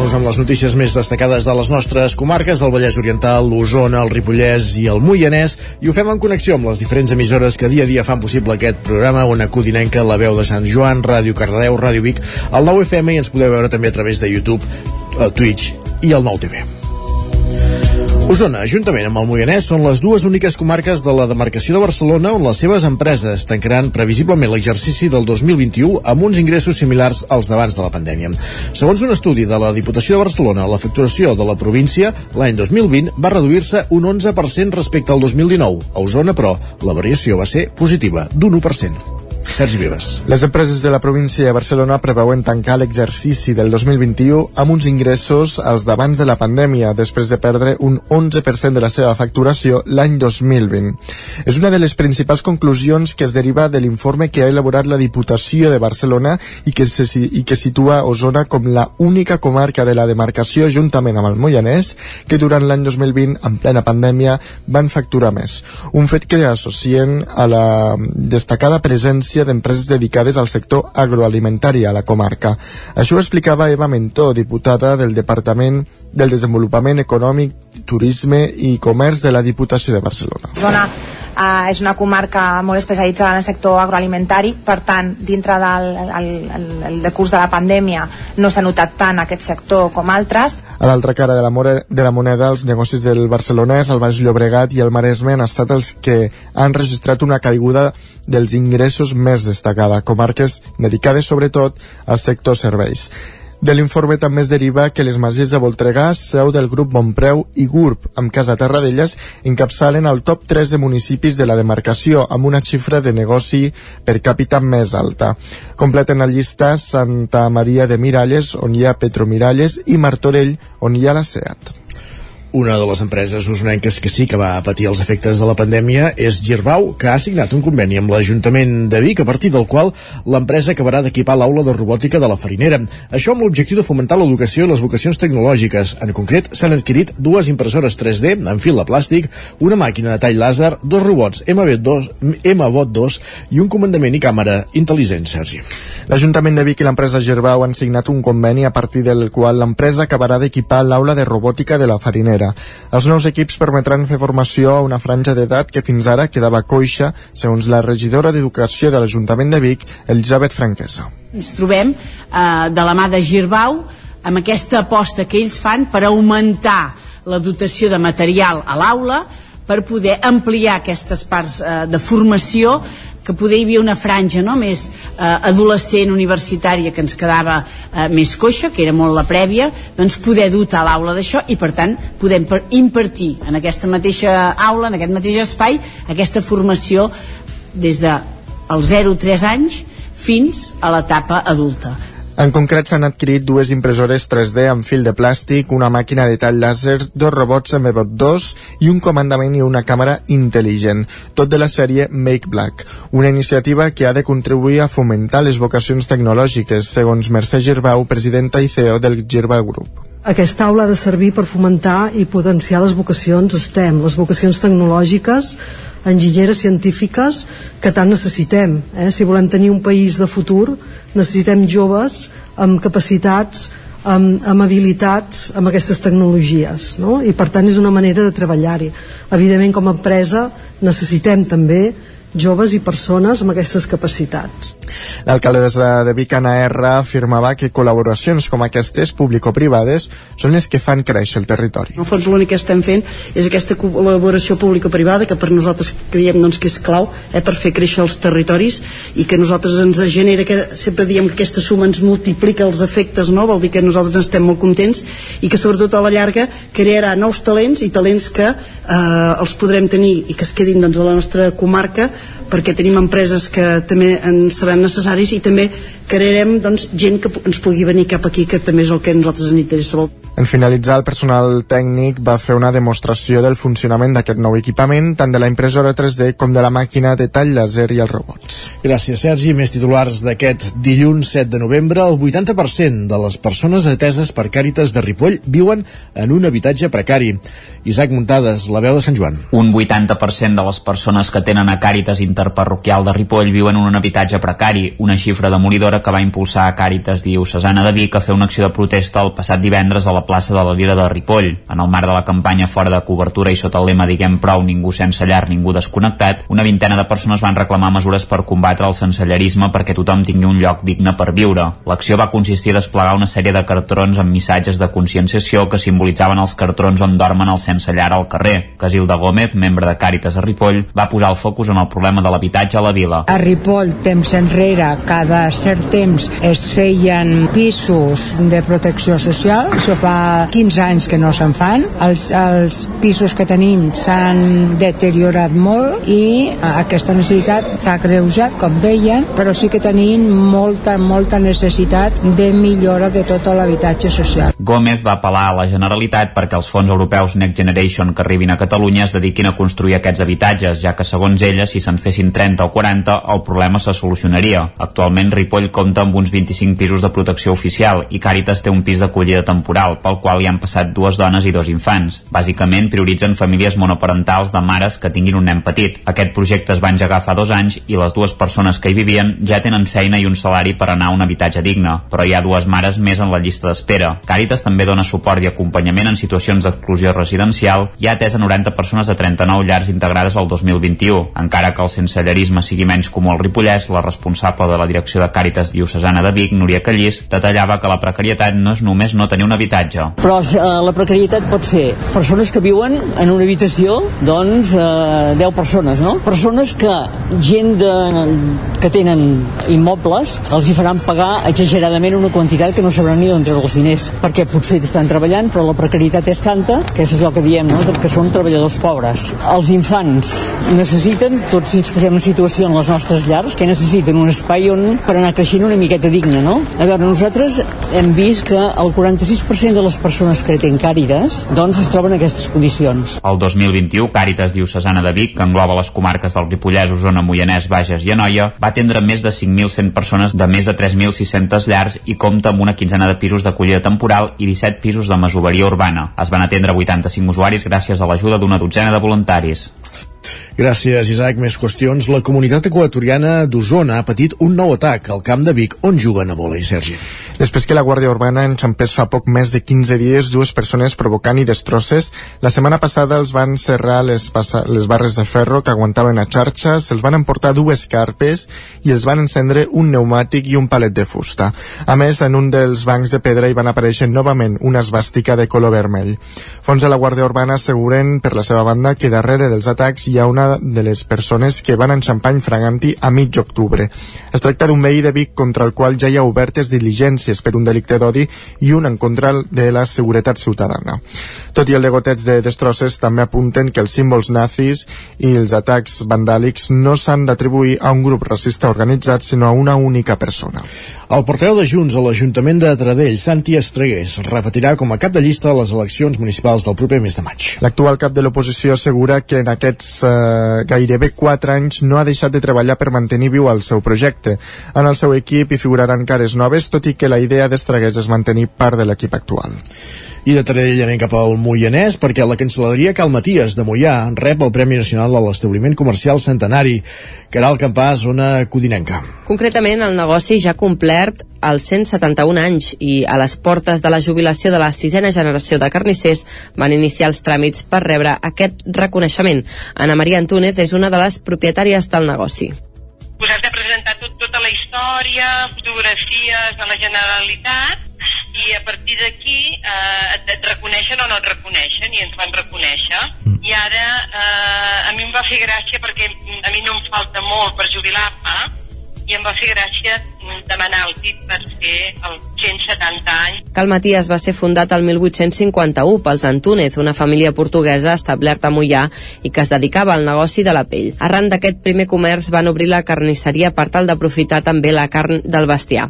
Nos amb les notícies més destacades de les nostres comarques, el Vallès Oriental, l'Osona, el Ripollès i el Moianès, i ho fem en connexió amb les diferents emissores que dia a dia fan possible aquest programa, on acudinenca la veu de Sant Joan, Ràdio Cardedeu, Ràdio Vic, el 9 FM i ens podeu veure també a través de YouTube, el Twitch i el 9 TV. Osona, juntament amb el Moianès, són les dues úniques comarques de la demarcació de Barcelona on les seves empreses tancaran previsiblement l'exercici del 2021 amb uns ingressos similars als d'abans de la pandèmia. Segons un estudi de la Diputació de Barcelona, la facturació de la província l'any 2020 va reduir-se un 11% respecte al 2019. A Osona, però, la variació va ser positiva, d'un 1%. Sergi Vives. Les empreses de la província de Barcelona preveuen tancar l'exercici del 2021 amb uns ingressos als d'abans de la pandèmia, després de perdre un 11% de la seva facturació l'any 2020. És una de les principals conclusions que es deriva de l'informe que ha elaborat la Diputació de Barcelona i que, se, i que situa Osona com la única comarca de la demarcació, juntament amb el Moianès, que durant l'any 2020, en plena pandèmia, van facturar més. Un fet que associen a la destacada presència d'empreses dedicades al sector agroalimentari a la comarca. Això ho explicava Eva Mentó, diputada del Departament del Desenvolupament Econòmic, Turisme i Comerç de la Diputació de Barcelona. Zona eh, és una comarca molt especialitzada en el sector agroalimentari, per tant, dintre del el, el, el decurs de la pandèmia no s'ha notat tant aquest sector com altres. A l'altra cara de la, more, de la moneda, els negocis del Barcelonès, el Baix Llobregat i el Maresme han estat els que han registrat una caiguda dels ingressos més destacada, comarques dedicades sobretot al sector serveis. De l'informe també es deriva que les masies de Voltregà, seu del grup Bonpreu i GURB, amb Casa Terradellas, encapçalen el top 3 de municipis de la demarcació, amb una xifra de negoci per càpita més alta. Completen la llista Santa Maria de Miralles, on hi ha Petromiralles, i Martorell, on hi ha la SEAT. Una de les empreses usonenques que sí que va patir els efectes de la pandèmia és Girbau, que ha signat un conveni amb l'Ajuntament de Vic, a partir del qual l'empresa acabarà d'equipar l'aula de robòtica de la farinera. Això amb l'objectiu de fomentar l'educació i les vocacions tecnològiques. En concret, s'han adquirit dues impressores 3D en fil de plàstic, una màquina de tall làser, dos robots MB2, MBOT 2 i un comandament i càmera intel·ligent, Sergi. L'Ajuntament de Vic i l'empresa Girbau han signat un conveni a partir del qual l'empresa acabarà d'equipar l'aula de robòtica de la farinera manera. Els nous equips permetran fer formació a una franja d'edat que fins ara quedava coixa, segons la regidora d'Educació de l'Ajuntament de Vic, Elisabet Franquesa. Ens trobem eh, de la mà de Girbau amb aquesta aposta que ells fan per augmentar la dotació de material a l'aula per poder ampliar aquestes parts eh, de formació que poder hi havia una franja no? més eh, adolescent universitària que ens quedava eh, més coixa, que era molt la prèvia, doncs poder dotar l'aula d'això i per tant podem impartir en aquesta mateixa aula, en aquest mateix espai, aquesta formació des de els 0-3 anys fins a l'etapa adulta. En concret s'han adquirit dues impressores 3D amb fil de plàstic, una màquina de tall làser, dos robots MBOT 2 i un comandament i una càmera intel·ligent, tot de la sèrie Make Black, una iniciativa que ha de contribuir a fomentar les vocacions tecnològiques, segons Mercè Girbau, presidenta i CEO del Girbau Group. aquesta aula ha de servir per fomentar i potenciar les vocacions STEM, les vocacions tecnològiques, enginyeres científiques que tant necessitem. Eh? Si volem tenir un país de futur, necessitem joves amb capacitats, amb, amb habilitats, amb aquestes tecnologies. No? I per tant és una manera de treballar-hi. Evidentment, com a empresa, necessitem també joves i persones amb aquestes capacitats. L'alcaldessa de Vic, Anna R, afirmava que col·laboracions com aquestes, público-privades, són les que fan créixer el territori. En el fons l'únic que estem fent és aquesta col·laboració público-privada que per nosaltres creiem doncs, que és clau eh, per fer créixer els territoris i que nosaltres ens genera que sempre diem que aquesta suma ens multiplica els efectes, no? vol dir que nosaltres estem molt contents i que sobretot a la llarga crearà nous talents i talents que eh, els podrem tenir i que es quedin doncs, a la nostra comarca perquè tenim empreses que també ens seran necessaris i també crearem doncs, gent que ens pugui venir cap aquí que també és el que nosaltres ens interessa molt. En finalitzar, el personal tècnic va fer una demostració del funcionament d'aquest nou equipament, tant de la impressora 3D com de la màquina de tall laser i els robots. Gràcies, Sergi. Més titulars d'aquest dilluns 7 de novembre. El 80% de les persones ateses per Càritas de Ripoll viuen en un habitatge precari. Isaac Muntades, la veu de Sant Joan. Un 80% de les persones que tenen a Càritas Interparroquial de Ripoll viuen en un habitatge precari, una xifra demolidora que va impulsar a Càritas Diocesana de Vic a fer una acció de protesta el passat divendres a la plaça de la Vila de Ripoll. En el marc de la campanya fora de cobertura i sota el lema Diguem prou, ningú sense llar, ningú desconnectat, una vintena de persones van reclamar mesures per combatre el sensellerisme perquè tothom tingui un lloc digne per viure. L'acció va consistir a desplegar una sèrie de cartrons amb missatges de conscienciació que simbolitzaven els cartrons on dormen els sense llar al carrer. Casilda Gómez, membre de Càritas a Ripoll, va posar el focus en el problema de l'habitatge a la vila. A Ripoll, temps enrere, cada cert temps es feien pisos de protecció social, això fa 15 anys que no se'n fan, els, els pisos que tenim s'han deteriorat molt i aquesta necessitat s'ha greujat, com deien, però sí que tenim molta, molta necessitat de millora de tot l'habitatge social. Gómez va apel·lar a la Generalitat perquè els fons europeus Next Generation que arribin a Catalunya es dediquin a construir aquests habitatges, ja que segons ella, si se'n fessin 30 o 40, el problema se solucionaria. Actualment, Ripoll compta amb uns 25 pisos de protecció oficial i Càritas té un pis d'acollida temporal, pel qual hi han passat dues dones i dos infants. Bàsicament, prioritzen famílies monoparentals de mares que tinguin un nen petit. Aquest projecte es va engegar fa dos anys i les dues persones que hi vivien ja tenen feina i un salari per anar a un habitatge digne, però hi ha dues mares més en la llista d'espera. Càritas també dona suport i acompanyament en situacions d'exclusió residencial i ha atès a 90 persones de 39 llars integrades al 2021. Encara que el sensellerisme sigui menys comú al Ripollès, la responsable de la direcció de Càritas Diocesana de Vic, Núria Callís, detallava que la precarietat no és només no tenir un habitatge. Però eh, la precarietat pot ser persones que viuen en una habitació, doncs, eh, 10 persones, no? Persones que, gent de, que tenen immobles, els hi faran pagar exageradament una quantitat que no sabran ni d'on treure els diners, perquè potser estan treballant, però la precarietat és tanta, que és allò que diem, no? que són treballadors pobres. Els infants necessiten, tots ens posem en situació en les nostres llars, que necessiten un espai on per anar creixent una miqueta digne, no? A veure, nosaltres hem vist que el 46% de les persones que tenen càrides doncs es troben en aquestes condicions. El 2021, Càritas Diocesana de Vic, que engloba les comarques del Ripollès, Osona, Moianès, Bages i Anoia, va atendre més de 5.100 persones de més de 3.600 llars i compta amb una quinzena de pisos d'acollida temporal i 17 pisos de masoveria urbana. Es van atendre 85 usuaris gràcies a l'ajuda d'una dotzena de voluntaris. Gràcies, Isaac. Més qüestions. La comunitat equatoriana d'Osona ha patit un nou atac al camp de Vic, on juguen a vòlei, Sergi. Després que la Guàrdia Urbana enxampés fa poc més de 15 dies dues persones provocant i destrosses, la setmana passada els van serrar les, les barres de ferro que aguantaven a xarxes, els van emportar dues carpes i els van encendre un pneumàtic i un palet de fusta. A més, en un dels bancs de pedra hi van aparèixer novament una esbàstica de color vermell. Fons de la Guàrdia Urbana asseguren, per la seva banda, que darrere dels atacs hi ha una de les persones que van enxampar Fraganti a mig octubre. Es tracta d'un veí de Vic contra el qual ja hi ha obertes diligències per un delicte d'odi i un en contra de la seguretat ciutadana. Tot i el degoteig de destrosses, també apunten que els símbols nazis i els atacs vandàlics no s'han d'atribuir a un grup racista organitzat, sinó a una única persona. El portaveu de Junts a l'Ajuntament de Tradell, Santi Estregués, repetirà com a cap de llista les eleccions municipals del proper mes de maig. L'actual cap de l'oposició assegura que en aquests eh, gairebé 4 anys no ha deixat de treballar per mantenir viu el seu projecte. En el seu equip hi figuraran cares noves, tot i que la idea d'Estragués és mantenir part de l'equip actual. I de Taradell anem cap al Moianès perquè la cancel·leria Cal Maties de Moià rep el Premi Nacional a l'Establiment Comercial Centenari. Caral Campàs, zona codinenca. Concretament, el negoci ja ha complert els 171 anys i a les portes de la jubilació de la sisena generació de carnissers van iniciar els tràmits per rebre aquest reconeixement. Ana Maria Antúnez és una de les propietàries del negoci pues has de presentar tot, tota la història, fotografies de la Generalitat i a partir d'aquí eh, et, et reconeixen o no et reconeixen i ens van reconèixer mm. i ara eh, a mi em va fer gràcia perquè a mi no em falta molt per jubilar-me i em va fer gràcia demanar el tip per fer els 170 anys. Cal Matías va ser fundat el 1851 pels Antúnez, una família portuguesa establerta a Mollà i que es dedicava al negoci de la pell. Arran d'aquest primer comerç van obrir la carnisseria per tal d'aprofitar també la carn del bestiar.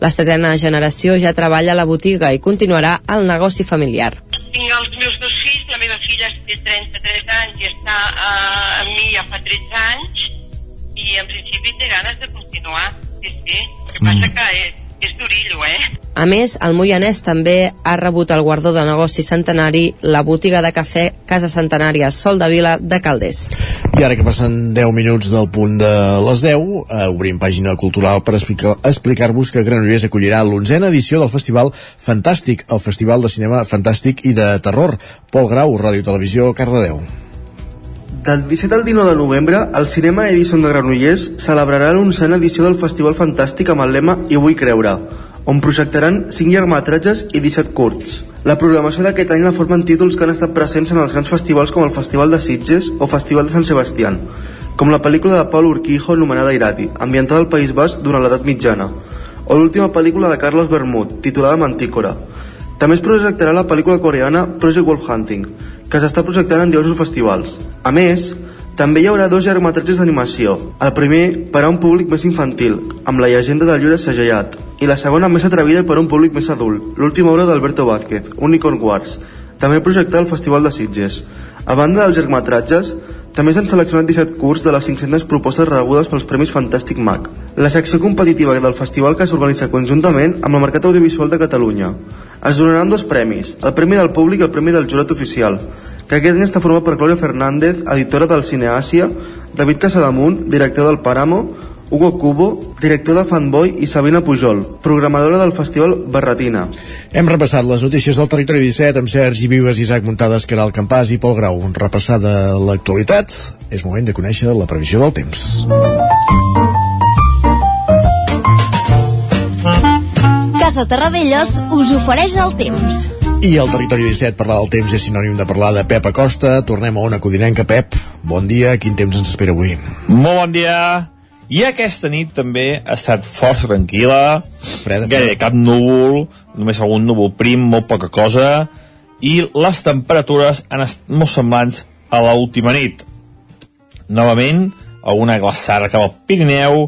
La setena generació ja treballa a la botiga i continuarà el negoci familiar. Tinc els meus dos fills, la meva filla té 33 anys i està eh, amb mi ja fa 13 anys i en principi té ganes de continuar, sí, sí. El que passa mm. que és, és durillo, eh? A més, el Moianès també ha rebut el guardó de negoci centenari la botiga de cafè Casa Centenària Sol de Vila de Calders. I ara que passen 10 minuts del punt de les 10, eh, obrim pàgina cultural per explicar-vos explicar que Granollers acollirà l'onzena edició del Festival Fantàstic, el Festival de Cinema Fantàstic i de Terror. Pol Grau, Ràdio Televisió, Cardedeu. Del 17 al 19 de novembre, el Cinema Edison de Granollers celebrarà l'onzena edició del Festival Fantàstic amb el lema I vull creure, on projectaran 5 llargmetratges i 17 curts. La programació d'aquest any la formen títols que han estat presents en els grans festivals com el Festival de Sitges o Festival de Sant Sebastián, com la pel·lícula de Paul Urquijo anomenada Irati, ambientada al País Basc durant l'edat mitjana, o l'última pel·lícula de Carlos Bermud, titulada Mantícora. També es projectarà la pel·lícula coreana Project Wolf Hunting, que s'està projectant en diversos festivals. A més, també hi haurà dos llargmetratges d'animació. El primer per a un públic més infantil, amb la llegenda del llibre segellat, i la segona més atrevida per a un públic més adult, l'última obra d'Alberto Vázquez, Unicorn Wars, també projectada al Festival de Sitges. A banda dels llargmetratges, també s'han seleccionat 17 curs de les 500 propostes rebudes pels Premis Fantàstic MAC, la secció competitiva del festival que s'organitza conjuntament amb el Mercat Audiovisual de Catalunya. Es donaran dos premis, el Premi del Públic i el Premi del Jurat Oficial, que aquest any està format per Clàudia Fernández, editora del Cineàsia, David Casadamunt, director del Paramo, Hugo Cubo, director de Fanboy i Sabina Pujol, programadora del Festival Barretina. Hem repassat les notícies del Territori 17 amb Sergi Vives, Isaac Muntades, Caral Campàs i Pol Grau. Repassada l'actualitat, és moment de conèixer la previsió del temps. Casa Terradellos us ofereix el temps. I el Territori 17 parlar del temps és sinònim de parlar de Pep Acosta. Tornem a una codinenca. Pep, bon dia. Quin temps ens espera avui? Molt bon dia. I aquesta nit també ha estat força tranquil·la, freda, gairebé cap núvol, només algun núvol prim, molt poca cosa, i les temperatures han estat molt semblants a l'última nit. Novament, alguna glaçada cap al Pirineu,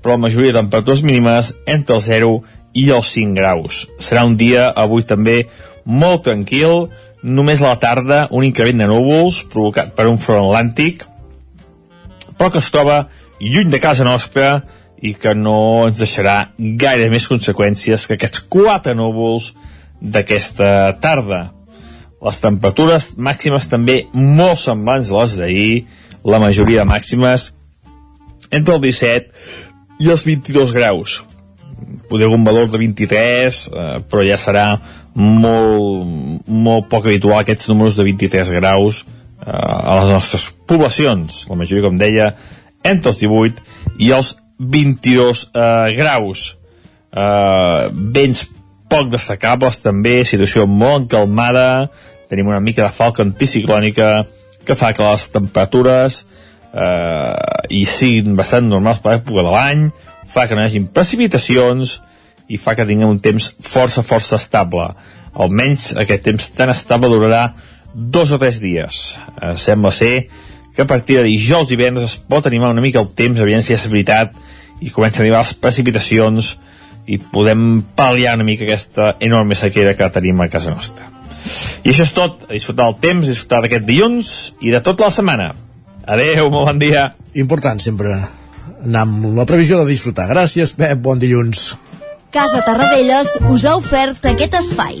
però la majoria de temperatures mínimes entre el 0 i els 5 graus. Serà un dia avui també molt tranquil, només a la tarda un increment de núvols provocat per un front atlàntic, però que es troba lluny de casa nostra i que no ens deixarà gaire més conseqüències que aquests quatre núvols d'aquesta tarda. Les temperatures màximes també molt semblants a les d'ahir, la majoria de màximes entre el 17 i els 22 graus poder un valor de 23 eh, però ja serà molt, molt poc habitual aquests números de 23 graus eh, a les nostres poblacions la majoria com deia entre els 18 i els 22 eh, graus eh, vents poc destacables també, situació molt encalmada tenim una mica de falca anticiclònica que fa que les temperatures eh, hi siguin bastant normals per l'època de l'any fa que no hi hagi precipitacions i fa que tinguem un temps força, força estable. Almenys aquest temps tan estable durarà dos o tres dies. Eh, sembla ser que a partir de dijous i divendres es pot animar una mica el temps, aviam si és veritat, i comencen a arribar les precipitacions i podem pal·liar una mica aquesta enorme sequera que tenim a casa nostra. I això és tot. A disfrutar el temps, a disfrutar d'aquest dilluns i de tota la setmana. Adeu, molt bon dia. Important sempre anar amb la previsió de disfrutar. Gràcies, Pep, bon dilluns. Casa Tarradellas us ha ofert aquest espai.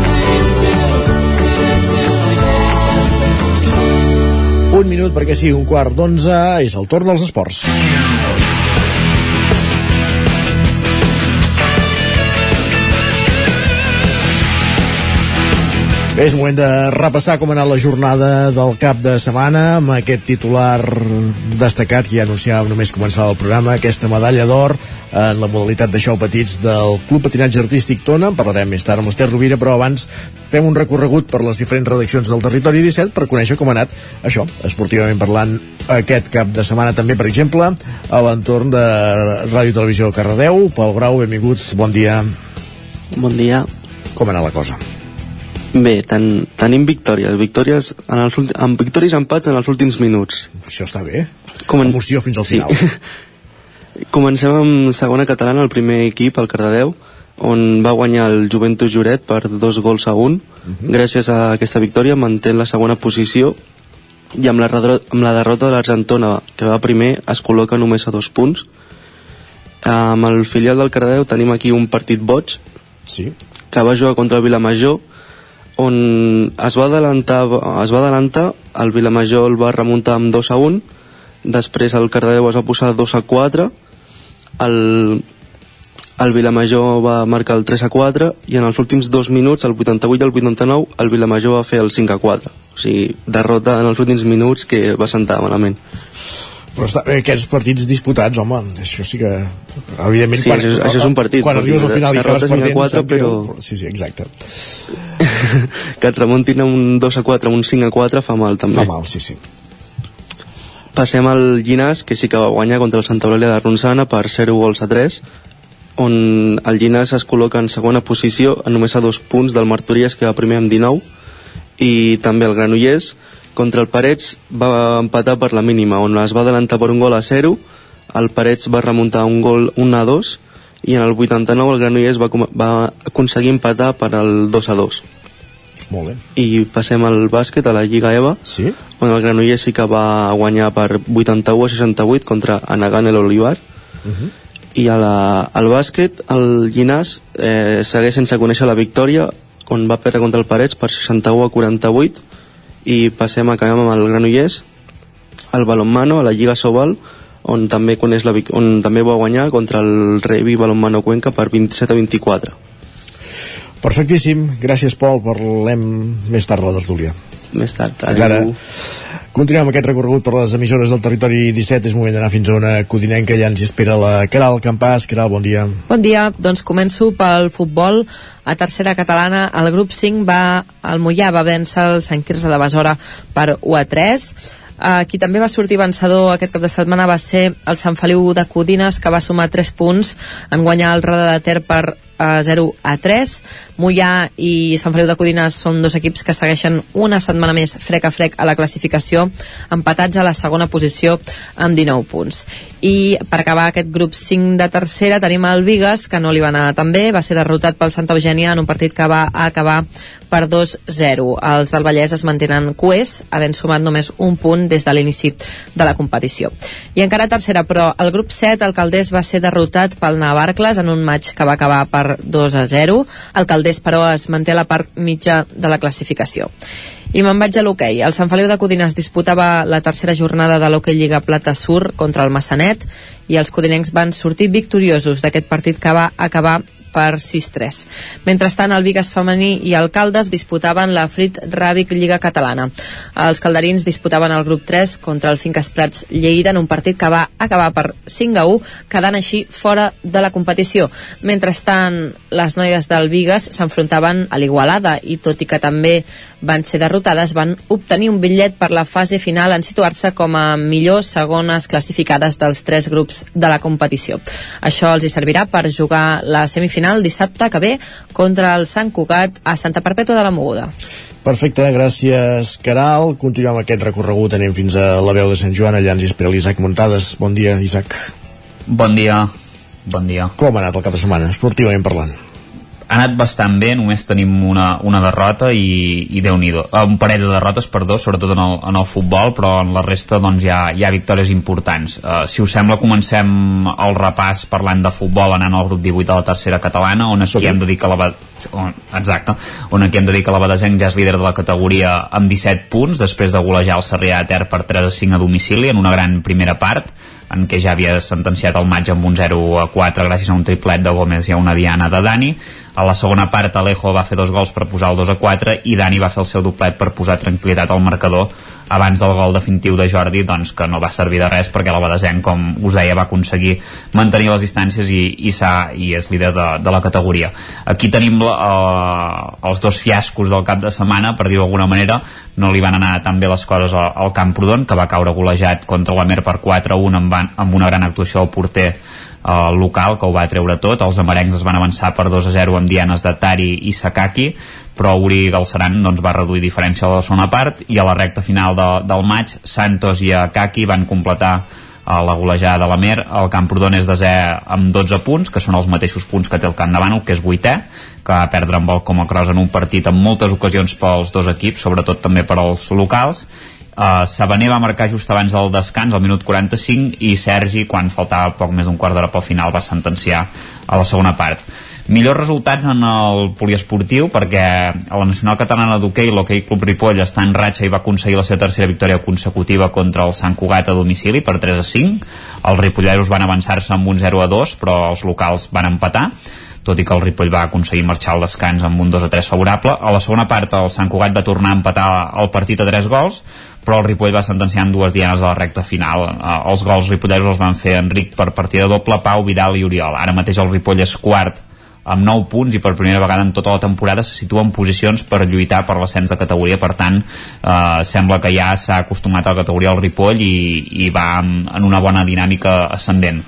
Un minut perquè sigui un quart d'onze, és el torn dels esports. Bé, és moment de repassar com ha anat la jornada del cap de setmana amb aquest titular destacat que ja anunciàvem només començar el programa, aquesta medalla d'or en la modalitat de xou petits del Club Patinatge Artístic Tona. En parlarem més tard amb l'Ester Rovira, però abans fem un recorregut per les diferents redaccions del Territori 17 per conèixer com ha anat això, esportivament parlant, aquest cap de setmana també, per exemple, a l'entorn de Ràdio Televisió Cardedeu. Pol Grau, benvinguts, bon dia. Bon dia. Com ha anat la cosa? Bé, ten, tenim victòries. Victòries en els últims, amb victòries empats en els últims minuts. Això està bé. Comen... Emoció fins al final. Sí. Comencem amb segona catalana, el primer equip, el Cardedeu, on va guanyar el Juventus Lloret per dos gols a un. Uh -huh. Gràcies a aquesta victòria manté la segona posició i amb la, amb la derrota de l'Argentona, que va primer, es col·loca només a dos punts. Amb el filial del Cardedeu tenim aquí un partit boig, sí. que va jugar contra el Vilamajor, on es va adelantar, es va adelantar el Vilamajor el va remuntar amb 2 a 1 després el Cardedeu es va posar 2 a 4 el, el Vilamajor va marcar el 3 a 4 i en els últims dos minuts, el 88 i el 89 el Vilamajor va fer el 5 a 4 o sigui, derrota en els últims minuts que va sentar malament però està, eh, aquests partits disputats, home, això sí que evidentment sí, quan, això, això és un partit quan arribes al final i acabes perdent 4, però... sí, sí, exacte. Que et remuntin a un 2 a 4 a un 5 a 4 fa mal també. Fa mal, sí, sí. Passem al Llinàs que sí que va guanyar contra el Santa Eulàlia de Ronçana per 0 gols a 3 on el Llinàs es col·loca en segona posició a només a dos punts del Martoriès que va primer amb 19 i també el Granollers contra el Parets va empatar per la mínima on es va adelantar per un gol a 0 el Parets va remuntar un gol 1 a 2 i en el 89 el Granollers va, va aconseguir empatar per al 2 a 2 molt bé. I passem al bàsquet, a la Lliga EVA, sí? on el Granollers sí que va guanyar per 81 a 68 contra Anagan el Olivar. Uh -huh. I a la, al bàsquet, el Llinàs eh, segueix sense conèixer la victòria, on va perdre contra el Parets per 61 a 48, i passem a canviar amb el Granollers, el Balonmano, a la Lliga Sobal, on també, coneix la, on també va guanyar contra el Revi Balonmano Cuenca per 27 a 24. Perfectíssim, gràcies Pol, parlem més tard a la tertúlia. Més tard, Fins ara. Continuem aquest recorregut per les emissores del territori 17, és moment d'anar fins a una codinenca, ja ens hi espera la Caral Campàs. Caral, bon dia. Bon dia, doncs començo pel futbol. A tercera catalana, el grup 5 va, el Mollà va vèncer el Sant Quirze de Besora per 1 a 3. Uh, qui també va sortir vencedor aquest cap de setmana va ser el Sant Feliu de Codines, que va sumar 3 punts en guanyar el Roda de Ter per uh, 0 a 3. Mollà i Sant Feliu de Codines són dos equips que segueixen una setmana més frec a frec a la classificació, empatats a la segona posició amb 19 punts. I per acabar aquest grup 5 de tercera tenim el Vigues, que no li va anar tan bé, va ser derrotat pel Santa Eugènia en un partit que va acabar per 2-0. Els del Vallès es mantenen cuers, havent sumat només un punt des de l'inici de la competició. I encara tercera, però el grup 7, el Caldés va ser derrotat pel Navarcles en un maig que va acabar per 2 a 0. El Caldés, però, es manté a la part mitja de la classificació. I me'n vaig a l'hoquei. El Sant Feliu de Codines disputava la tercera jornada de l'hoquei Lliga Plata Sur contra el Massanet i els codinencs van sortir victoriosos d'aquest partit que va acabar per 6-3. Mentrestant, el Vigas femení i el Caldes disputaven la Frit Ràbic Lliga Catalana. Els calderins disputaven el grup 3 contra el Finques Prats Lleida en un partit que va acabar per 5 a 1, quedant així fora de la competició. Mentrestant, les noies del Vigas s'enfrontaven a l'Igualada i tot i que també van ser derrotades, van obtenir un bitllet per la fase final en situar-se com a millors segones classificades dels tres grups de la competició. Això els hi servirà per jugar la semifinal final dissabte que ve contra el Sant Cugat a Santa Perpètua de la Moguda. Perfecte, gràcies Caral. Continuem aquest recorregut, anem fins a la veu de Sant Joan, allà ens espera l'Isaac Muntades. Bon dia, Isaac. Bon dia. Bon dia. Com ha anat el cap de setmana, esportivament parlant? Ha anat bastant bé, només tenim una, una derrota i, i déu nhi un parell de derrotes, perdó, sobretot en el, en el futbol, però en la resta doncs, hi, ha, hi ha victòries importants. Uh, si us sembla, comencem el repàs parlant de futbol anant al grup 18 de la tercera catalana, on aquí hem de dir que la, on, exacte, on aquí hem de dir que la Badesenc ja és líder de la categoria amb 17 punts, després de golejar el Sarrià de Ter per 3 a 5 a domicili en una gran primera part en què ja havia sentenciat el maig amb un 0 a 4 gràcies a un triplet de Gómez i a una diana de Dani a la segona part Alejo va fer dos gols per posar el 2 a 4 i Dani va fer el seu doblet per posar tranquil·litat al marcador. Abans del gol definitiu de Jordi doncs que no va servir de res perquè la Badesenc com us deia va aconseguir mantenir les distàncies i, i, i és líder de, de la categoria. Aquí tenim uh, els dos fiascos del cap de setmana per dir-ho d'alguna manera. No li van anar tan bé les coses al, al Camprodon que va caure golejat contra la Mer per 4-1 amb, amb una gran actuació del porter el local que ho va treure tot. Els amarencs es van avançar per 2 a 0 amb dianes de Tari i Sakaki però Uri Galceran doncs, va reduir diferència a la segona part i a la recta final de, del maig Santos i Akaki van completar a eh, la golejada de la Mer. El Camprodon és desè amb 12 punts que són els mateixos punts que té el Camp Bànol que és vuitè que va perdre amb el com a cross en un partit amb moltes ocasions pels dos equips sobretot també per als locals Uh, Sabaner va marcar just abans del descans, al minut 45, i Sergi, quan faltava poc més d'un quart d'hora pel final, va sentenciar a la segona part. Millors resultats en el poliesportiu perquè a la Nacional Catalana d'Hockey l'Hockey Club Ripoll està en ratxa i va aconseguir la seva tercera victòria consecutiva contra el Sant Cugat a domicili per 3 a 5. Els ripolleros van avançar-se amb un 0 a 2 però els locals van empatar tot i que el Ripoll va aconseguir marxar al descans amb un 2 a 3 favorable. A la segona part el Sant Cugat va tornar a empatar el partit a 3 gols, però el Ripoll va sentenciar en dues dianes a la recta final. Eh, els gols ripollesos els van fer Enric per partida doble, Pau, Vidal i Oriol. Ara mateix el Ripoll és quart amb 9 punts i per primera vegada en tota la temporada se situa en posicions per lluitar per l'ascens de categoria per tant eh, sembla que ja s'ha acostumat a la categoria al Ripoll i, i va en, una bona dinàmica ascendent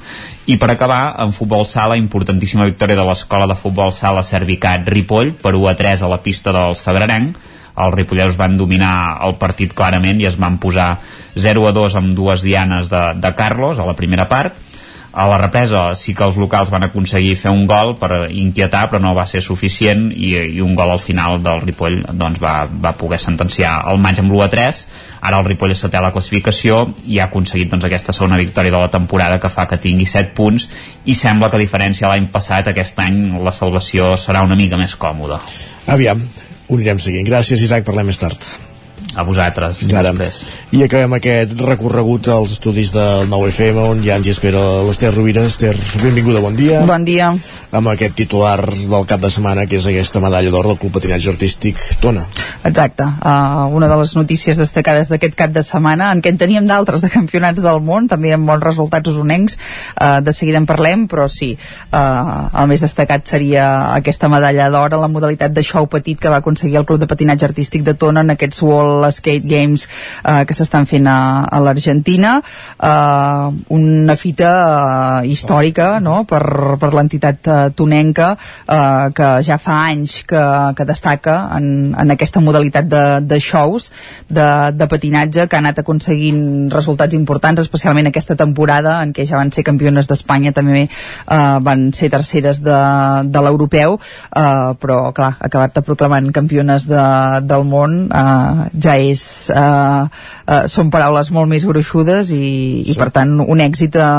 i per acabar, en futbol sala, importantíssima victòria de l'escola de futbol sala Servicat Ripoll per 1 a 3 a la pista del Sagrarenc. Els ripolleros van dominar el partit clarament i es van posar 0 a 2 amb dues dianes de, de Carlos a la primera part. A la represa sí que els locals van aconseguir fer un gol per inquietar però no va ser suficient i, i un gol al final del Ripoll doncs, va, va poder sentenciar el maig amb l'1 a 3 ara el Ripoll és setè a la classificació i ha aconseguit doncs, aquesta segona victòria de la temporada que fa que tingui 7 punts i sembla que a diferència l'any passat aquest any la salvació serà una mica més còmoda. Aviam, ho anirem seguint. Gràcies Isaac, parlem més tard a vosaltres Ara. després. I acabem aquest recorregut als estudis del 9FM on ja ens hi espera l'Ester Rovira. Ester, benvinguda, bon dia. Bon dia. Amb aquest titular del cap de setmana que és aquesta medalla d'or del Club Patinatge Artístic Tona. Exacte. Uh, una de les notícies destacades d'aquest cap de setmana, en què en teníem d'altres de campionats del món, també amb bons resultats usonencs, uh, de seguida en parlem, però sí, uh, el més destacat seria aquesta medalla d'or en la modalitat de show petit que va aconseguir el Club de Patinatge Artístic de Tona en aquests World Skate Games eh, que s'estan fent a, a l'Argentina eh, una fita eh, històrica no? per, per l'entitat eh, tonenca eh, que ja fa anys que, que destaca en, en aquesta modalitat de, de shows de, de patinatge que ha anat aconseguint resultats importants especialment aquesta temporada en què ja van ser campiones d'Espanya també eh, van ser terceres de, de l'europeu eh, però clar, acabar-te proclamant campiones de, del món eh, ja és eh, eh, són paraules molt més gruixudes i, sí. i per tant un èxit a,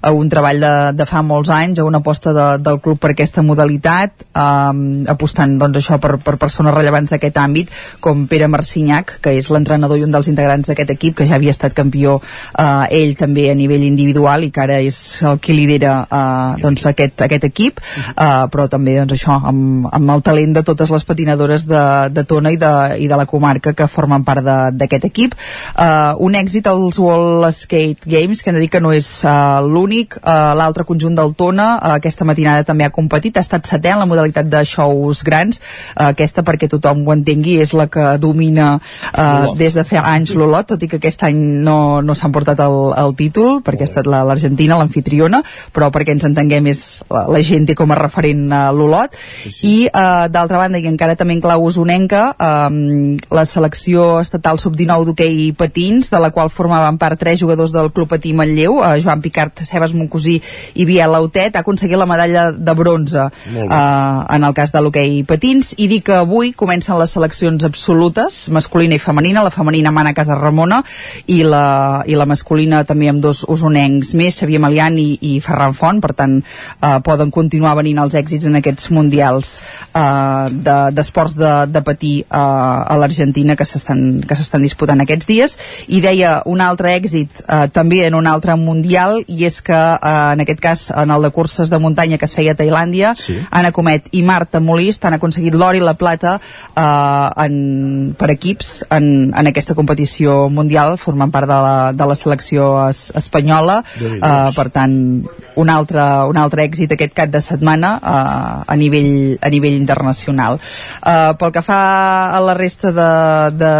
a un treball de, de fa molts anys, a una aposta de, del club per aquesta modalitat eh, apostant doncs això per, per persones rellevants d'aquest àmbit com Pere Marcinyac que és l'entrenador i un dels integrants d'aquest equip que ja havia estat campió eh, ell també a nivell individual i que ara és el qui lidera eh, doncs aquest, aquest equip. Eh, però també doncs això amb, amb el talent de totes les patinadores de, de Tona i de, i de la comarca que formen formen part d'aquest equip. Uh, un èxit als World Skate Games, que hem de dir que no és uh, l'únic. Uh, L'altre conjunt del Tona, uh, aquesta matinada també ha competit, ha estat setè en la modalitat de shows grans. Uh, aquesta, perquè tothom ho entengui, és la que domina uh, des de fa anys l'Olot, tot i que aquest any no, no s'han portat el, el títol, perquè ha estat l'Argentina, l'anfitriona, però perquè ens entenguem és la, la gent té com a referent uh, l'Olot. Sí, sí. I uh, d'altra banda, i encara també en clau usonenca, um, la selecció estatal sub-19 d'hoquei patins, de la qual formaven part tres jugadors del Club Patí Manlleu, uh, Joan Picart, Sebas Moncosí i Biel Lautet, ha aconseguit la medalla de bronze uh, en el cas de l'hoquei patins, i dir que avui comencen les seleccions absolutes, masculina i femenina, la femenina mana a Casa Ramona i la, i la masculina també amb dos usonencs més, Xavier Malian i, i Ferran Font, per tant uh, poden continuar venint els èxits en aquests mundials uh, d'esports de, de, de patir uh, a l'Argentina que s'estan disputant aquests dies i deia un altre èxit uh, també en un altre mundial i és que uh, en aquest cas en el de curses de muntanya que es feia a Tailàndia sí. Anna Comet i Marta Molist han aconseguit l'or i la plata uh, en, per equips en, en aquesta competició mundial formant part de la, de la selecció es, espanyola. Uh, per tant un altre, un altre èxit aquest cap de setmana uh, a, nivell, a nivell internacional. Uh, pel que fa a la resta d'esports de,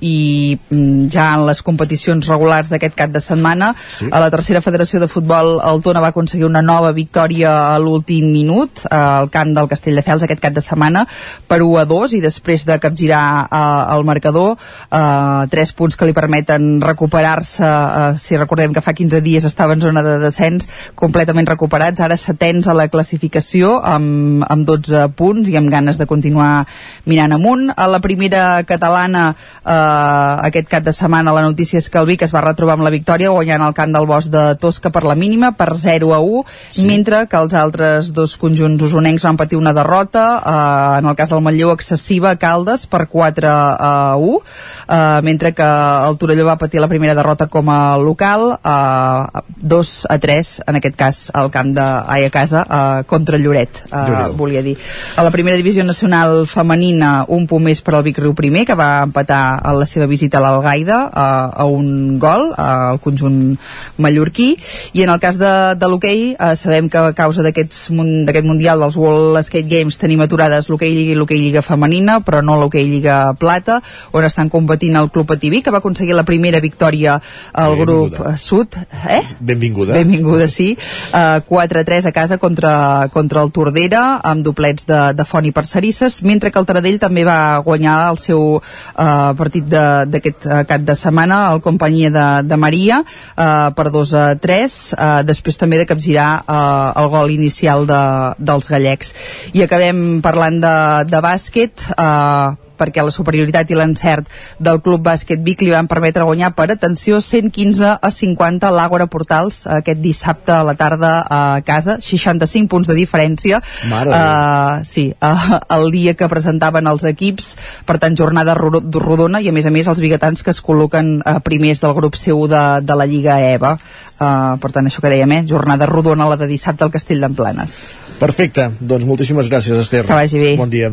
i mm, ja en les competicions regulars d'aquest cap de setmana sí. a la tercera federació de futbol el Tona va aconseguir una nova victòria a l'últim minut al camp del Castelldefels aquest cap de setmana per 1 a 2 i després de capgirar uh, el marcador uh, tres punts que li permeten recuperar-se uh, si recordem que fa 15 dies estava en zona de descens completament recuperats, ara setens a la classificació amb, amb 12 punts i amb ganes de continuar mirant amunt. A la primera catalana eh, aquest cap de setmana la notícia és que el Vic es va retrobar amb la victòria guanyant el camp del Bosc de Tosca per la mínima per 0 a 1, sí. mentre que els altres dos conjunts usonencs van patir una derrota, eh, en el cas del Manlleu excessiva a Caldes per 4 a 1, eh, mentre que el Torelló va patir la primera derrota com a local, eh, 2 a 3 en aquest cas al camp de ai, a casa uh, contra Lloret uh, volia dir. A la primera divisió nacional femenina un punt més per al Vic Riu primer que va empatar a la seva visita a l'Algaida uh, a un gol al conjunt mallorquí i en el cas de, de l'hoquei uh, sabem que a causa d'aquest mundial dels World Skate Games tenim aturades l'hoquei Lliga i l'hoquei Lliga femenina però no l'hoquei Lliga Plata on estan competint el Club Ativí que va aconseguir la primera victòria al grup sud eh? Benvinguda. Benvinguda, sí uh, eh, 4-3 a casa contra, contra el Tordera amb doblets de, de Font i Parcerisses mentre que el Taradell també va guanyar el seu uh, partit d'aquest uh, cap de setmana el companyia de, de Maria uh, per 2 a 3 uh, després també de capgirar uh, el gol inicial de, dels gallecs. I acabem parlant de, de bàsquet uh, perquè la superioritat i l'encert del Club Bàsquet Vic li van permetre guanyar per atenció 115 a 50 a l'Àgora Portals aquest dissabte a la tarda a casa. 65 punts de diferència. Uh, sí, uh, el dia que presentaven els equips. Per tant jornada rodona i a més a més els biguetans que es col·loquen uh, primers del grup seu de, de la Lliga EVA uh, per tant això que dèiem, eh? jornada rodona la de dissabte al Castell d'Emplanes Perfecte, doncs moltíssimes gràcies Esther. Que vagi bé. Bon dia.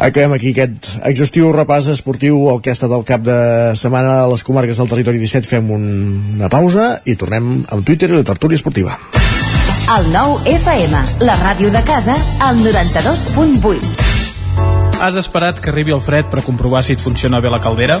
Acabem aquí aquest exhaustiu repàs esportiu el que ha estat el cap de setmana a les comarques del territori 17. Fem un, una pausa i tornem amb Twitter i la tertúlia esportiva. El nou FM, la ràdio de casa, al 92.8. Has esperat que arribi el fred per comprovar si et funciona bé la caldera?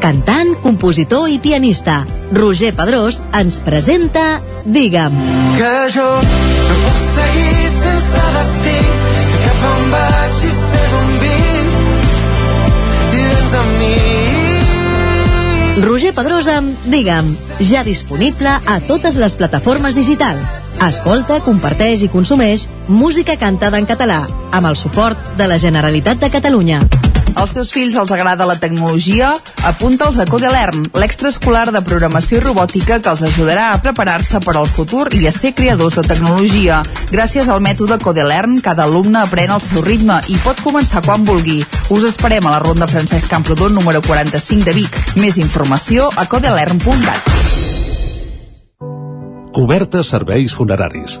cantant, compositor i pianista. Roger Pedrós ens presenta Digue'm. Que jo no puc seguir sense destí, sé cap on vaig i sé d'on vinc, i vens amb mi. Roger Pedrós amb Digue'm, ja disponible a totes les plataformes digitals. Escolta, comparteix i consumeix música cantada en català, amb el suport de la Generalitat de Catalunya. Als teus fills els agrada la tecnologia? Apunta'ls a Codelern, l'extraescolar de programació i robòtica que els ajudarà a preparar-se per al futur i a ser creadors de tecnologia. Gràcies al mètode Codelern, cada alumne aprèn al seu ritme i pot començar quan vulgui. Us esperem a la Ronda Francesc Camprodon número 45 de Vic. Més informació a codelern.cat. Cobertes serveis funeraris.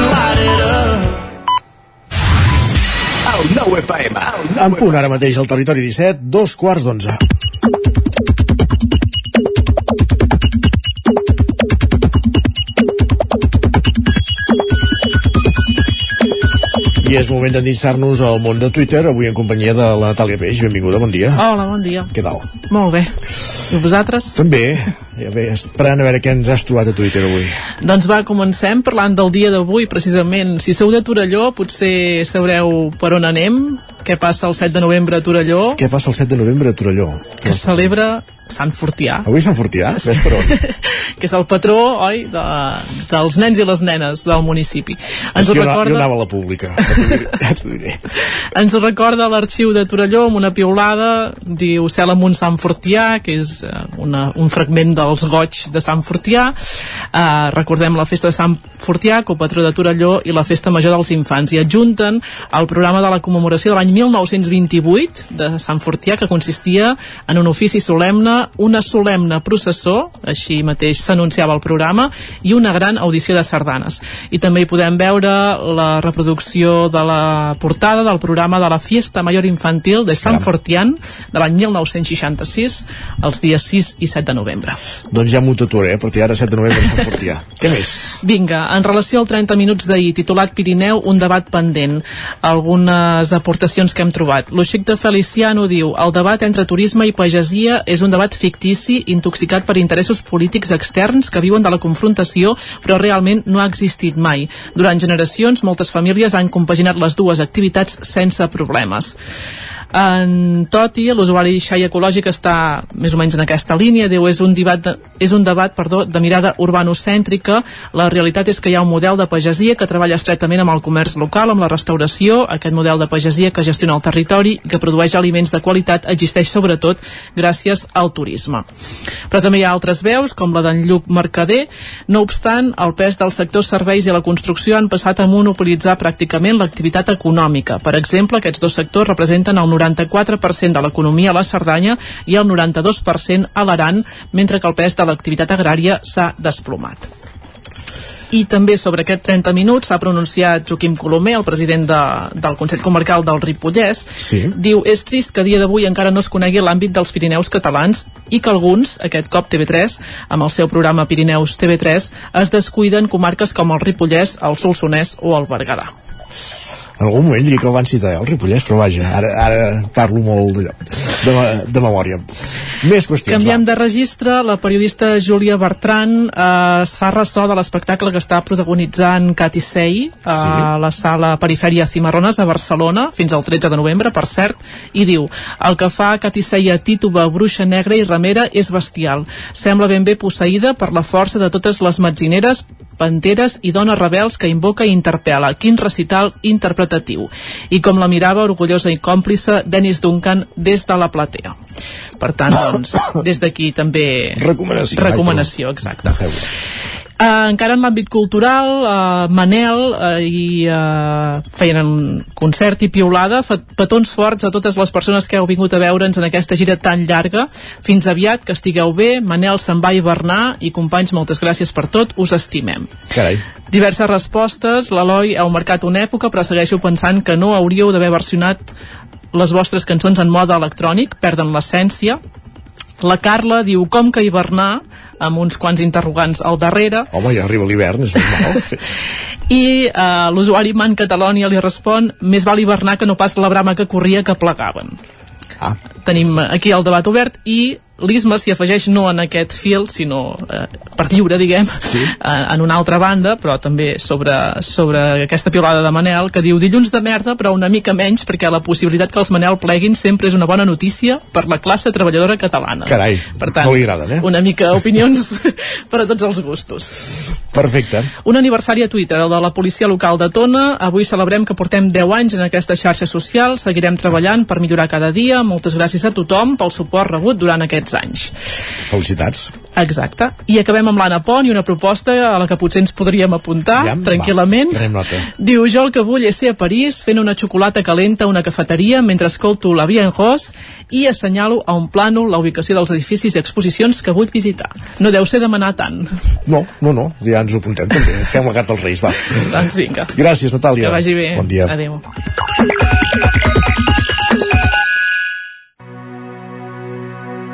El nou FM. En punt ara mateix al territori 17, dos quarts d'onze. I és moment d'endinsar-nos al món de Twitter, avui en companyia de la Natàlia Peix. Benvinguda, bon dia. Hola, bon dia. Què tal? Molt bé. I vosaltres? També. Ja bé, esperant a veure què ens has trobat a Twitter avui. Doncs va, comencem parlant del dia d'avui, precisament. Si sou de Torelló, potser sabreu per on anem, què passa el 7 de novembre a Torelló. Què passa el 7 de novembre a Torelló? Que es celebra Sant Fortià. Avui Sant Fortià? Ves per on? que és el patró, oi, de, dels nens i les nenes del municipi. Ens jo, recorda... jo anava a la pública. Ja t'ho diré. Ens recorda l'arxiu de Torelló amb una piulada, diu Cel amunt Sant Fortià, que és eh, una, un fragment dels goig de Sant Fortià. Uh, recordem la festa de Sant Fortià, copatró de Torelló, i la festa major dels infants. I adjunten al programa de la commemoració de l'any 1928 de Sant Fortià, que consistia en un ofici solemne, una solemne processó, així mateix s'anunciava el programa, i una gran audició de sardanes. I també hi podem veure la reproducció de la portada del programa de la Fiesta Mayor Infantil de Sant Fortián de l'any 1966, els dies 6 i 7 de novembre. Doncs ja m'ho tatuaré, a partir d'ara 7 de novembre Sant Fortià. Què més? Vinga, en relació al 30 minuts d'ahir, titulat Pirineu, un debat pendent. Algunes aportacions que hem trobat. L'Uxic de Feliciano diu el debat entre turisme i pagesia és un debat fictici intoxicat per interessos polítics externs que viuen de la confrontació però realment no ha existit mai. Durant generacions, moltes famílies han compaginat les dues activitats sense problemes. En Toti, l'usuari xai ecològic està més o menys en aquesta línia, diu és un debat, de, és un debat perdó, de mirada urbanocèntrica, la realitat és que hi ha un model de pagesia que treballa estretament amb el comerç local, amb la restauració, aquest model de pagesia que gestiona el territori i que produeix aliments de qualitat existeix sobretot gràcies al turisme. Però també hi ha altres veus, com la d'en Lluc Mercader, no obstant, el pes del sector serveis i la construcció han passat a monopolitzar pràcticament l'activitat econòmica. Per exemple, aquests dos sectors representen el 94% de l'economia a la Cerdanya i el 92% a l'Aran, mentre que el pes de l'activitat agrària s'ha desplomat. I també sobre aquest 30 minuts s'ha pronunciat Joaquim Colomer, el president de, del Consell Comarcal del Ripollès. Sí. Diu, és trist que a dia d'avui encara no es conegui l'àmbit dels Pirineus catalans i que alguns, aquest cop TV3, amb el seu programa Pirineus TV3, es descuiden comarques com el Ripollès, el Solsonès o el Berguedà. En algun moment diria que el van citar, eh, el Ripollès, però vaja, ara, ara parlo molt de, de, de memòria. Més qüestions, Canviem de registre, la periodista Júlia Bertran eh, es fa ressò de l'espectacle que està protagonitzant Cati Sey a Sí. la sala Perifèria Cimarrones a Barcelona, fins al 13 de novembre, per cert, i diu el que fa Cati Sey a Tituba, Bruixa Negra i Ramera és bestial. Sembla ben bé posseïda per la força de totes les metzineres, panteres i dones rebels que invoca i interpel·la. Quin recital interpretatiu. I com la mirava orgullosa i còmplice Dennis Duncan des de la platea. Per tant, doncs, des d'aquí també... Recomanació. Recomanació, exacte. Uh, encara en l'àmbit cultural, uh, Manel uh, i uh, feien un concert i piulada, petons forts a totes les persones que heu vingut a veure'ns en aquesta gira tan llarga. Fins aviat, que estigueu bé, Manel se'n va hivernar i companys, moltes gràcies per tot, us estimem. Carai. Diverses respostes, l'Eloi heu marcat una època, però segueixo pensant que no hauríeu d'haver versionat les vostres cançons en mode electrònic, perden l'essència. La Carla diu, com que hivernar, amb uns quants interrogants al darrere, Home, ja arriba l'hivern, és normal. i uh, l'usuari Man Catalònia li respon, més val hivernar que no pas la brama que corria que plegaven. Ah. Tenim aquí el debat obert i l'Isma s'hi afegeix no en aquest fil, sinó eh, per lliure, diguem, sí. eh, en una altra banda, però també sobre, sobre aquesta piolada de Manel, que diu dilluns de merda, però una mica menys, perquè la possibilitat que els Manel pleguin sempre és una bona notícia per la classe treballadora catalana. Carai, per tant, no li agraden, eh? una mica opinions per a tots els gustos. Perfecte. Un aniversari a Twitter, el de la policia local de Tona. Avui celebrem que portem 10 anys en aquesta xarxa social. Seguirem treballant per millorar cada dia. Moltes gràcies a tothom pel suport rebut durant aquests anys. Felicitats. Exacte. I acabem amb l'Anna Pont i una proposta a la que potser ens podríem apuntar Ja, tranquil·lament. Va. Diu, jo el que vull és ser a París fent una xocolata calenta a una cafeteria mentre escolto la Via en Ros i assenyalo a un plànol la ubicació dels edificis i exposicions que vull visitar. No deu ser demanar tant. No, no, no, ja ens ho apuntem també. Fem la carta als Reis, va. doncs vinga. Gràcies, Natàlia. Que vagi bé. Bon dia. Adéu.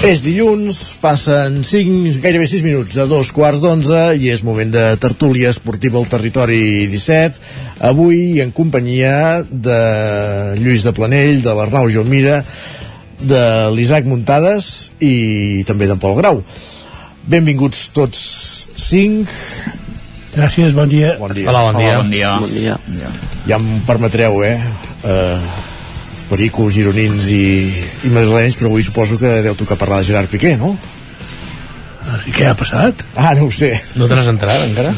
És dilluns, passen 5, gairebé 6 minuts a dos quarts d'onze i és moment de tertúlia esportiva al territori 17. Avui en companyia de Lluís de Planell, de l'Arnau Jaumira, de l'Isaac Muntades i també d'en Pol Grau. Benvinguts tots cinc. Gràcies, bon dia. Bon dia. Hola, bon dia. Hola, bon dia. Bon dia. Ja em permetreu, eh? Uh, pericos, gironins i, i madrilenys, però avui suposo que deu tocar parlar de Gerard Piqué, no? I què ha passat? Ah, no ho sé. No te n'has entrat, encara?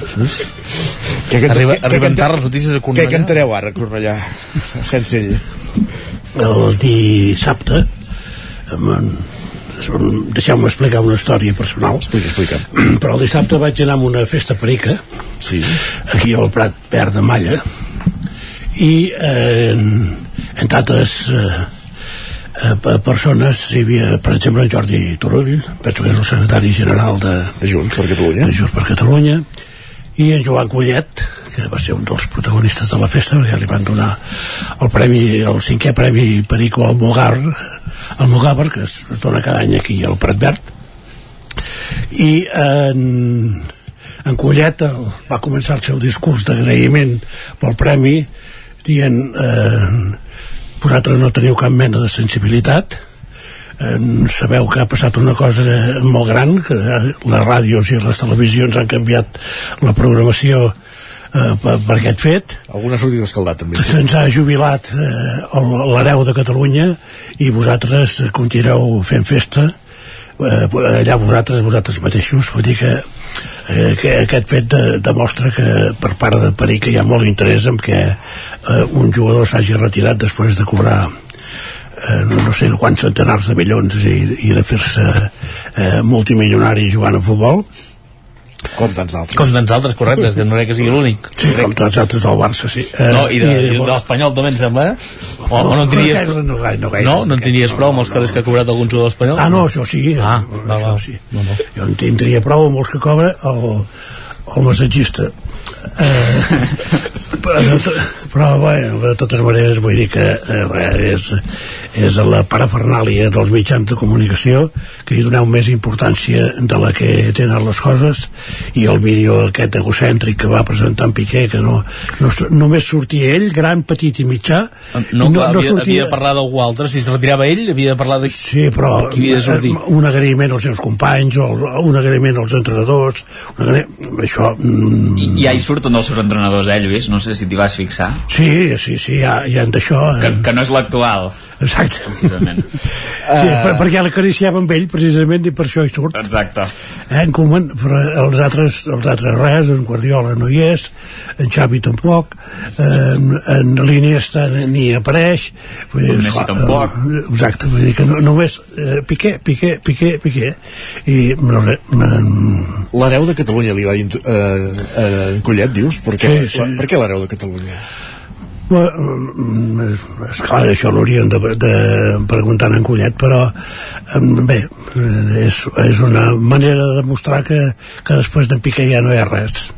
Què canta- Arriba, què- arriben què tard les notícies de Què Cornellà. cantareu ara, Cornellà? Sense ell. El dissabte, deixeu-me explicar una història personal. Explica, explica. Però el dissabte vaig anar a una festa perica, sí. aquí al Prat Verd de Malla, i eh, entre altres eh, eh, pe- persones hi havia, per exemple, Jordi Turull, penso que és el secretari general de, de Junts per Catalunya, de Junts per Catalunya i en Joan Collet, que va ser un dels protagonistes de la festa, perquè li van donar el premi, el cinquè premi Perico al Mogàver, que es, es dona cada any aquí al Prat Verd, i en, en Collet el, va començar el seu discurs d'agraïment pel premi dient eh, vosaltres no teniu cap mena de sensibilitat eh, sabeu que ha passat una cosa molt gran que les ràdios i les televisions han canviat la programació eh, per, per aquest fet Alguna ha sortit escaldat també. sí. se'ns ha jubilat eh, l'hereu de Catalunya i vosaltres continueu fent festa eh, allà vosaltres, vosaltres mateixos vull dir que, que aquest fet de, demostra que per part de Perica hi ha molt interès en que eh, un jugador s'hagi retirat després de cobrar eh, no, no sé quants centenars de milions i, i de fer-se eh, multimilionari jugant a futbol com tants altres. Com tants altres, correcte, és que no crec que sigui l'únic. Sí, com tants altres del Barça, sí. Eh, no, i de, i de, l'Espanyol també, em sembla, eh? O, no, o no en tindries... No, no, gaire, no, gaire, no, no en tindries prou amb els calés que ha cobrat algun jugador espanyol? Ah, no, això sí. Ah, no, això sí. No, no. Jo en tindria prou amb els que cobra el, el massatgista. Eh, però, però bueno, de totes maneres vull dir que eh, és, és la parafernàlia dels mitjans de comunicació que hi doneu més importància de la que tenen les coses i el vídeo aquest egocèntric que va presentar en Piqué que no, no, només sortia ell, gran, petit i mitjà no, no, havia, sortia... havia de parlar d'algú altre. Si es retirava ell havia de parlar de sí, però qui havia de sortir. un agraïment als seus companys o un agraïment als entrenadors un agraïment, això mm... I, ja hi surten els seus entrenadors eh, Lluís? no sé si t'hi vas fixar. Sí, sí, sí, hi ha d'això que, que no és l'actual exacte precisament sí, per, perquè l'acariciava amb ell precisament i per això hi surt exacte eh, en Koeman, però els altres, els altres res, en Guardiola no hi és en Xavi tampoc en, en l'Iniesta ni apareix vull dir, Messi tampoc exacte, vull dir que no, només eh, Piqué, Piqué, Piqué, Piqué i no sé l'hereu de Catalunya li va dir eh, eh, Collet, dius? Per què, sí, sí. La, per què l'hereu de Catalunya? Bueno, és clar, això l'haurien de, de preguntar en Collet, però bé, és, és una manera de demostrar que, que després d'en Piqué ja no hi ha res.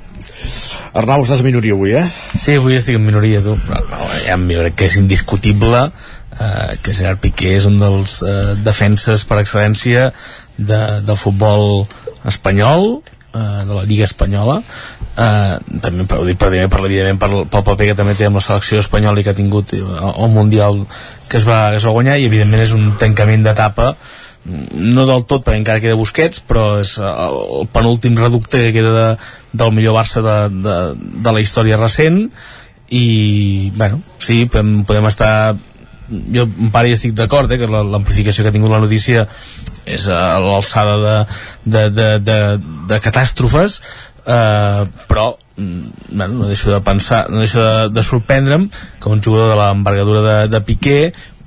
Arnau, estàs a minoria avui, eh? Sí, avui estic en minoria, tu. Però, no, ja jo crec que és indiscutible eh, que Gerard Piqué és un dels eh, defenses per excel·lència de, del futbol espanyol eh, de la Lliga Espanyola. Eh, també per, per, per, evidentment per, pel paper que també té amb la selecció espanyola i que ha tingut el Mundial que es va, que es va guanyar i evidentment és un tancament d'etapa no del tot perquè encara queda Busquets però és el penúltim reducte que queda de, del millor Barça de, de, de la història recent. I bueno, sí, podem, podem estar jo en part estic d'acord eh, que l'amplificació que ha tingut la notícia és a l'alçada de, de, de, de, de catàstrofes eh, però mm, bueno, no deixo de pensar no deixo de, de sorprendre'm que un jugador de l'envergadura de, de Piqué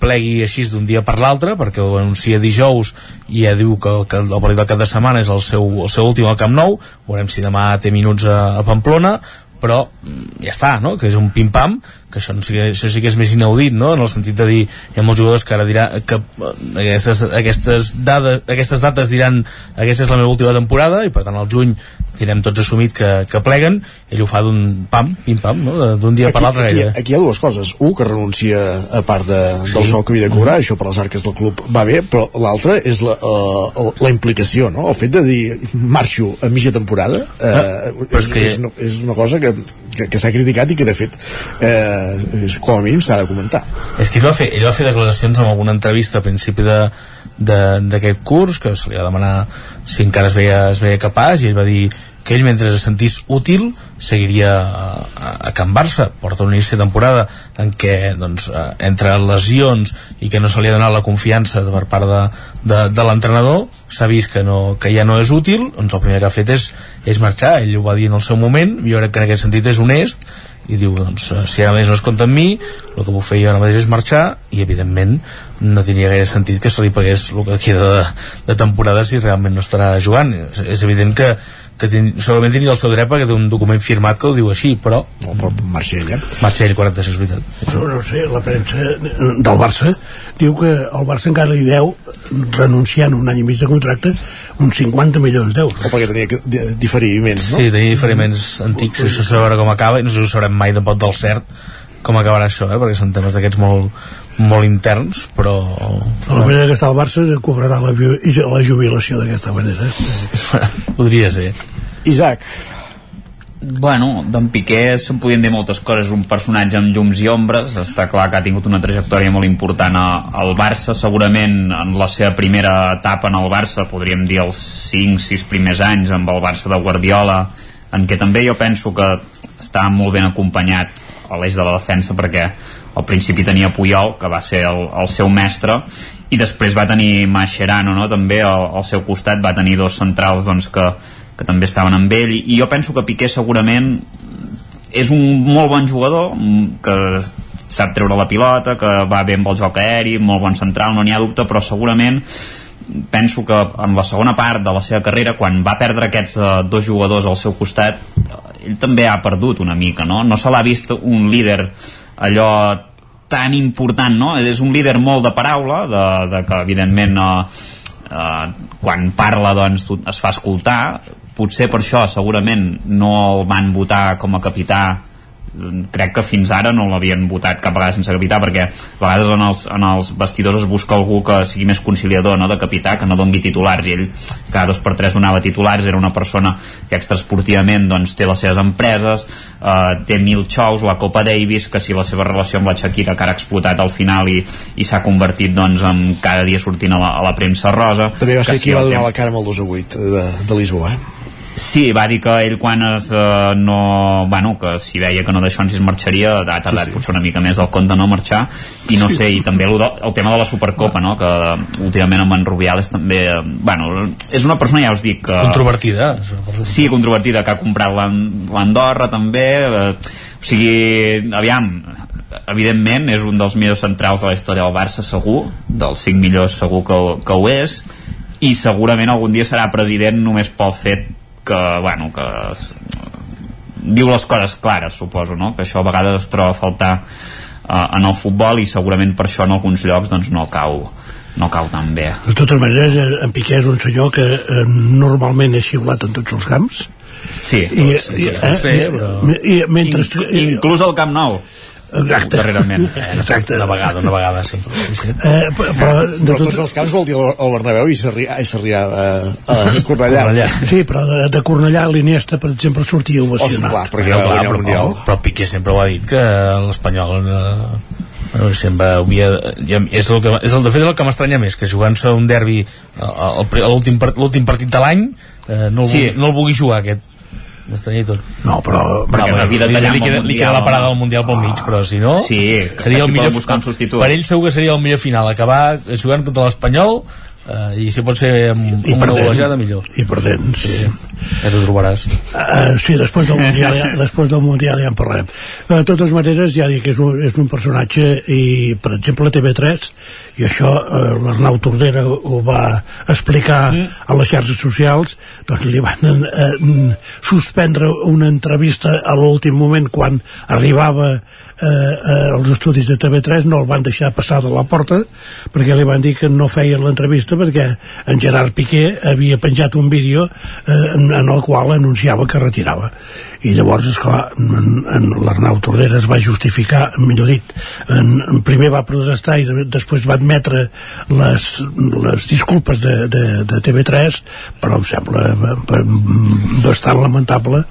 plegui així d'un dia per l'altre perquè ho anuncia dijous i ja diu que, que el partit del cap de setmana és el seu, el seu últim al Camp Nou veurem si demà té minuts a, a Pamplona però mm, ja està, no? que és un pim-pam que això, no sí, això sí que és més inaudit no? en el sentit de dir, hi ha molts jugadors que ara dirà que eh, aquestes, aquestes, dades, aquestes dates diran aquesta és la meva última temporada i per tant al juny tindrem tots assumit que, que pleguen ell ho fa d'un pam, pim-pam no? d'un dia aquí, per l'altre aquí, aquí hi ha dues coses, un que renuncia a part de, sí. del sou que havia de cobrar mm. això per les arques del club va bé però l'altra és la, uh, la implicació no? el fet de dir marxo a mitja temporada eh, ah, és, que... és, una, és una cosa que, que, que s'ha criticat i que de fet eh, com a mínim s'ha de comentar. És que ell va fer, ell va fer declaracions en alguna entrevista a principi d'aquest curs que se li va demanar si encara es veia, es veia capaç i ell va dir que ell mentre es sentís útil seguiria a, a, a Can Barça porta un inici de temporada en què doncs, eh, entre lesions i que no se li ha donat la confiança per part de, de, de l'entrenador s'ha vist que, no, que ja no és útil. Doncs el primer que ha fet és, és marxar. Ell ho va dir en el seu moment, jo crec que en aquest sentit és honest. I diu, doncs, eh, si ara mateix no es compta amb mi el que puc fer jo ara mateix és marxar. I evidentment no tenia gaire sentit que se li pagués el que queda de, de temporada si realment no estarà jugant. És, és evident que que ten, segurament tenia el seu dret perquè té un document firmat que ho diu així, però... No, però marxa ell, eh? Marxa ell, 46, veritat. No, no sé, la premsa del Barça diu que el Barça encara li deu, renunciant un any i mig de contracte, uns 50 milions d'euros. O perquè tenia que diferiments, no? Sí, tenia diferiments antics, això sabrà com acaba, i no sé si ho sabrem mai de pot del cert, com acabarà això, eh? perquè són temes d'aquests molt, molt interns, però... La manera que està el Barça cobrarà la, la jubilació d'aquesta manera. Podria ser. Isaac. Bueno, d'en Piqué se'n podien dir moltes coses, un personatge amb llums i ombres, està clar que ha tingut una trajectòria molt important a, al Barça, segurament en la seva primera etapa en el Barça, podríem dir els 5-6 primers anys amb el Barça de Guardiola, en què també jo penso que està molt ben acompanyat a l'eix de la defensa perquè al principi tenia Puyol, que va ser el, el seu mestre, i després va tenir Mascherano, no? també al, al seu costat va tenir dos centrals doncs, que, que també estaven amb ell, i jo penso que Piqué segurament és un molt bon jugador, que sap treure la pilota, que va bé amb el joc aeri, molt bon central, no n'hi ha dubte, però segurament penso que en la segona part de la seva carrera, quan va perdre aquests eh, dos jugadors al seu costat, ell també ha perdut una mica, no? No se l'ha vist un líder allò tan important, no? És un líder molt de paraula, de, de que evidentment eh, eh, quan parla doncs es fa escoltar, potser per això segurament no el van votar com a capità crec que fins ara no l'havien votat cap vegada sense capità perquè a vegades en els, en els vestidors es busca algú que sigui més conciliador no, de capità, que no dongui titulars i ell cada dos per tres donava titulars era una persona que extraesportivament doncs, té les seves empreses eh, té mil xous, la Copa Davis que si la seva relació amb la Shakira que ara ha explotat al final i, i s'ha convertit doncs, en cada dia sortint a la, a la premsa rosa també va ser que qui si va donar la cara amb el 2 a 8 de, de Lisboa eh? Sí, va dir que ell quan es, eh, no, bueno, que si veia que no d'això ens es marxaria, ha tardat sí, sí. potser una mica més del compte no marxar, i no sé, i també el, el tema de la Supercopa, no?, que eh, últimament amb en Rubiales també, eh, bueno, és una persona, ja us dic, que... Controvertida. Sí, controvertida, que ha comprat l'An- l'Andorra també, eh, o sigui, aviam, evidentment és un dels millors centrals de la història del Barça segur, dels cinc millors segur que, que ho és i segurament algun dia serà president només pel fet que, bueno, que es, diu les coses clares, suposo, no? que això a vegades es troba a faltar uh, en el futbol i segurament per això en alguns llocs doncs, no cau no cau tan bé. De totes maneres, eh, en Piqué és un senyor que eh, normalment és xiulat en tots els camps. Sí, I, tots, i, tots els fer, però... i, mentre... Inclús al Camp Nou. Exacte. Darrerament. Exacte. Una vegada, una vegada, sí. sí, sí. Eh, però, però, de però tot- tots els camps vol dir el Bernabéu i Sarrià, i Sarrià eh, a Cornellà. Sí, però de, de Cornellà l'Iniesta, per exemple, sortia ovacionat. clar, perquè clar, el però, Mundial. però Piqué sempre ho ha dit que l'Espanyol eh, bueno, sempre havia, ja, és, el que, és el de fet el que m'estranya més que jugant-se un derbi eh, l'últim part- l'últim partit de l'any eh, no, el Sí. vulgui, no el vulgui jugar aquest tot no però Perquè no, havia de tallar li, queda, li queda la parada del Mundial pel mig però si no Sí, seria el millor buscar un substitut. per ell segur que seria el millor final. Acabar jugant contra l'Espanyol eh, i si pot ser amb, I amb una golejada millor I perdent, sí. ja t'ho trobaràs Uh, sí, després del Mundial ja, després del Mundial ja en parlarem. De totes maneres, ja dic que és un, és un personatge i, per exemple, a TV3, i això uh, l'Arnau Tordera ho va explicar mm. a les xarxes socials, doncs li van uh, suspendre una entrevista a l'últim moment quan arribava eh, uh, als estudis de TV3 no el van deixar passar de la porta perquè li van dir que no feien l'entrevista perquè en Gerard Piqué havia penjat un vídeo eh, en, en el qual anunciava que retirava. I llavors, esclar, en, l'Arnau Tordera es va justificar millor dit, en, en primer va protestar i de, després va admetre les, les disculpes de, de, de TV3 però em sembla eh, bastant lamentable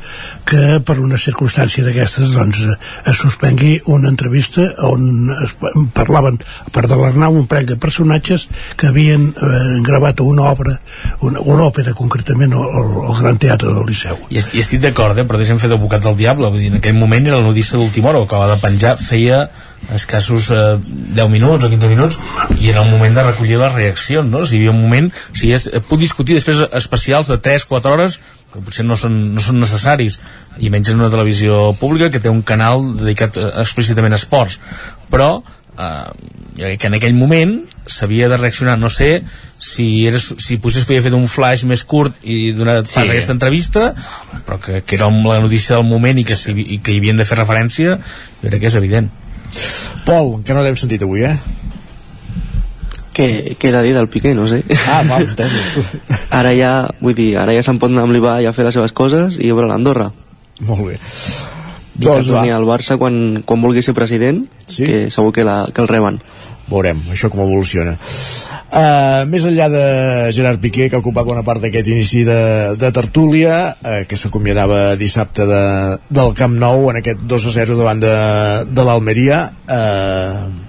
que per una circumstància d'aquestes doncs, es suspengui una entrevista on es parlaven, part de l'Arnau, un parell de personatges que havien eh, gravat una obra, una, una òpera concretament al, al Gran Teatre del Liceu. I, i estic d'acord, eh, però deixem fer d'advocat del diable vull dir, en aquell moment era la notícia d'última hora que va de penjar feia escassos eh, 10 minuts o 15 minuts i era el moment de recollir les reaccions no? si hi havia un moment, sigui, es, puc discutir després especials de 3-4 hores que potser no són, no són necessaris i menys en una televisió pública que té un canal dedicat eh, explícitament a esports però eh, jo crec que en aquell moment s'havia de reaccionar, no sé si, era, si potser es podia fer un flash més curt i donar pas Sí. a aquesta entrevista però que, que era la notícia del moment i que, si, i que hi havien de fer referència jo crec que és evident Pol, que no l'hem sentit avui, eh? Què, què era dir del Piqué, no sé. Ah, val, entesos. ara ja, vull dir, ara ja se'n pot anar amb l'Ibar i a fer les seves coses i obre l'Andorra. Molt bé. I que Doncs va. torni al Barça quan, quan vulgui ser president, Sí? que segur que, la, que el reben. Veurem, això com evoluciona. Uh, més enllà de Gerard Piqué, que ha ocupat bona part d'aquest inici de, de tertúlia, uh, que s'acomiadava dissabte de, del Camp Nou en aquest 2 a 0 davant de, de l'Almeria, uh,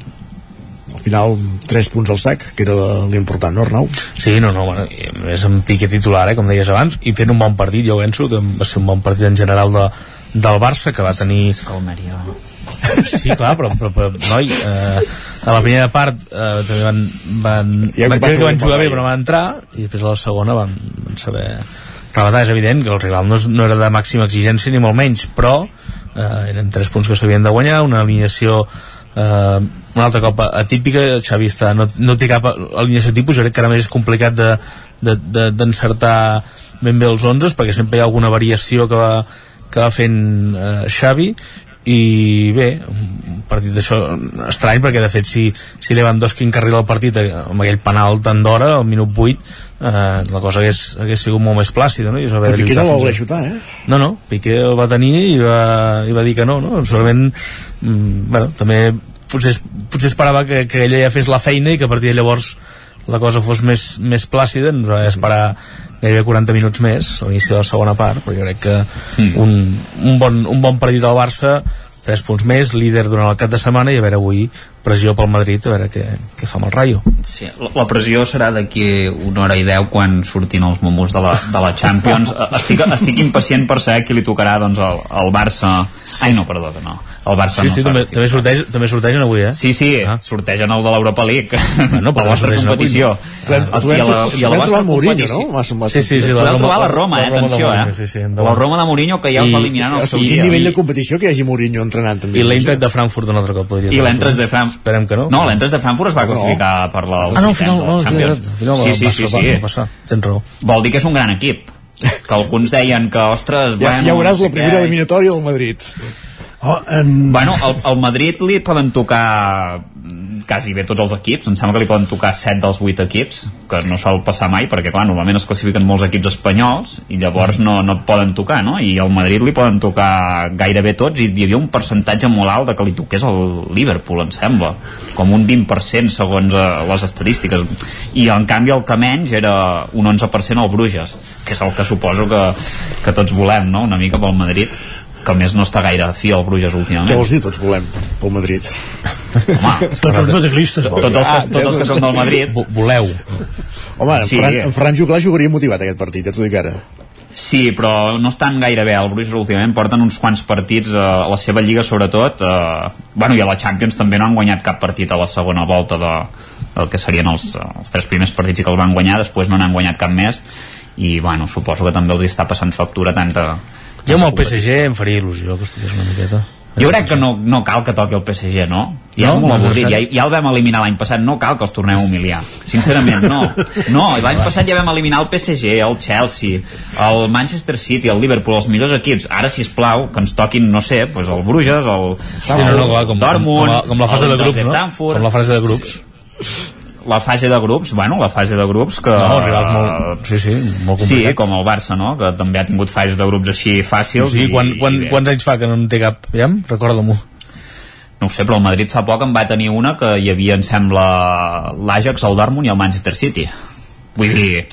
al final 3 punts al sac, que era l'important, no Arnau? Sí, no, no, bueno, més amb Piqué titular, eh, com deies abans, i fent un bon partit, jo penso que va ser un bon partit en general de, del Barça, que va tenir... És Almeria... Sí, clar, però, però, però noi, eh, a la primera part eh, també van, van, que van, que van jugar bé però van entrar i després a la segona van, van saber rematar, és evident que el rival no, és, no era de màxima exigència ni molt menys però eh, eren tres punts que s'havien de guanyar una alineació eh, una altra copa atípica Xavi està, no, no té cap alineació tipus, jo crec que ara més és complicat d'encertar de, de, de ben bé els 11 perquè sempre hi ha alguna variació que va, que va fent eh, Xavi i bé, un partit d'això estrany perquè de fet si, si Lewandowski encarrila el partit eh, amb aquell penal tant d'hora al minut 8 eh, la cosa hagués, hagués sigut molt més plàcida no? I Però Piqué no va voler xutar, eh? no, no, Piqué el va tenir i va, i va dir que no, no? segurament mm, bueno, també potser, potser esperava que, que ella ja fes la feina i que a partir de llavors la cosa fos més, més plàcida ens va esperar gairebé 40 minuts més a l'inici de la segona part però jo crec que mm. un, un, bon, un bon partit del Barça 3 punts més, líder durant el cap de setmana i a veure avui pressió pel Madrid a veure què, què fa amb el Rayo. Sí, la, la pressió serà d'aquí una hora i deu quan surtin els momos de la, de la Champions. Estic, estic impacient per saber qui li tocarà doncs, el, el Barça. Ai no, perdó, que no. El Barça sí, no sí, també, també, sorteix, també sortegen avui, eh? Sí, sí, ah. sortegen el de l'Europa League. No, per la vostra competició Avui, no? I a la, i a la vostra competició. no? Mas, mas, sí, sí, sí, la trobar la Roma, eh? atenció, eh? Sí, sí, la Roma de Mourinho que ja el va eliminar en el seu dia. quin nivell de competició que hi hagi Mourinho entrenant també i l'Eintracht de Frankfurt un altre cop podria i l'Eintracht de Frankfurt esperem que no. No, l'Eintracht de Frankfurt es va classificar per la ah no, al final, no, no, sí, sí, sí, sí. Passar. tens raó. Vol dir que és un gran equip. Que alguns deien que, ostres, ja, bueno, ja veuràs la primera eliminatòria del Madrid. Oh, en... Bueno, al, al Madrid li poden tocar quasi bé tots els equips, em sembla que li poden tocar 7 dels 8 equips, que no sol passar mai perquè clar, normalment es classifiquen molts equips espanyols i llavors no, no poden tocar no? i al Madrid li poden tocar gairebé tots i hi havia un percentatge molt alt de que li toqués el Liverpool, em sembla com un 20% segons eh, les estadístiques i en canvi el que menys era un 11% al Bruges que és el que suposo que, que tots volem no? una mica pel Madrid que a més no està gaire fi al Bruges últimament. Què vols dir, tots volem pel Madrid? Home, tots els madridistes. Tots els, ah, tots els que són del Madrid. Voleu. Home, en, sí. Ferran, en Ferran Juclar jugaria motivat aquest partit, ja t'ho dic ara. Sí, però no estan gaire bé. El Bruges últimament porten uns quants partits eh, a la seva lliga, sobretot. Eh, bueno, i a la Champions també no han guanyat cap partit a la segona volta de, del que serien els, els tres primers partits que els van guanyar, després no n'han guanyat cap més i bueno, suposo que també els està passant factura tanta, jo amb el PSG em faria il·lusió que estigués una miqueta. Jo crec que no, no cal que toqui el PSG, no? Ja no, és molt avorrit, ja, ja el vam eliminar l'any passat, no cal que els tornem a humiliar. Sincerament, no. No, l'any passat ja vam eliminar el PSG, el Chelsea, el Manchester City, el Liverpool, els millors equips. Ara, si plau que ens toquin, no sé, pues el Bruges, el, sí, no, no, clar, com, Dortmund, com, la, com la fase de grups, no? Com la fase de grups la fase de grups, bueno, la fase de grups que... No, rivals molt... Sí, sí, molt complicat. Sí, com el Barça, no?, que també ha tingut fases de grups així fàcils. Sí, i, quan, quan, i quants anys fa que no en té cap, ja? Recorda-m'ho. No sé, però el Madrid fa poc en va tenir una que hi havia, em sembla, l'Ajax, el Dortmund i el Manchester City. Vull dir,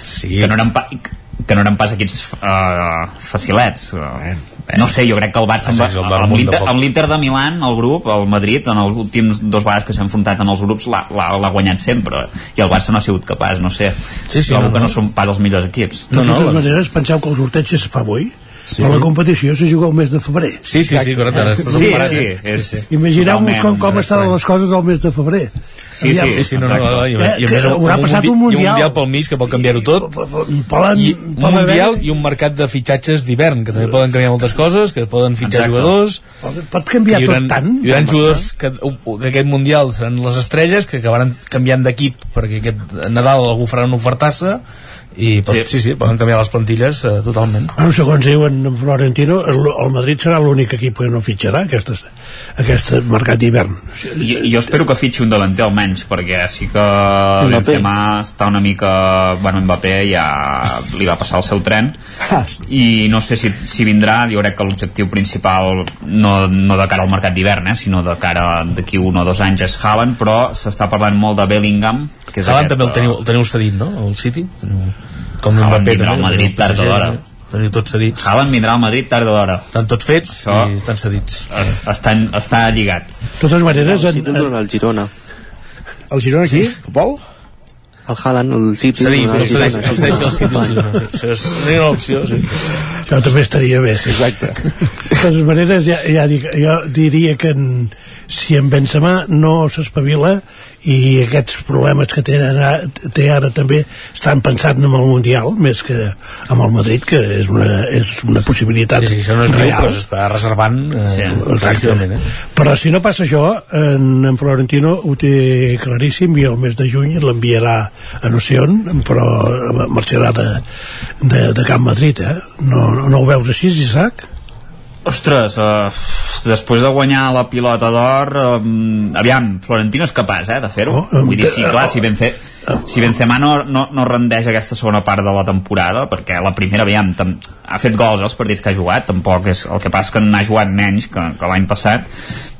sí. que no eren, pa, que no eren pas equips uh, facilets. Uh, no sé, jo crec que el Barça amb, amb amb l'Inter de Milan, el grup, el Madrid en els últims dos vegades que s'ha enfrontat en els grups l'ha guanyat sempre i el Barça no ha sigut capaç, no sé. Sí, sí, trobo no, que no. no. són pas els millors equips. De totes no, maneres, penseu que el sorteig es fa avui Sí. però la competició se juga al mes de febrer sí, sí, sí, correcte sí, sí, sí, és, imagineu-vos com, com estaven les coses al mes de febrer Sí, sí, sí, sí, no, no, no, i, eh, i a més haurà passat un mundial. I un mundial pel mig que pot canviar-ho tot. Poden, I un mundial i un mercat de fitxatges d'hivern, que també poden canviar moltes coses, que poden fitxar Exacte. jugadors. Pot, pot canviar hi tot tant. Hi haurà jugadors que, que aquest mundial seran les estrelles, que acabaran canviant d'equip perquè aquest Nadal algú farà una ofertassa i pot, sí. sí, sí, poden canviar les plantilles eh, totalment. Bueno, segons diuen en Florentino, el, el Madrid serà l'únic equip que no fitxarà aquest, aquest mercat d'hivern. Jo, jo espero que fitxi un delanter almenys, perquè sí que Benzema està una mica... Bueno, Mbappé ja li va passar el seu tren i no sé si, si vindrà, jo crec que l'objectiu principal no, no de cara al mercat d'hivern, eh, sinó de cara d'aquí un o dos anys és Haaland, però s'està parlant molt de Bellingham, que és Haaland aquest, també el teniu, el teniu cedit, no? El City? Com Haaland Mbappé vindrà al Madrid tard o d'hora. Teniu tots cedits. Haaland vindrà al Madrid tard o d'hora. Estan tots fets Això i estan cedits. Es, estan, està lligat. De totes maneres, en, en, el Girona El Girona aquí? Sí. Pol? El Haaland, el City Cedits, el el cedeix Girona. el cedeix el City. el Girona, sí. Això és una opció, sí. això també estaria bé sí. exacte de totes maneres ja, ja dic, jo diria que en, si en Benzema no s'espavila i aquests problemes que té ara, té ara també estan pensant en el Mundial més que amb el Madrid que és una, és una possibilitat Sí, sí, això no es diu, real. però s'està reservant eh, Sí, eh? però si no passa això en, en Florentino ho té claríssim i el mes de juny l'enviarà a no sé on però marxarà de, de, de Camp Madrid eh? no, no ho veus així Isaac? Ostres, uh, després de guanyar la pilota d'or, um, aviam, Florentino és capaç, eh, de fer-ho. Oh, Vull dir, sí, clar, oh. si Benzema, si Benzema no, no, no rendeix aquesta segona part de la temporada, perquè la primera, aviam, ha fet gols els partits que ha jugat, tampoc és... El que passa que n'ha jugat menys que, que l'any passat,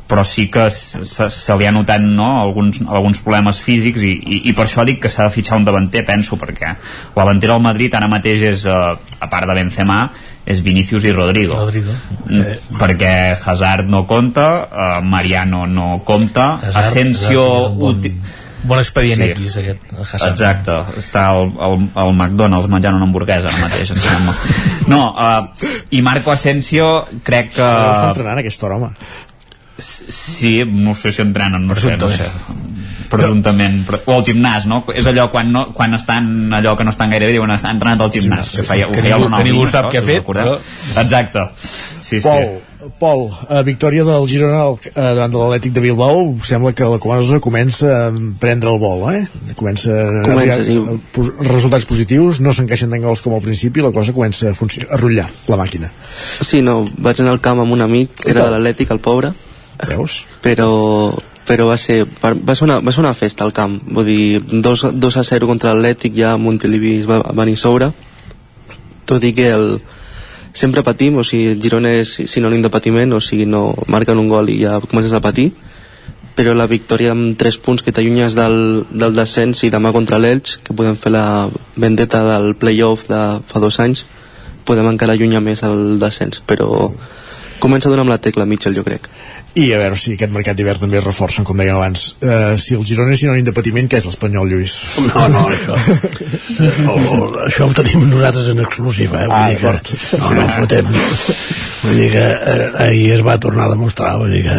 però sí que se, se li ha notat no, alguns, alguns problemes físics i, i, i per això dic que s'ha de fitxar un davanter, penso, perquè la davantera del Madrid ara mateix és, eh, a part de Benzema, és Vinicius i Rodrigo. Rodrigo. Mm, perquè Hazard no compta, uh, Mariano no compta, Hazard- Asensio... Hazard és un bon- bon expedient X, aquest, Hazard. Exacte, està al, al, al McDonald's menjant una hamburguesa ara mateix. No, uh, i Marco Asensio crec que... Està entrenant a aquesta hora, home. Sí, no sé si entrenen, no sé, no sé. Presumptament. Però, o al gimnàs, no? És allò quan, no, quan estan allò que no estan gaire bé, diuen estan entrenat al gimnàs, que feia, Que feia el ningú- que ningú sap què ha fet, recordeu. Exacte. Sí, sí. Pol, Pol eh, victòria del Girona eh, davant de l'Atlètic de Bilbao sembla que la cosa comença a prendre el vol eh? comença, Comença, a, sí. resultats positius no s'encaixen tant gols com al principi la cosa comença a, funcionar, a rotllar la màquina Sí, no, vaig anar al camp amb un amic, que era de l'Atlètic, el pobre. Veus? Però, però va ser, va ser, una, va ser una festa al camp. Vull dir, 2, 2 a 0 contra l'Atlètic, ja Montilivi es va venir sobre. Tot i que el, sempre patim, o sigui, Girona és sinònim de patiment, o sigui, no marquen un gol i ja comences a patir però la victòria amb 3 punts que t'allunyes del, del descens i demà contra l'Elx, que podem fer la vendetta del playoff de fa dos anys, podem encara allunyar més el descens, però comença a donar amb la tecla Mitchell, jo crec. i a veure si aquest mercat d'hivern també es reforça com dèiem abans uh, si el Girona és sinònim de patiment què és l'Espanyol, Lluís? No, no, això o, o, això ho tenim nosaltres en exclusiva eh? vull Ah, dir que, no, no fotem vull dir que eh, ahir es va tornar a demostrar vull dir que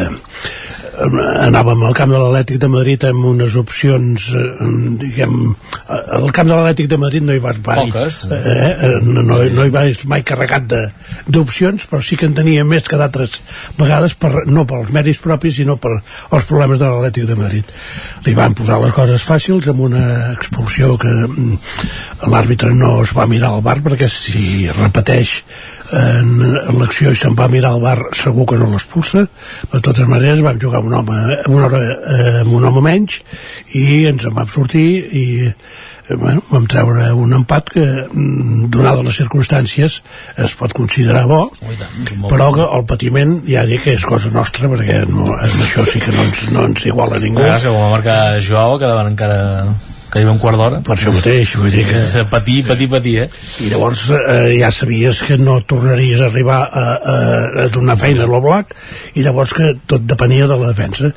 anàvem al camp de l'Atlètic de Madrid amb unes opcions eh, diguem eh, al camp de l'Atlètic de Madrid no hi vas mai Poques. eh, eh, no, no, no hi vas mai carregat d'opcions però sí que en tenia més que d'altres vegades per, no pels mèrits propis sinó per els problemes de l'Atlètic de Madrid. Li van posar les coses fàcils amb una expulsió que mm, l'àrbitre no es va mirar al bar perquè si repeteix en l'acció i se'n va mirar al bar segur que no l'expulsa. De totes maneres vam jugar amb un home, amb una hora, eh, amb un home menys i ens en vam sortir i eh, bueno, vam treure un empat que mm, donades les circumstàncies es pot considerar bo però que el patiment ja dic que és cosa nostra perquè no, en això sí que no ens, no ens iguala ningú. Que com va marcar Joao quedaven encara que hi un quart d'hora. Per això mateix vull dir que patir, patir, patir eh? i llavors eh, ja sabies que no tornaries a arribar a, a, a donar feina a l'Oblak i llavors que tot depenia de la defensa.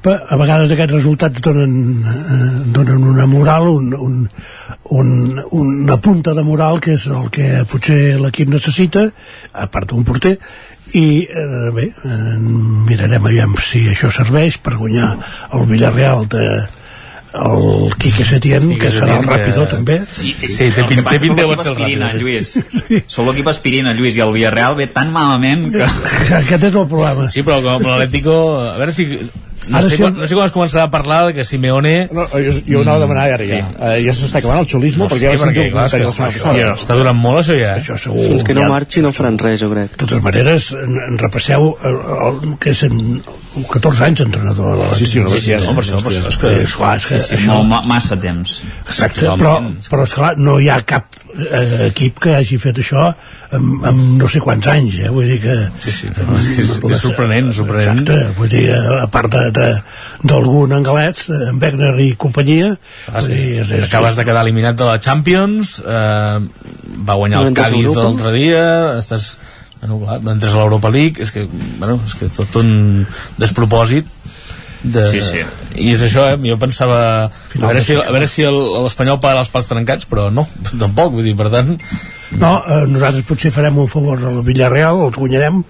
Però a vegades aquests resultats donen, eh, donen una moral un, un, un, una punta de moral que és el que potser l'equip necessita a part d'un porter i eh, bé, eh, mirarem aviam si això serveix per guanyar el Villarreal de el Quique Setién, que serà el ràpido que- també Sí, Sí, té pin- té pinta de l'equip ser aspirina, ràpid, sí. Lluís. Sou l'equip aspirina, Lluís, i el Villarreal ve tan malament que... aquest és el problema Sí, però com l'Atlético... A veure si... No Ara sé, sí- quan, no sé quan es començarà a parlar de que Simeone... No, jo, jo ho anava a demanar ara ja. Sí. Uh, ja s'està acabant el xolismo No perquè ja perquè, el clar, que la setmana això passada. Està durant molt, això ja. això segur Fins que no Ja- marxi no faran res, jo crec. de totes maneres en, en repasseu el, el, que és en 14 anys entrenador de la Sí, sí, una bestiesa. No, per això, per això, és que... és clar, és que Sí, això, molt, ma- massa temps. exacte, però, però esclar, no hi ha cap eh, equip que hagi fet això amb, amb no sé quants anys eh? vull dir que Sí, sí, és, és sorprenent, sorprenent. Exacte, vull dir, a part d'algun anglès, eh, en Wegner i companyia, Ah, sí. dir, és, és, Acabes de quedar eliminat de la Champions, eh, va guanyar el Cádiz Europa? l'altre dia, estàs... Bueno, clar, no entres a l'Europa League, és que, bueno, és que és tot un despropòsit. De, Sí, sí. i és això, eh? jo pensava a veure si, a veure si el- l'Espanyol pagarà els pals trencats però no, tampoc, vull dir, per tant No, eh, nosaltres potser farem un favor al Villarreal, els guanyarem,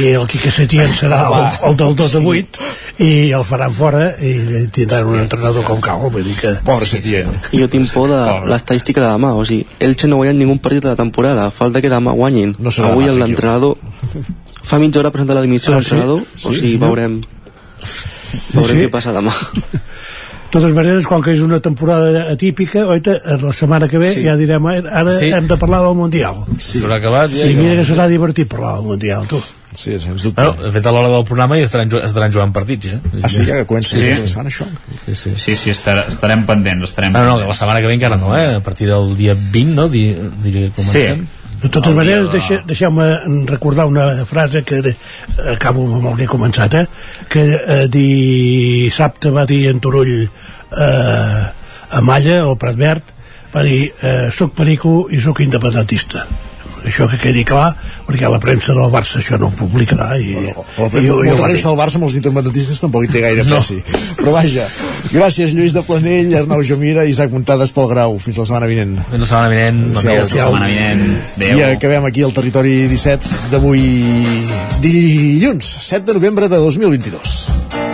i el Quique Setién serà el, el del 2 a 8, i el faran fora, i tindran un entrenador com cal, vull dir que... Pobre Setién. I jo tinc por de l'estadística de demà, o sigui, Elche no guanya ningú partit de la temporada, falta que demà guanyin. No Avui l'entrenador fa mitja hora presenta la dimissió Ah, de l'entrenador, sí? o sigui, Sí? veurem, veurem Sí? què passa demà. De totes maneres, com que és una temporada atípica, oita, la setmana que ve Sí. ja direm, eh, ara Sí. hem de parlar del Mundial. sí. s'haurà acabat Sí, mira que serà divertit parlar del Mundial, tu. Sí, sens dubte. bueno, de fet a l'hora del programa ja estaran, estaran jugant partits eh? Ah, sí, ja que comença Sí. sí. setmana, això. sí, sí. Sí, sí, estar, estarem pendents, estarem No, no, pendents. la setmana que ve encara no, eh? A partir del dia 20, no? Di, diria que comencem. De totes maneres, de- deixe, deixeu-me recordar una frase que de, acabo amb el que he començat, eh? que eh, dissabte va dir en Turull eh, a Malla, al Prat Verd, va dir, eh, soc perico i soc independentista. Això que quedi clar, perquè la premsa del Barça això no ho publicarà i, La, i, la, i, jo- jo la premsa del Barça amb els independentistes tampoc hi té gaire pressi. Però vaja, gràcies Lluís de Planell, Arnau Jamira i Isaac Muntades pel Grau. Fins la setmana vinent. Fins la setmana vinent. Bon dia. Fins la setmana vinent. Adéu. I acabem aquí el territori 17 d'avui dilluns, 7 de novembre de 2022.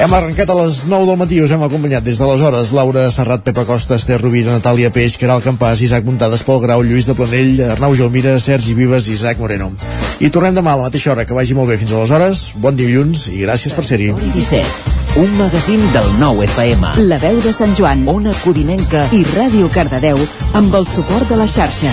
Hem arrencat a les 9 del matí, us hem acompanyat des d'aleshores Laura Serrat, Pepa Costa, Esther Rovira, Natàlia Peix, Caral Campàs, Isaac Muntades, Pol Grau, Lluís de Planell, Arnau Gelmira, Sergi Vives i Isaac Moreno. I tornem demà a la mateixa hora, que vagi molt bé fins aleshores, bon dilluns i gràcies per ser-hi. 17. Un magazín del nou FM. La veu de Sant Joan Ona Codinenca i Ràdio Cardedeu amb el suport de la xarxa.